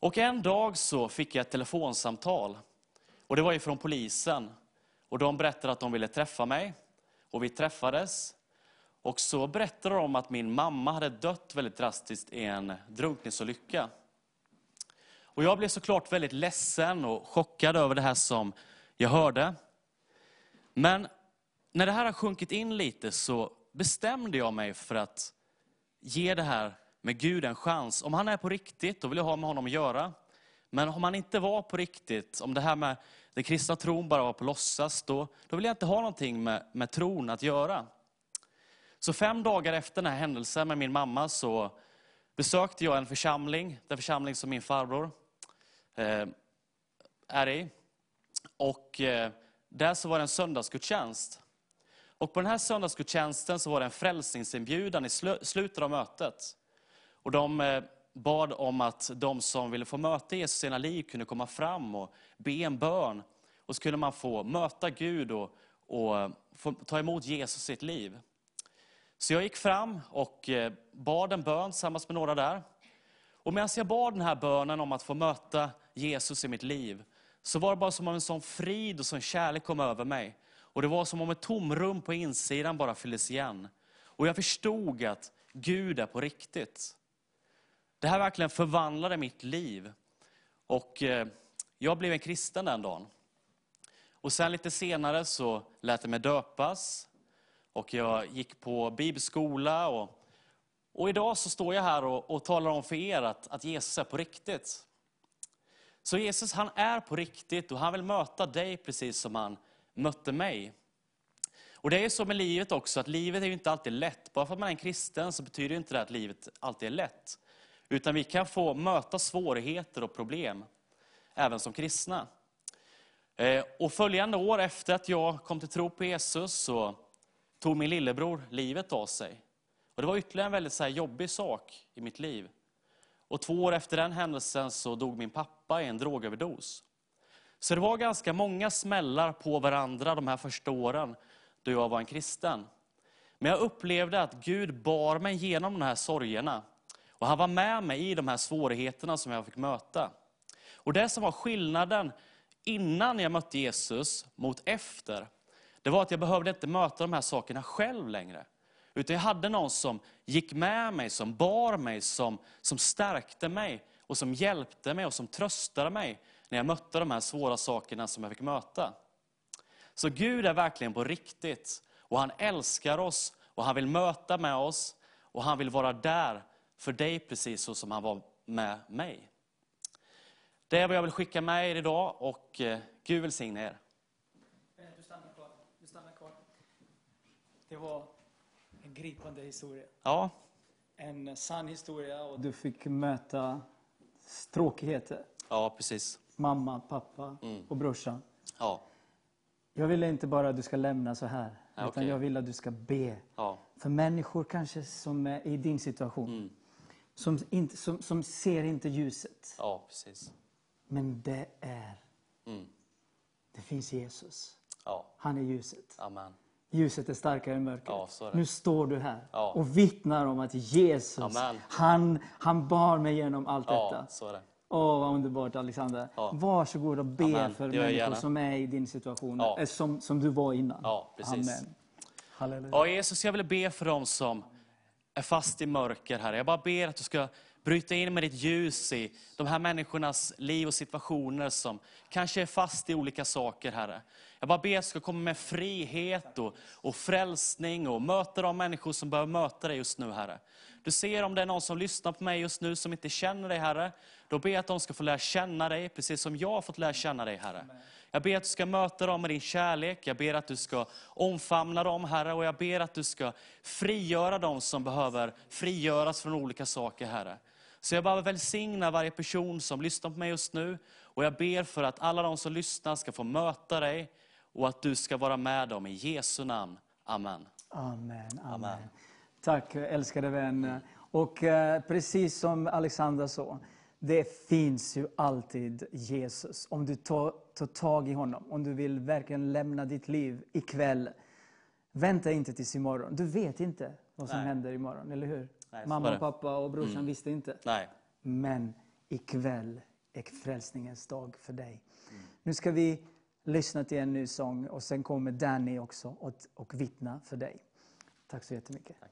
Och en dag så fick jag ett telefonsamtal. Och det var ifrån polisen. Och de berättade att de ville träffa mig. Och vi träffades. Och så berättade de att min mamma hade dött väldigt drastiskt i en drunkningsolycka. Och jag blev såklart väldigt ledsen och chockad över det här som jag hörde. Men när det här har sjunkit in lite så bestämde jag mig för att ge det här med Gud en chans. Om han är på riktigt, då vill jag ha med honom att göra. Men om han inte var på riktigt, om det här med den kristna tron bara var på låtsas, då, då vill jag inte ha någonting med, med tron att göra. Så fem dagar efter den här händelsen med min mamma så besökte jag en församling, den församling som min farbror eh, är i. Och eh, där så var det en söndagsgudstjänst. Och på den här söndagsgudstjänsten så var det en frälsningsinbjudan i sl slutet av mötet. Och de eh, bad om att de som ville få möta Jesus i sina liv kunde komma fram och be en bön. Och så kunde man få möta Gud och, och få ta emot Jesus i sitt liv. Så jag gick fram och eh, bad en bön tillsammans med några där. Och medan jag bad den här bönen om att få möta Jesus i mitt liv, så var det bara som om en sån frid och sån kärlek kom över mig. Och det var som om ett tomrum på insidan bara fylldes igen. Och jag förstod att Gud är på riktigt. Det här verkligen förvandlade mitt liv. Och eh, jag blev en kristen den dagen. Och sen lite senare så lät jag mig döpas. Och jag gick på bibelskola och Och idag så står jag här och, och talar om för er att, att Jesus är på riktigt. Så Jesus han är på riktigt och han vill möta dig precis som han mötte mig. Och det är så med livet också, att livet är ju inte alltid lätt. Bara för att man är en kristen så betyder inte det att livet alltid är lätt. Utan vi kan få möta svårigheter och problem, även som kristna. Eh, och följande år efter att jag kom till tro på Jesus så tog min lillebror livet av sig. Och det var ytterligare en väldigt så här jobbig sak i mitt liv. Och två år efter den händelsen så dog min pappa i en drogöverdos. Så det var ganska många smällar på varandra de här första åren då jag var en kristen. Men jag upplevde att Gud bar mig genom de här sorgerna. Och han var med mig i de här svårigheterna som jag fick möta. Och det som var skillnaden innan jag mötte Jesus mot efter, det var att jag behövde inte möta de här sakerna själv längre. Utan jag hade någon som gick med mig, som bar mig, som, som stärkte mig och som hjälpte mig och som tröstade mig när jag mötte de här svåra sakerna som jag fick möta. Så Gud är verkligen på riktigt och han älskar oss och han vill möta med oss och han vill vara där för dig precis så som han var med mig. Det är vad jag vill skicka med er idag och eh, Gud välsigne er. Du stannar kvar. Du stannar kvar. Det var en gripande historia. Ja, En sann historia och du fick möta tråkigheter. ja precis. Mamma, pappa Mm. och brorsan. Ja, Jag vill inte bara att du ska lämna så här. Ja, utan okej. jag vill att du ska be. ja. För människor kanske som är i din situation. Mm. Som, inte, som, som ser inte ljuset. Ja, precis. Men det är, Mm. det finns Jesus. Ja, Han är ljuset. amen. Ljuset är starkare än mörkret. Ja. Nu står du här Ja. och vittnar om att Jesus, Amen. han, han bar mig genom allt Ja, detta. så det. Åh, vad underbart Alexander. Ja. Varsågod och be Amen. för människor gärna. som är i din situation, eh, som, som du var innan. Ja, precis. Amen. Halleluja. Ja, Jesus, jag vill be för dem som är fast i mörker, Herre. Jag bara ber att du ska bryta in med ditt ljus i de här människornas liv och situationer som kanske är fast i olika saker, Herre. Jag bara ber att du ska komma med frihet och, och frälsning och möta de människor som behöver möta dig just nu, Herre. Du ser om det är någon som lyssnar på mig just nu som inte känner dig, Herre. Då ber jag att de ska få lära känna dig, precis som jag har fått lära känna dig, Herre. Jag ber att du ska möta dem med din kärlek. Jag ber att du ska omfamna dem, Herre. Och jag ber att du ska frigöra dem som behöver frigöras från olika saker, Herre. Så jag bara välsignar varje person som lyssnar på mig just nu. Och jag ber för att alla de som lyssnar ska få möta dig och att du ska vara med dem i Jesu namn. Amen. Amen, amen. Amen. Tack älskade vän. Och eh, precis som Alexander sa, det finns ju alltid Jesus. Om du tar, tar tag i honom, om du vill verkligen lämna ditt liv ikväll. Vänta inte tills imorgon. Du vet inte vad som Nej. händer imorgon, eller hur? Nej, Mamma, det. pappa och brorsan Mm. visste inte. Nej. Men ikväll är frälsningens dag för dig. Mm. Nu ska vi lyssna till en ny sång och sen kommer Danny också och, och vittna för dig. Tack så jättemycket. Stor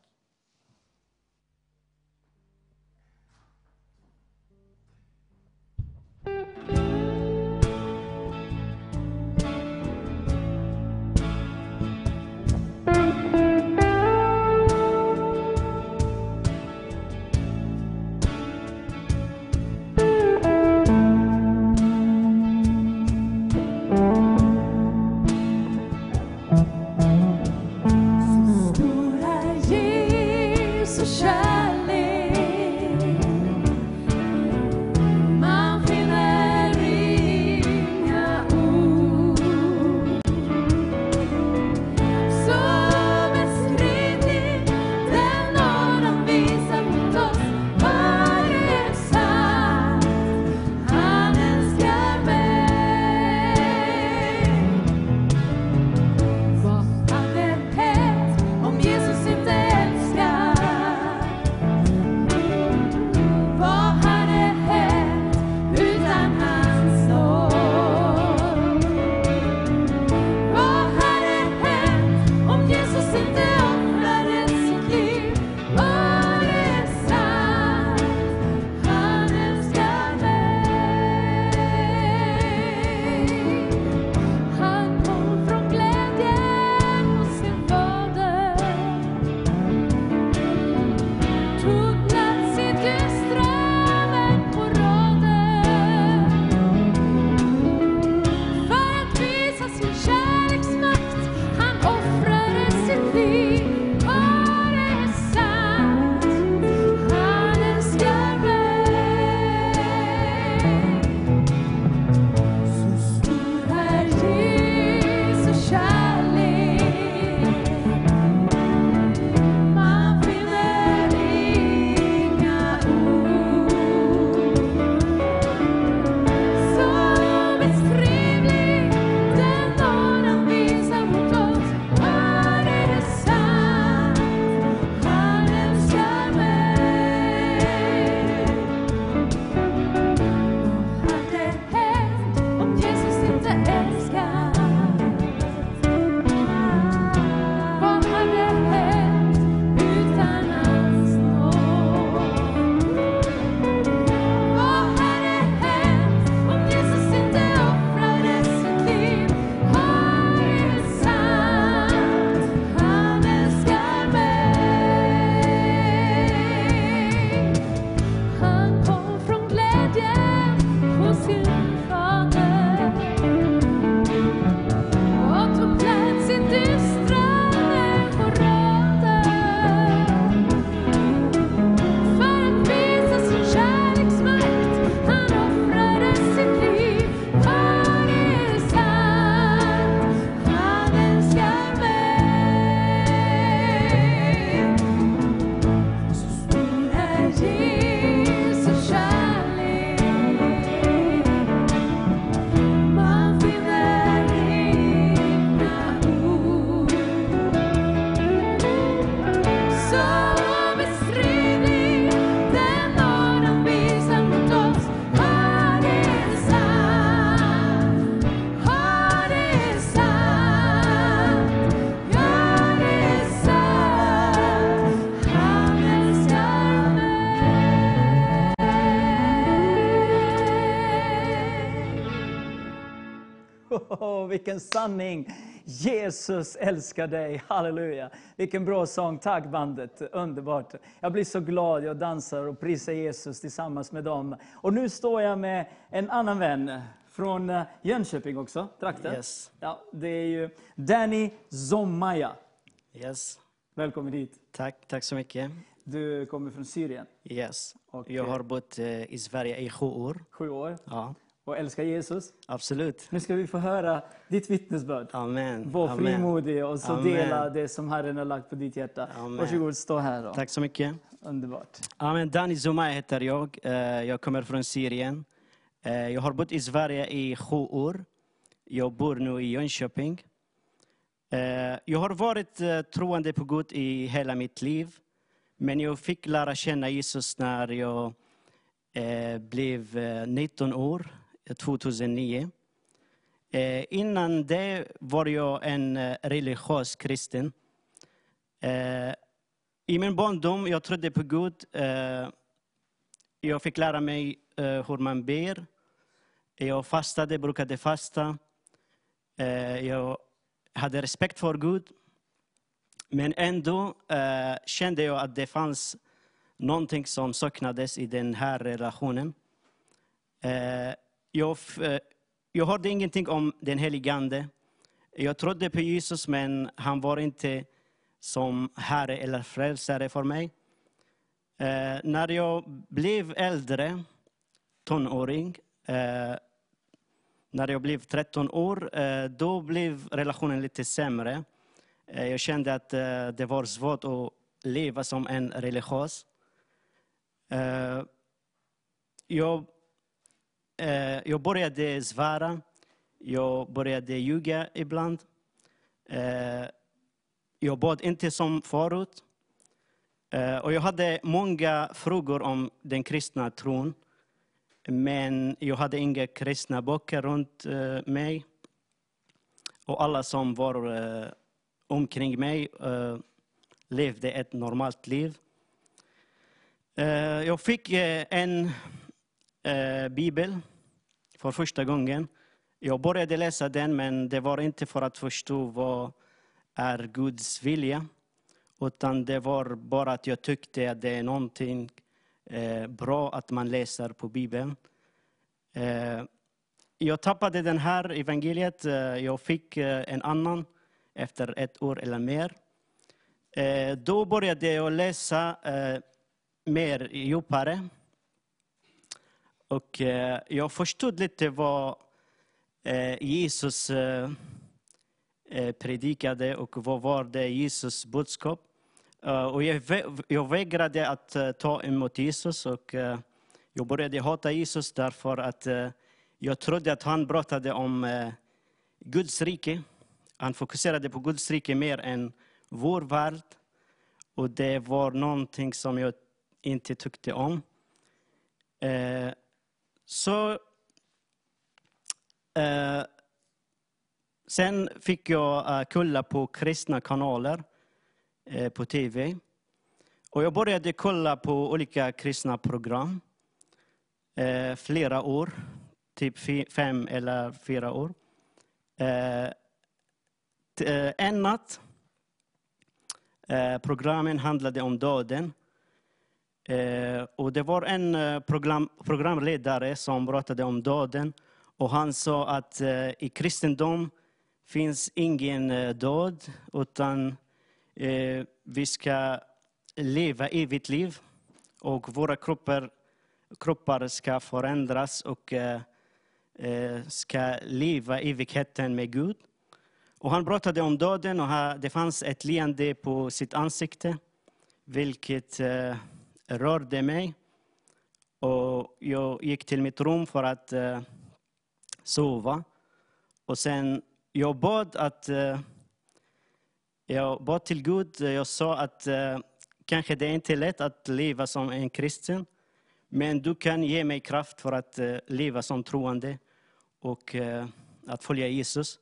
Oh, vilken sanning! Jesus älskar dig, halleluja! Vilken bra sång, tack bandet, underbart! Jag blir så glad, jag dansar och prisar Jesus tillsammans med dem. Och nu står jag med en annan vän från eh, Jönköping också, trakten. Yes. Ja, det är ju Danny Zommaya. Yes. Välkommen hit. Tack, tack så mycket. Du kommer från Syrien. Yes. Och, jag har eh, bott eh, i Sverige i sju år. Sju år. Ja, Och älskar Jesus. absolut. Nu ska vi få höra ditt vittnesbörd. Amen. Var Amen. frimodig och så Amen. dela det som Herren har lagt på ditt hjärta. Amen. Varsågod, stå här då. Tack så mycket. Underbart. Amen. Dani Zumay heter jag. Eh, Jag kommer från Syrien. Eh, Jag har bott i Sverige i sju år. Jag bor nu i Jönköping. Eh, Jag har varit troende på Gud i hela mitt liv. Men jag fick lära känna Jesus när jag blev eh, 19 år, 2009. Eh, Innan det var jag en eh, religiös kristen. Eh, I min barndom jag trodde på Gud. Eh, Jag fick lära mig eh, hur man ber. Jag fastade, brukade fasta. Eh, Jag hade respekt för Gud. Men ändå eh, kände jag att det fanns någonting som saknades i den här relationen. Eh, jag, eh, jag hörde ingenting om den helige Ande. Jag trodde på Jesus, men han var inte som Herre eller frälsare för mig. Eh, när jag blev äldre, tonåring, eh, när jag blev 13 år, eh, då blev relationen lite sämre. Eh, Jag kände att eh, det var svårt att leva som en religiös. Eh, Jag, eh, jag började svära. Jag började ljuga ibland. Eh, Jag bad inte som förut. Eh, Och jag hade många frågor om den kristna tron. Men jag hade inga kristna böcker runt eh, mig. Och alla som var eh, omkring mig eh, levde ett normalt liv. Eh, jag fick eh, en eh, bibel för första gången. Jag började läsa den, men det var inte för att förstå vad är Guds vilja. Utan det var bara att jag tyckte att det är någonting eh, bra att man läser på Bibeln. Eh, jag tappade den här evangeliet. Eh, jag fick eh, en annan efter ett år eller mer. Eh, då började jag läsa mer djupare. Och eh, jag förstod lite vad eh, Jesus eh, eh predikade och vad var det Jesus budskap. Eh, och jag, jag vägrade att eh, ta emot Jesus och jag började hata Jesus därför att jag trodde att han pratade om Guds rike. Han fokuserade på Guds rike mer än vår värld. Och det var någonting som jag inte tyckte om. Så eh, Sen fick jag eh, kolla på kristna kanaler eh, på tv. Och jag började kolla på olika kristna program. Eh, flera år, typ fem eller fyra år. Eh, eh, en natt, eh, programmen handlade om döden. Eh, och det var en eh, program, programledare som pratade om döden. Och han sa att eh, i kristendom finns ingen eh, död, utan eh, vi ska leva evigt liv. Och våra kroppar, kroppar ska förändras och eh, ska leva evigheten med Gud. Och han pratade om döden och det fanns ett leende på sitt ansikte, vilket rörde mig. Och jag gick till mitt rum för att eh, sova. Och sen jag bad att eh, jag bad till Gud. Jag sa att eh, kanske det är inte lätt att leva som en kristen. Men du kan ge mig kraft för att eh, leva som troende och eh, att följa Jesus.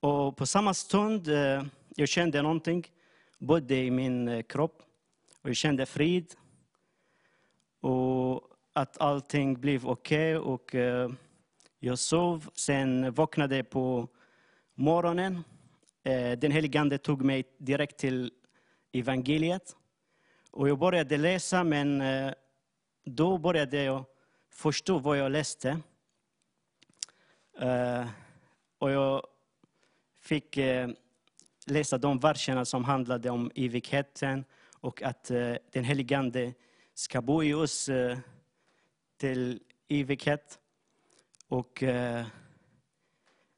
Och på samma stund eh, jag kände någonting både i min eh, kropp och jag kände frid. Och att allting blev okej och eh, Jag sov, sen vaknade på morgonen. Eh, Den helige Ande tog mig direkt till evangeliet. Och jag började läsa, men eh, då började jag förstå vad jag läste. Eh, och jag fick eh, läsa de verserna som handlade om evigheten och att eh, den helige Ande ska bo i oss eh, till evighet. Och eh,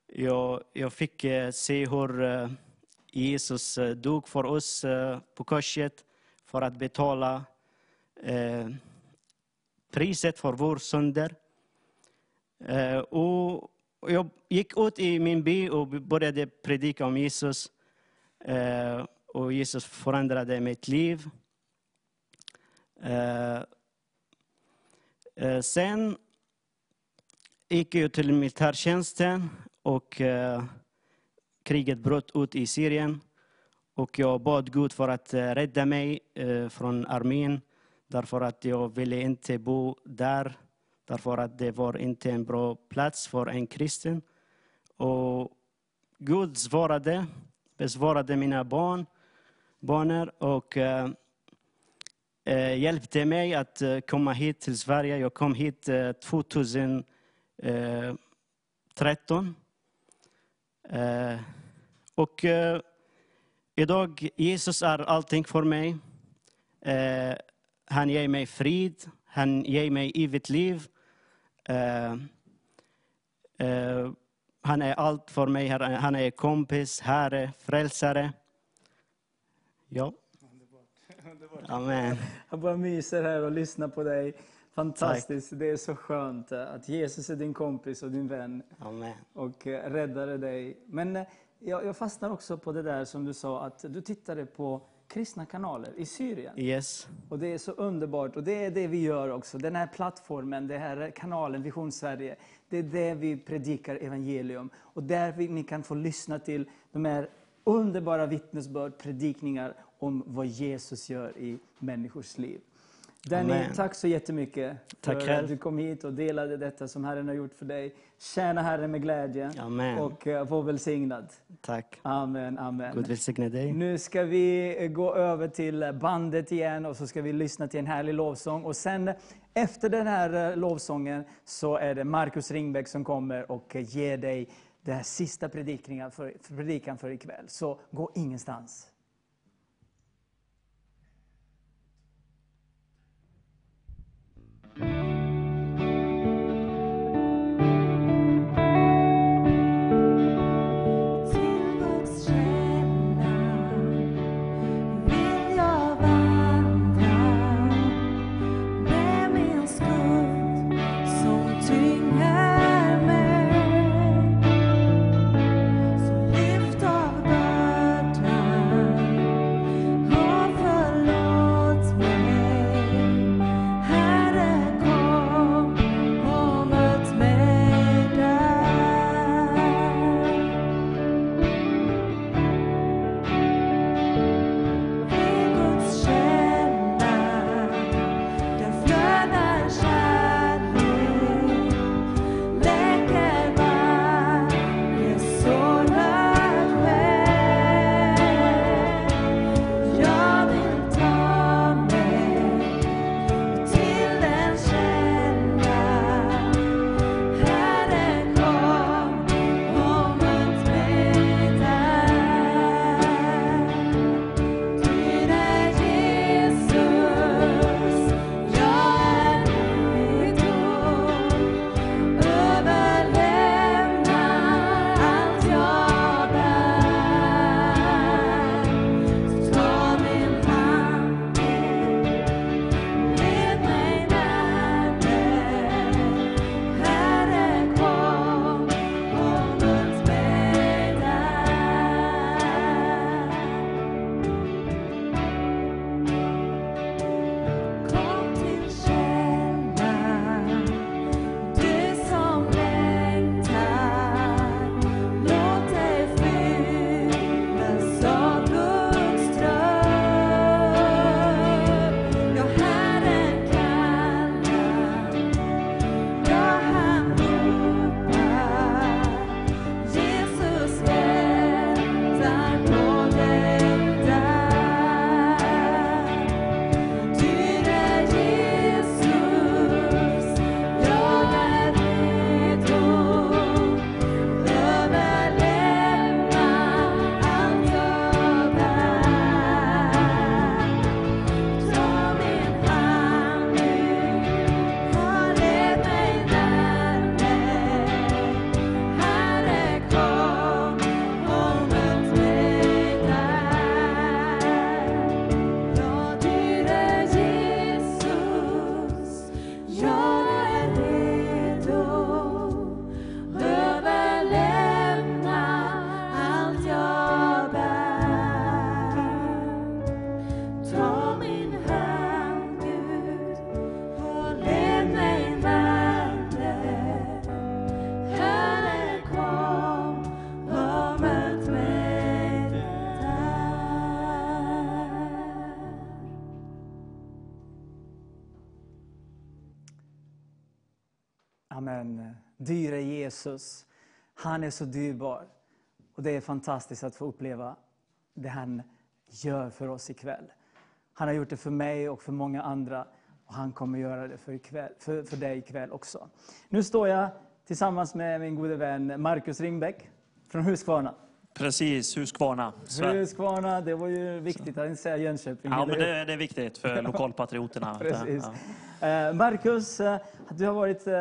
jag, jag fick eh, se hur Jesus dog för oss på korset för att betala priset för vår synder. Och jag gick ut i min by och började predika om Jesus. Och Jesus förändrade mitt liv. Eh, eh, sen gick jag till militärtjänsten och eh, kriget bröt ut i Syrien. Och jag bad Gud för att eh, rädda mig eh, från armén därför att jag ville inte bo där därför att det var inte en bra plats för en kristen. Och Gud svarade, besvarade mina barn, barner och eh, eh, hjälpte mig att eh, komma hit till Sverige. Jag kom hit eh, 2013. Eh, och idag, Jesus är allting för mig. Han ger mig frid, han ger mig evigt liv. Han är allt för mig, Han är- han är kompis, herre, frälsare. Ja. Amen. Jag bara myser här och lyssnar på dig. Fantastiskt. Det är så skönt att Jesus är din kompis och din vän. Amen. Och eh, räddade dig. Men eh, jag, jag fastnar också på det där som du sa, att du tittade på kristna kanaler i Syrien. Yes. Och det är så underbart. Och det är det vi gör också. Den här plattformen, den här kanalen Vision Sverige. Det är där vi predikar evangelium. Och där vi, ni kan få lyssna till de här underbara vittnesbörd, predikningar om vad Jesus gör i människors liv. Danny, Amen. tack så jättemycket Tack för att du kom hit och delade detta som Herren har gjort för dig. Tjäna Herren med glädje Amen. och eh, var välsignad. Tack. Amen, amen. Gud välsigne dig. Nu ska vi eh, gå över till bandet igen och så ska vi lyssna till en härlig lovsång. Och sen efter den här eh, lovsången så är det Markus Ringbäck som kommer och eh, ger dig den här sista predikan för, för predikan för ikväll. Så gå ingenstans. Dyre Jesus. Han är så dyrbar. Och det är fantastiskt att få uppleva det han gör för oss ikväll. Han har gjort det för mig och för många andra. Och han kommer göra det för, ikväll, för, för dig ikväll också. Nu står jag tillsammans med min gode vän Markus Ringbäck från Huskvarna. Precis, Huskvarna. Huskvarna, det var ju viktigt att inte säga Jönköping. Ja, men det, det är viktigt för lokalpatrioterna. Precis. Ja. Eh, Marcus, eh, du har varit eh,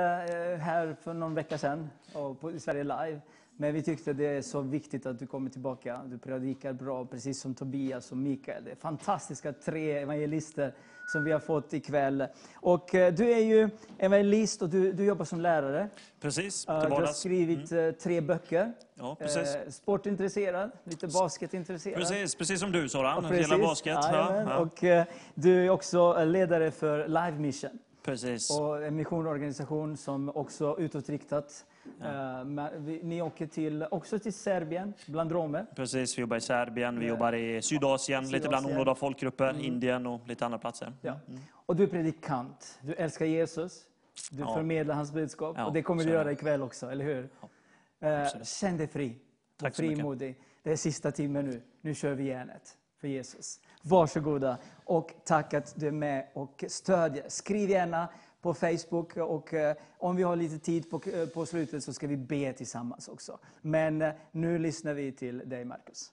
här för någon vecka sedan på, Sverige Live. Men vi tyckte det är så viktigt att du kommer tillbaka. Du predikar bra, precis som Tobias och Mikael. Det är fantastiska tre evangelister som vi har fått ikväll. Och eh, du är ju evangelist och du, du jobbar som lärare. Precis, Eh, till Du har skrivit eh, tre böcker. Ja, precis. Eh, Sportintresserad, lite basketintresserad. Precis, precis som du Soran. Ja, precis. basket. Ja, ja. Och eh, du är också ledare för Live Mission. Precis. Och en missionorganisation som också utåtriktat. Eh, men vi- Ni åker till, också till Serbien, bland romer. Precis, vi jobbar i Serbien, vi Ja. jobbar i Sydasien, lite bland Sydasien. onådda folkgrupper, Mm. Indien och lite andra platser. Ja. Och du är predikant. Du älskar Jesus. Du Ja. förmedlar hans budskap. Ja, och det kommer du göra ikväll också, eller hur? Eh, känn dig fri Tack och mycket. frimodig. Det är sista timmen nu. Nu kör vi järnet för Jesus. Varsågoda och tack att du är med och stödjer. Skriv gärna på Facebook och eh, om vi har lite tid på, eh, på slutet så ska vi be tillsammans också. Men eh, nu lyssnar vi till dig Markus.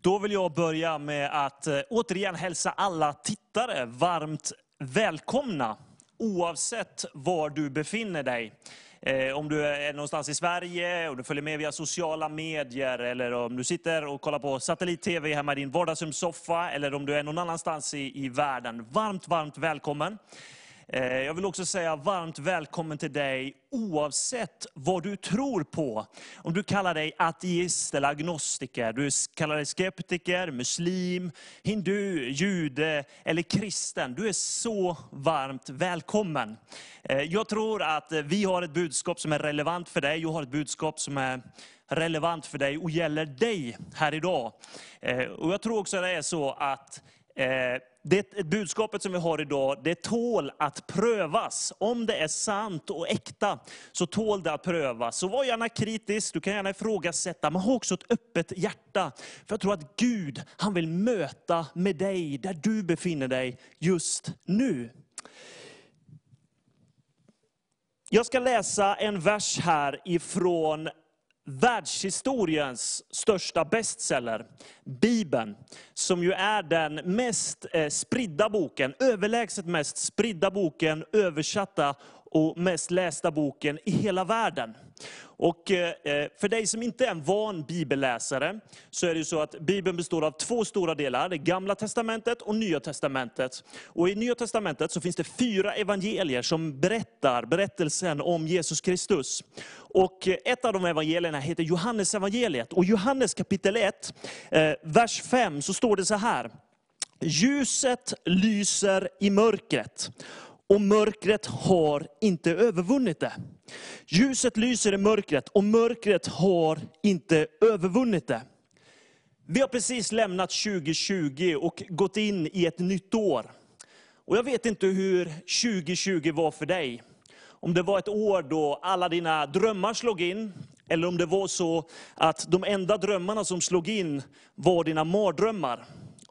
Då vill jag börja med att återigen hälsa alla tittare varmt välkomna, oavsett var du befinner dig. Eh, om du är någonstans i Sverige, och du följer med via sociala medier, eller om du sitter och kollar på satellit-tv hemma i din vardagsrumssoffa, eller om du är någon annanstans i, i världen. Varmt, varmt välkommen. Eh, jag vill också säga varmt välkommen till dig oavsett vad du tror på. Om du kallar dig ateist eller agnostiker, du kallar dig skeptiker, muslim, hindu, jude eller kristen. Du är så varmt välkommen. Eh, jag tror att vi har ett budskap som är relevant för dig. Jag har ett budskap som är relevant för dig och gäller dig här idag. Eh, och jag tror också att det är så att det budskapet som vi har idag, det tål att prövas. Om det är sant och äkta, så tål det att prövas. Så var gärna kritisk, du kan gärna ifrågasätta, men ha också ett öppet hjärta. För jag tror att Gud, han vill möta med dig, där du befinner dig just nu. Jag ska läsa en vers här ifrån världshistoriens största bestseller, Bibeln, som ju är den mest eh, spridda boken, överlägset mest spridda boken, översatta och mest lästa boken i hela världen. Och eh, eh, för dig som inte är en van bibelläsare, så är det ju så att Bibeln består av två stora delar, det gamla testamentet och nya testamentet. Och i nya testamentet så finns det fyra evangelier som berättar berättelsen om Jesus Kristus. Och eh, ett av de evangelierna heter Johannes evangeliet. Och Johannes kapitel 1, vers 5, så står det så här. Ljuset lyser i mörkret och mörkret har inte övervunnit det. Ljuset lyser i mörkret och mörkret har inte övervunnit det. Vi har precis lämnat 2020 och gått in i ett nytt år. Och jag vet inte hur 2020 var för dig. Om det var ett år då alla dina drömmar slog in, eller om det var så att de enda drömmarna som slog in var dina mardrömmar.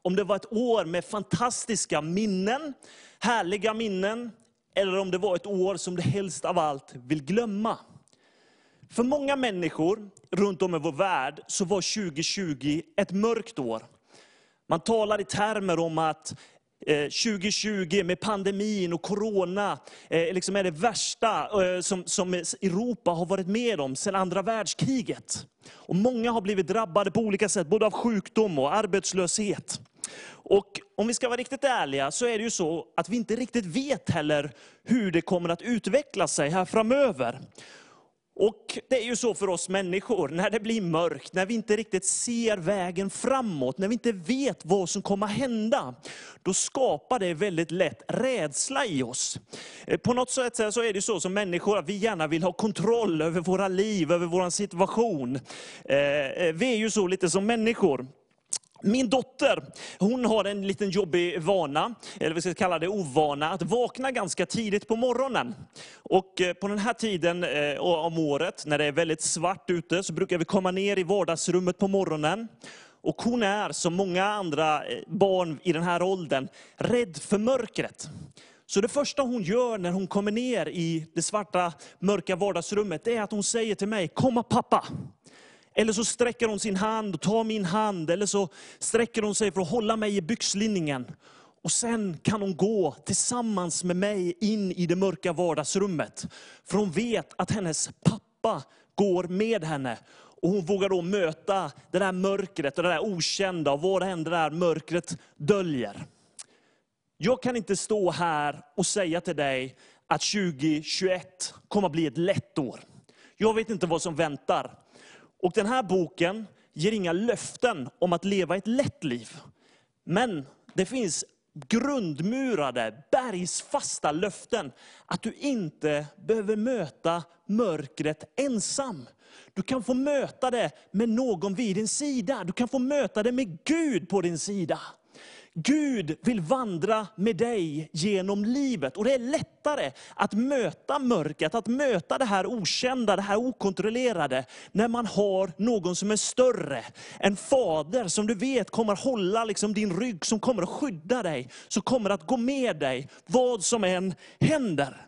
Om det var ett år med fantastiska minnen, härliga minnen, eller om det var ett år som du helst av allt vill glömma. För många människor runt om i vår värld så var 2020 ett mörkt år. Man talar i termer om att eh, 2020 med pandemin och corona eh, liksom är det värsta eh, som, som Europa har varit med om sedan andra världskriget. Och många har blivit drabbade på olika sätt, både av sjukdom och arbetslöshet. Och om vi ska vara riktigt ärliga så är det ju så att vi inte riktigt vet heller hur det kommer att utveckla sig här framöver. Och det är ju så för oss människor, när det blir mörkt, när vi inte riktigt ser vägen framåt, när vi inte vet vad som kommer att hända, då skapar det väldigt lätt rädsla i oss. Eh, på något sätt så är det så som människor att vi gärna vill ha kontroll över våra liv, över vår situation. Eh, eh, vi är ju så lite som människor. Min dotter, hon har en liten jobbig vana, eller vi ska kalla det ovana, att vakna ganska tidigt på morgonen. Och eh, på den här tiden eh, om året, när det är väldigt svart ute, så brukar vi komma ner i vardagsrummet på morgonen. Och hon är, som många andra eh, barn i den här åldern, rädd för mörkret. Så det första hon gör när hon kommer ner i det svarta, mörka vardagsrummet, det är att hon säger till mig, komma pappa. Eller så sträcker hon sin hand och tar min hand, eller så sträcker hon sig för att hålla mig i byxlinningen. Och sen kan hon gå tillsammans med mig in i det mörka vardagsrummet. För hon vet att hennes pappa går med henne. Och hon vågar då möta det där mörkret och det där okända och vad det än det där mörkret döljer. Jag kan inte stå här och säga till dig att 2021 kommer att bli ett lätt år. Jag vet inte vad som väntar. Och den här boken ger inga löften om att leva ett lätt liv. Men det finns grundmurade, bergsfasta löften att du inte behöver möta mörkret ensam. Du kan få möta det med någon vid din sida. Du kan få möta det med Gud på din sida. Gud vill vandra med dig genom livet. Och det är lättare att möta mörkret, att möta det här okända, det här okontrollerade, när man har någon som är större. En fader som du vet kommer hålla liksom din rygg, som kommer att skydda dig, som kommer att gå med dig, vad som än händer.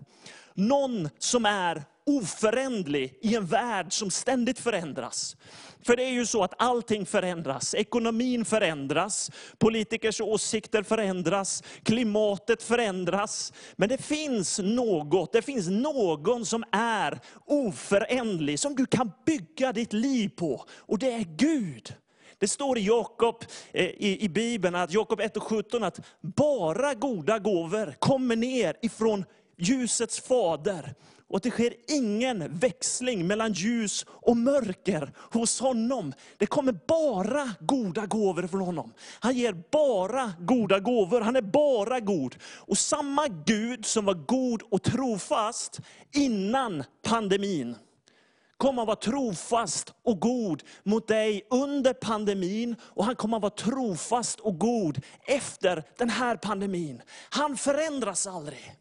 Någon som är oföränderlig i en värld som ständigt förändras. För det är ju så att allting förändras. Ekonomin förändras, politikers åsikter förändras, klimatet förändras. Men det finns något, det finns någon som är oföränderlig, som du kan bygga ditt liv på. Och det är Gud. Det står i Jakob eh, i, i Bibeln, att Jakob 1 och 17, att bara goda gåvor kommer ner ifrån ljusets fader. Och det sker ingen växling mellan ljus och mörker hos honom. Det kommer bara goda gåvor från honom. Han ger bara goda gåvor, han är bara god. Och samma Gud som var god och trofast innan pandemin, kommer att vara trofast och god mot dig under pandemin. Och han kommer att vara trofast och god efter den här pandemin. Han förändras aldrig.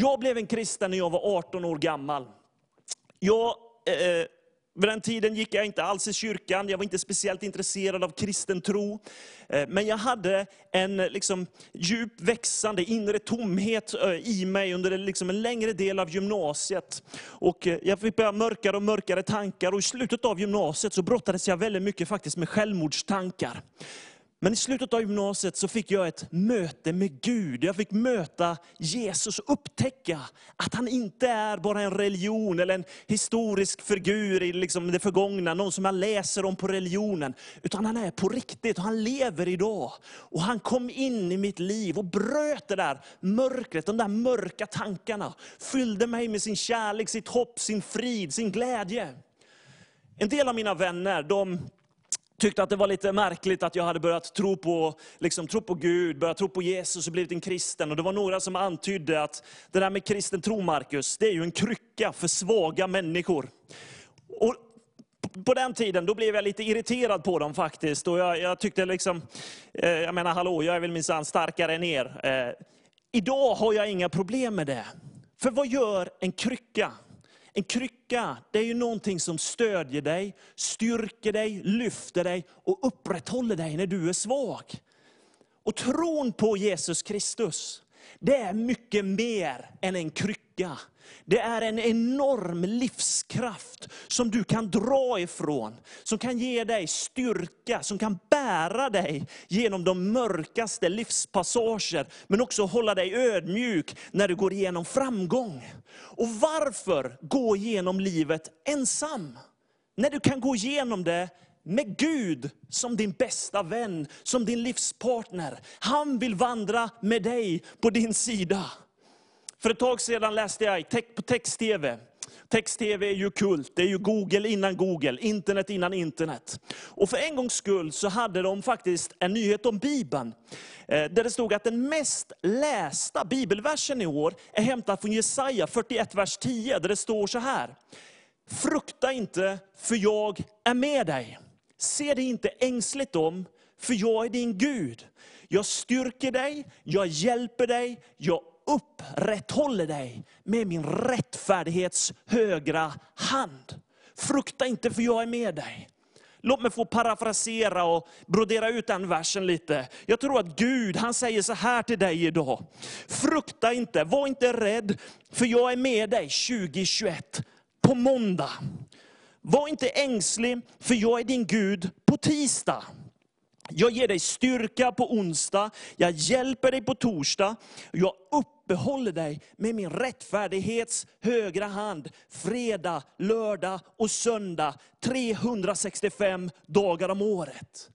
Jag blev en kristen när jag var 18 år gammal. Jag, eh, eh, vid den tiden gick jag inte alls i kyrkan, jag var inte speciellt intresserad av kristen tro. Eh, men jag hade en liksom, djup växande inre tomhet eh, i mig under liksom, en längre del av gymnasiet. Och eh, jag fick börja mörkare och mörkare tankar och i slutet av gymnasiet så brottades jag väldigt mycket faktiskt med självmordstankar. Men i slutet av gymnasiet så fick jag ett möte med Gud. Jag fick möta Jesus och upptäcka att han inte är bara en religion eller en historisk figur i liksom det förgångna, någon som jag läser om på religionen. Utan han är på riktigt och han lever idag. Och han kom in i mitt liv och bröt det där mörkret, de där mörka tankarna. Fyllde mig med sin kärlek, sitt hopp, sin frid, sin glädje. En del av mina vänner, de tyckte att det var lite märkligt att jag hade börjat tro på, liksom, tro på Gud, börjat tro på Jesus och blivit en kristen. Och det var några som antydde att det där med kristen tro, Markus, det är ju en krycka för svaga människor. Och på den tiden då blev jag lite irriterad på dem faktiskt. Och jag, jag tyckte liksom, eh, jag menar hallå, jag är väl minsann starkare än er. Eh, idag har jag inga problem med det. För vad gör en krycka? En krycka, det är ju någonting som stödjer dig, styrker dig, lyfter dig och upprätthåller dig när du är svag. Och tron på Jesus Kristus, det är mycket mer än en krycka. Det är en enorm livskraft som du kan dra ifrån. Som kan ge dig styrka, som kan bära dig genom de mörkaste livspassager. Men också hålla dig ödmjuk när du går igenom framgång. Och varför gå igenom livet ensam? När du kan gå igenom det med Gud som din bästa vän, som din livspartner. Han vill vandra med dig på din sida. För ett tag sedan läste jag på text-tv. Text-tv är ju kult, det är ju Google innan Google, internet innan internet. Och för en gångs skull så hade de faktiskt en nyhet om Bibeln. Eh, där det stod att den mest lästa bibelversen i år är hämtad från Jesaja 41, vers 10. Där det står så här. Frukta inte, för jag är med dig. Se dig inte ängsligt om, för jag är din Gud. Jag styrker dig, jag hjälper dig, jag upprätthåller dig med min rättfärdighets högra hand. Frukta inte för jag är med dig. Låt mig få parafrasera och brodera ut den versen lite. Jag tror att Gud, han säger så här till dig idag. Frukta inte, var inte rädd, för jag är med dig 2021 på måndag. Var inte ängslig, för jag är din Gud på tisdag. Jag ger dig styrka på onsdag, jag hjälper dig på torsdag, jag uppehåller dig med min rättfärdighets högra hand, fredag, lördag och söndag, 365 dagar om året.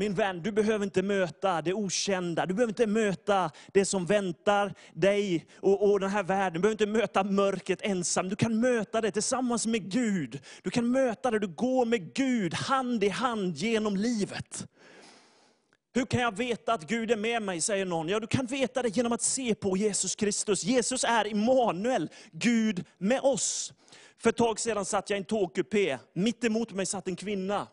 Min vän, du behöver inte möta det okända. Du behöver inte möta det som väntar dig och, och den här världen. Du behöver inte möta mörkret ensam. Du kan möta det tillsammans med Gud. Du kan möta det, du går med Gud hand i hand genom livet. Hur kan jag veta att Gud är med mig, säger någon. Ja, du kan veta det genom att se på Jesus Kristus. Jesus är Immanuel, Gud med oss. För ett tag sedan satt jag i en tågkupé. Mitt emot mig satt en kvinna.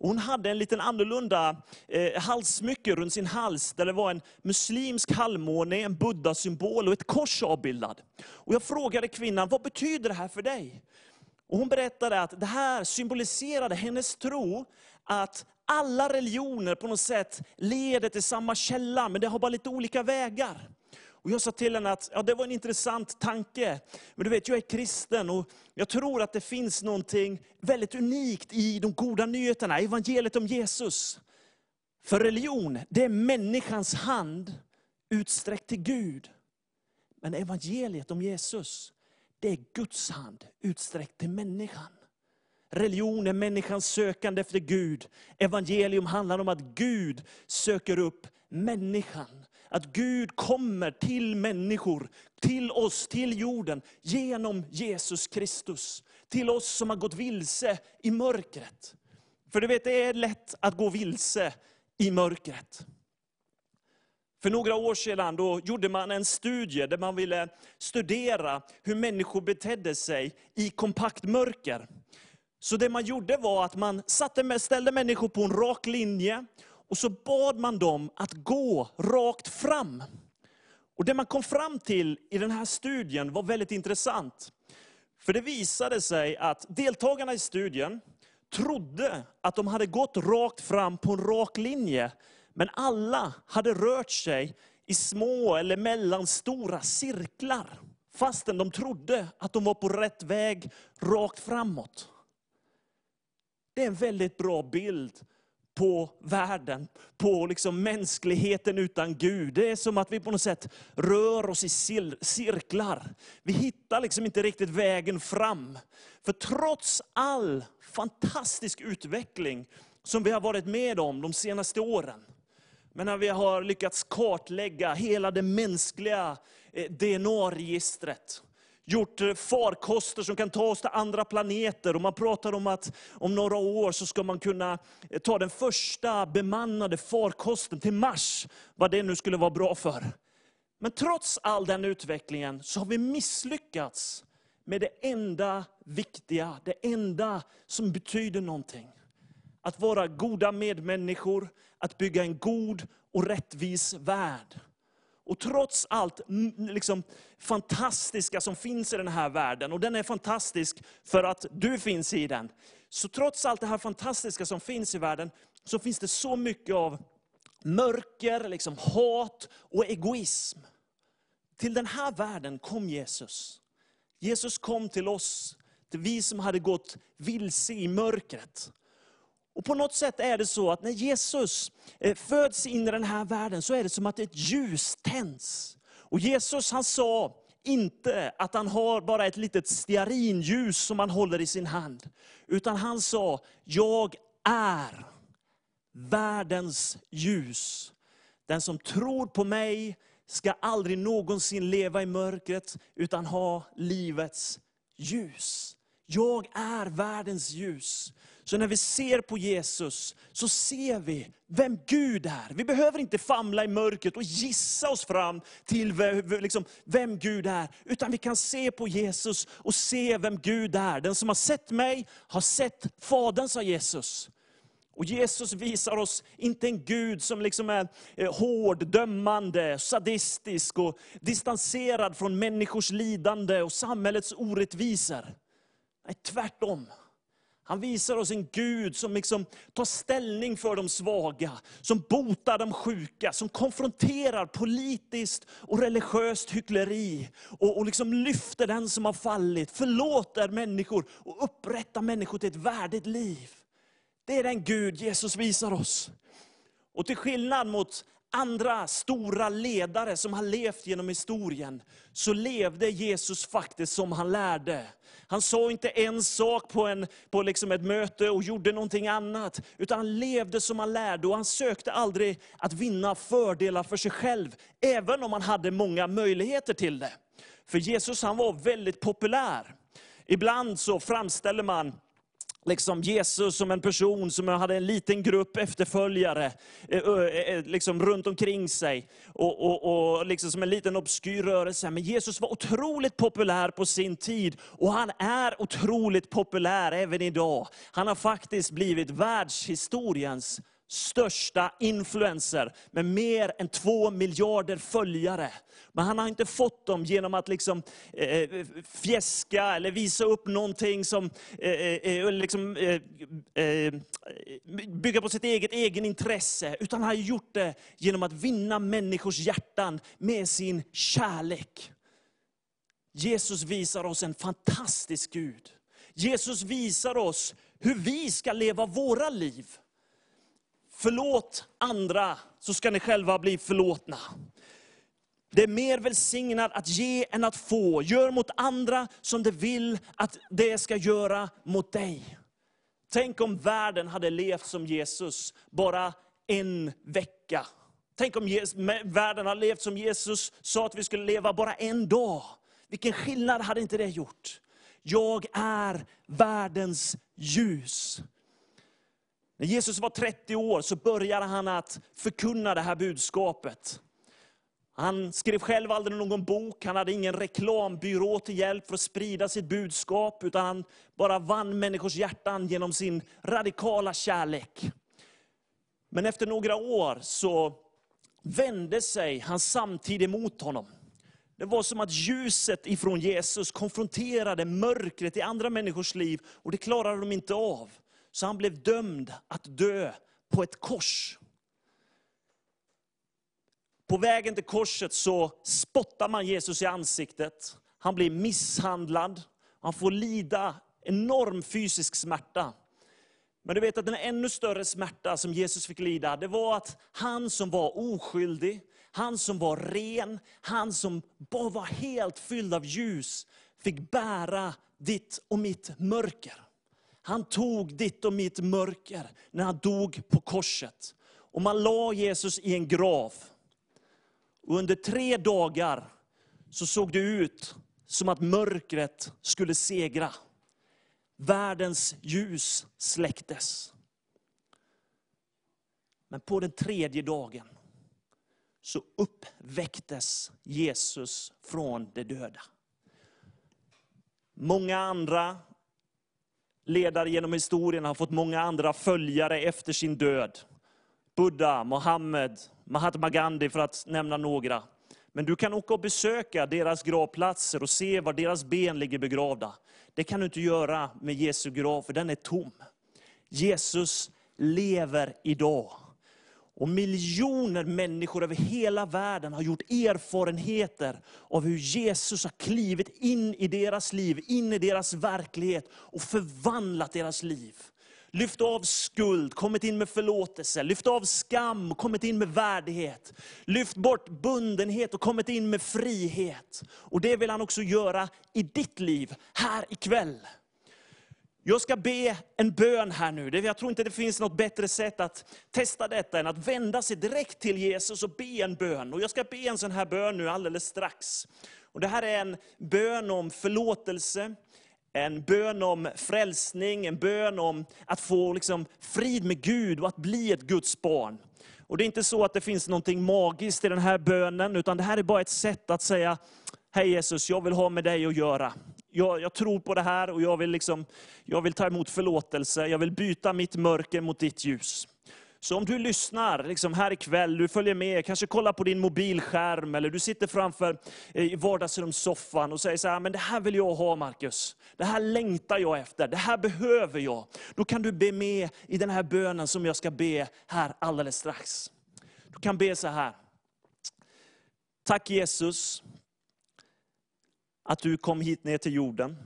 Hon hade en liten annorlunda eh, halssmycke runt sin hals, där det var en muslimsk halvmåne, en buddha-symbol och ett kors avbildad. Och jag frågade kvinnan, vad betyder det här för dig? Och hon berättade att det här symboliserade hennes tro, att alla religioner på något sätt leder till samma källa, men det har bara lite olika vägar. Och jag sa till henne att ja, det var en intressant tanke. Men du vet, jag är kristen och jag tror att det finns någonting väldigt unikt i de goda nyheterna, evangeliet om Jesus. För religion, det är människans hand utsträckt till Gud. Men evangeliet om Jesus, det är Guds hand utsträckt till människan. Religion är människans sökande efter Gud. Evangelium handlar om att Gud söker upp människan. Att Gud kommer till människor, till oss, till jorden, genom Jesus Kristus. Till oss som har gått vilse i mörkret. För du vet, det är lätt att gå vilse i mörkret. För några år sedan då gjorde man en studie där man ville studera hur människor betedde sig i kompakt mörker. Så det man gjorde var att man satte, med- ställde människor på en rak linje, och så bad man dem att gå rakt fram. Och Det man kom fram till i den här studien var väldigt intressant. För det visade sig att deltagarna i studien trodde att de hade gått rakt fram på en rak linje. Men alla hade rört sig i små eller mellanstora cirklar. Fastän de trodde att de var på rätt väg, rakt framåt. Det är en väldigt bra bild på världen, på liksom mänskligheten utan Gud. Det är som att vi på något sätt rör oss i cirklar. Vi hittar liksom inte riktigt vägen fram. För trots all fantastisk utveckling som vi har varit med om de senaste åren, men när vi har lyckats kartlägga hela det mänskliga eh, DNA-registret, gjort eh, farkoster som kan ta oss till andra planeter. Och man pratar om att om några år så ska man kunna eh, ta den första bemannade farkosten till Mars, vad det nu skulle vara bra för. Men trots all den utvecklingen så har vi misslyckats med det enda viktiga, det enda som betyder någonting. Att vara goda medmänniskor, att bygga en god och rättvis värld. Och trots allt liksom, fantastiska som finns i den här världen, och den är fantastisk för att du finns i den. Så trots allt det här fantastiska som finns i världen, så finns det så mycket av mörker, liksom hat och egoism. Till den här världen kom Jesus. Jesus kom till oss, till vi som hade gått vilse i mörkret. Och på något sätt är det så att när Jesus eh, föds in i den här världen så är det som att ett ljus tänds. Och Jesus han sa inte att han har bara ett litet stearinljus som han håller i sin hand. Utan han sa, jag är världens ljus. Den som tror på mig ska aldrig någonsin leva i mörkret, utan ha livets ljus. Jag är världens ljus. Så när vi ser på Jesus, så ser vi vem Gud är. Vi behöver inte famla i mörkret och gissa oss fram till liksom, vem Gud är. Utan vi kan se på Jesus och se vem Gud är. Den som har sett mig, har sett Fadern, sa Jesus. Och Jesus visar oss inte en Gud som liksom är eh, hård, dömande, sadistisk och distanserad från människors lidande och samhällets orättvisor. Nej, tvärtom. Han visar oss en Gud som liksom tar ställning för de svaga, som botar de sjuka, som konfronterar politiskt och religiöst hyckleri. Och, och liksom lyfter den som har fallit, förlåter människor och upprättar människor till ett värdigt liv. Det är den Gud Jesus visar oss. Och till skillnad mot andra stora ledare som har levt genom historien, så levde Jesus faktiskt som han lärde. Han sa inte en sak på, en, på liksom ett möte och gjorde någonting annat, utan han levde som han lärde och han sökte aldrig att vinna fördelar för sig själv, även om han hade många möjligheter till det. För Jesus han var väldigt populär. Ibland så framställer man liksom Jesus som en person som hade en liten grupp efterföljare eh, eh, eh, liksom runt omkring sig. Och, och, och liksom som en liten obskyr rörelse. Men Jesus var otroligt populär på sin tid. Och han är otroligt populär även idag. Han har faktiskt blivit världshistoriens största influencer med mer än två miljarder följare. Men han har inte fått dem genom att liksom, eh, eh fjäska eller visa upp någonting som eh, eh, eh liksom, eh, eh, bygga på sitt eget egen intresse. Utan han har gjort det genom att vinna människors hjärtan med sin kärlek. Jesus visar oss en fantastisk Gud. Jesus visar oss hur vi ska leva våra liv. Förlåt andra, så ska ni själva bli förlåtna. Det är mer välsignat att ge än att få. Gör mot andra som du vill att det ska göra mot dig. Tänk om världen hade levt som Jesus bara en vecka. Tänk om världen hade levt som Jesus sa att vi skulle leva bara en dag. Vilken skillnad hade inte det gjort? Jag är världens ljus. När Jesus var 30 år så började han att förkunna det här budskapet. Han skrev själv aldrig någon bok, han hade ingen reklambyrå till hjälp för att sprida sitt budskap, utan han bara vann människors hjärtan genom sin radikala kärlek. Men efter några år så vände sig hans samtid emot honom. Det var som att ljuset ifrån Jesus konfronterade mörkret i andra människors liv, och det klarade de inte av. Så han blev dömd att dö på ett kors. På vägen till korset så spottar man Jesus i ansiktet. Han blir misshandlad. Han får lida enorm fysisk smärta. Men du vet att den ännu större smärta som Jesus fick lida, det var att han som var oskyldig, han som var ren, han som bara var helt fylld av ljus, fick bära ditt och mitt mörker. Han tog ditt och mitt mörker när han dog på korset. Och man la Jesus i en grav. Och under tre dagar så såg det ut som att mörkret skulle segra. Världens ljus släcktes. Men på den tredje dagen så uppväcktes Jesus från de döda. Många andra ledare genom historien har fått många andra följare efter sin död. Buddha, Mohammed, Mahatma Gandhi för att nämna några. Men du kan åka och besöka deras gravplatser och se var deras ben ligger begravda. Det kan du inte göra med Jesu grav, för den är tom. Jesus lever idag. Och miljoner människor över hela världen har gjort erfarenheter av hur Jesus har klivit in i deras liv, in i deras verklighet och förvandlat deras liv. Lyft av skuld, kommit in med förlåtelse. Lyft av skam, kommit in med värdighet. Lyft bort bundenhet och kommit in med frihet. Och det vill han också göra i ditt liv, här ikväll. Jag ska be en bön här nu. Jag tror inte det finns något bättre sätt att testa detta än att vända sig direkt till Jesus och be en bön. Och jag ska be en sån här bön nu alldeles strax. Och det här är en bön om förlåtelse, en bön om frälsning, en bön om att få liksom frid med Gud och att bli ett Guds barn. Och det är inte så att det finns något magiskt i den här bönen, utan det här är bara ett sätt att säga, Hej Jesus, jag vill ha med dig att göra jag, jag tror på det här och jag vill, liksom, jag vill ta emot förlåtelse. Jag vill byta mitt mörker mot ditt ljus. Så om du lyssnar liksom här ikväll, du följer med, kanske kollar på din mobilskärm, eller du sitter framför i vardagsrumssoffan och säger så här, ah, men det här vill jag ha Markus. Det här längtar jag efter, det här behöver jag. Då kan du be med i den här bönen som jag ska be här alldeles strax. Du kan be så här. Tack Jesus, att du kom hit ner till jorden.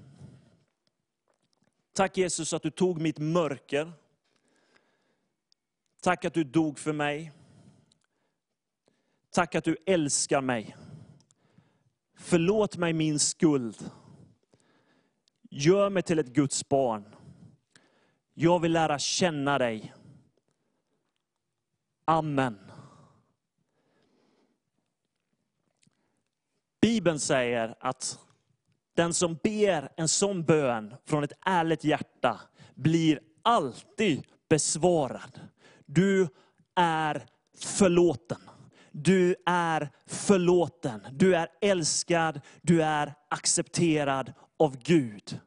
Tack Jesus att du tog mitt mörker. Tack att du dog för mig. Tack att du älskar mig. Förlåt mig min skuld. Gör mig till ett Guds barn. Jag vill lära känna dig. Amen. Bibeln säger att den som ber en sån bön från ett ärligt hjärta blir alltid besvarad. Du är förlåten. Du är förlåten. Du är älskad. Du är accepterad av Gud.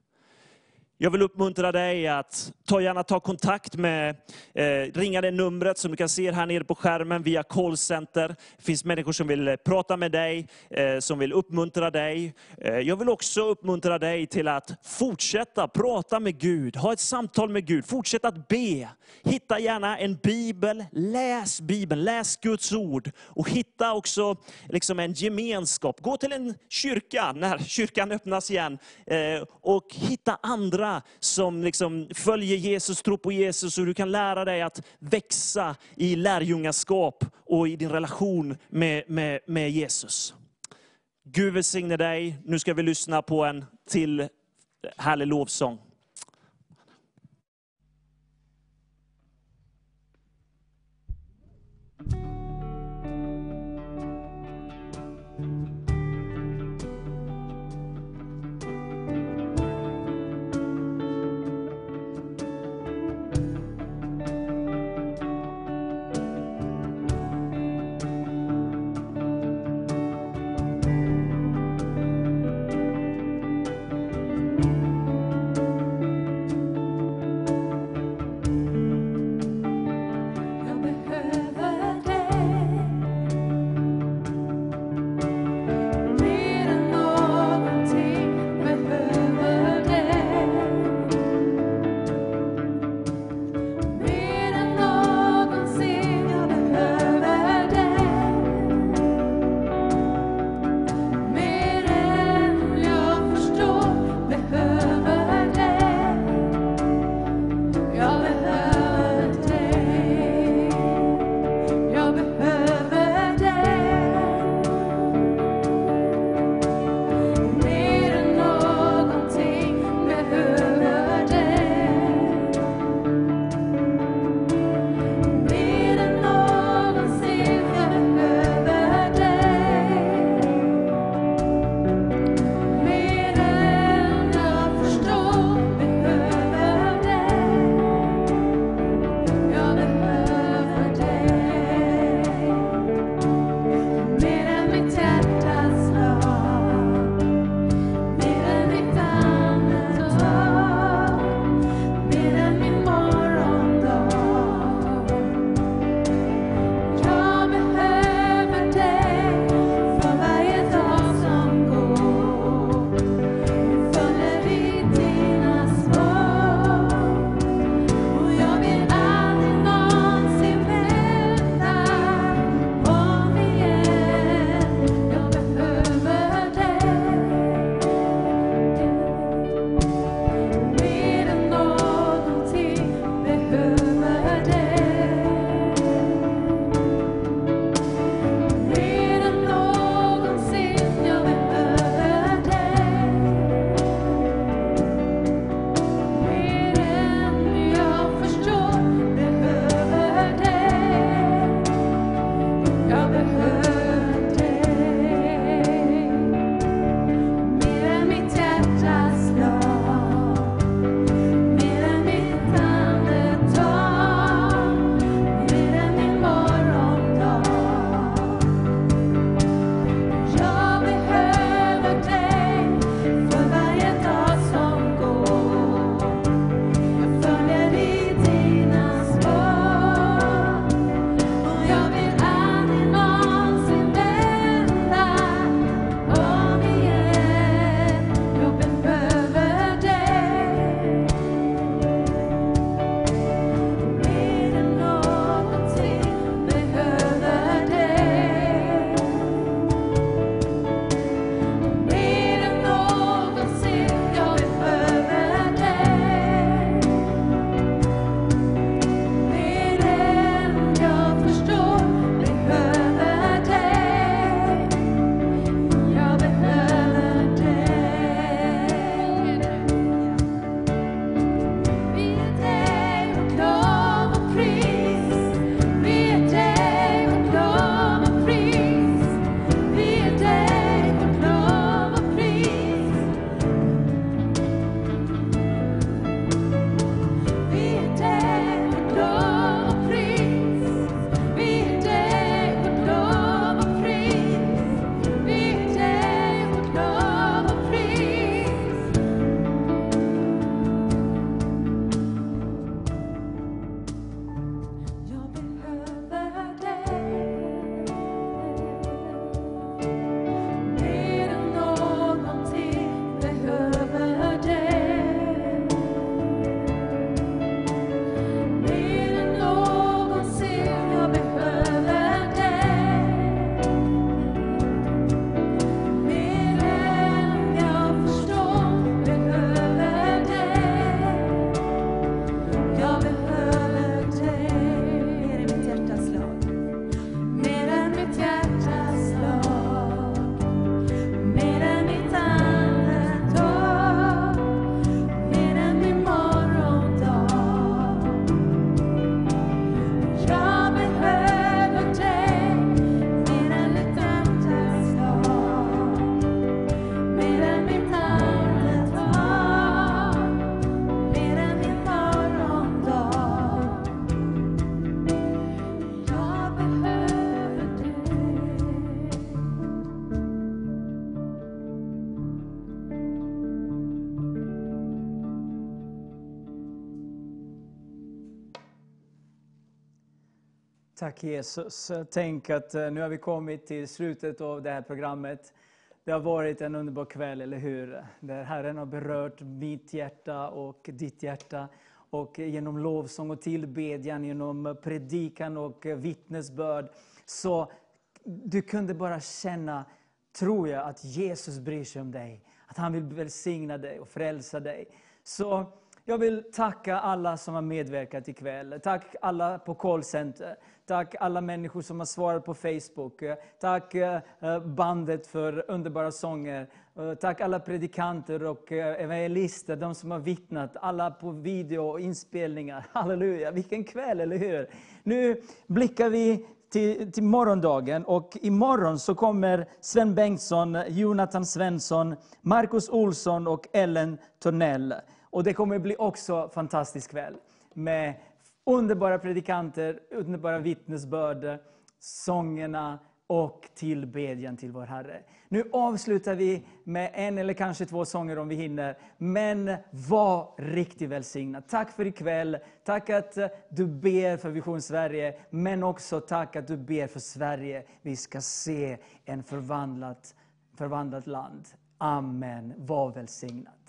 Jag vill uppmuntra dig att ta, gärna ta kontakt med, eh, ringa det numret som du kan se här nere på skärmen via callcenter. Det finns människor som vill eh, prata med dig, eh, som vill uppmuntra dig. Eh, jag vill också uppmuntra dig till att fortsätta prata med Gud, ha ett samtal med Gud, fortsätta att be. Hitta gärna en bibel, läs Bibeln, läs Guds ord. Och hitta också liksom en gemenskap. Gå till en kyrka när kyrkan öppnas igen. eh, Och hitta andra som liksom följer Jesus, tror på Jesus. Och du kan lära dig att växa i lärjungaskap och i din relation med, med, med Jesus. Gud välsigne dig. Nu ska vi lyssna på en till härlig lovsång. Tack Jesus. Tänk att eh, nu har vi kommit till slutet av det här programmet. Det har varit en underbar kväll, eller hur? Där Herren har berört mitt hjärta och ditt hjärta. Och genom lovsång och tillbedjan, genom predikan och vittnesbörd. Så du kunde bara känna, tror jag, att Jesus bryr sig om dig. Att han vill välsigna dig och frälsa dig. Så jag vill tacka alla som har medverkat ikväll. Tack alla på callcenter. Tack alla människor som har svarat på Facebook. Tack eh, bandet för underbara sånger. Eh, tack alla predikanter och eh, evangelister, de som har vittnat. Alla på video och inspelningar. Halleluja, vilken kväll, eller hur? Nu blickar vi till, till morgondagen och imorgon så kommer Sven Bengtsson, Jonathan Svensson, Markus Olsson och Ellen Tornell. Och det kommer bli också fantastisk kväll med underbara predikanter, underbara vittnesbörd, sångerna och tillbedjan till vår Herre. Nu avslutar vi med en eller kanske två sånger om vi hinner. Men var riktigt välsignad. Tack för ikväll. Tack att du ber för Vision Sverige, men också tack att du ber för Sverige. Vi ska se en förvandlat, förvandlat land. Amen. Var välsignad.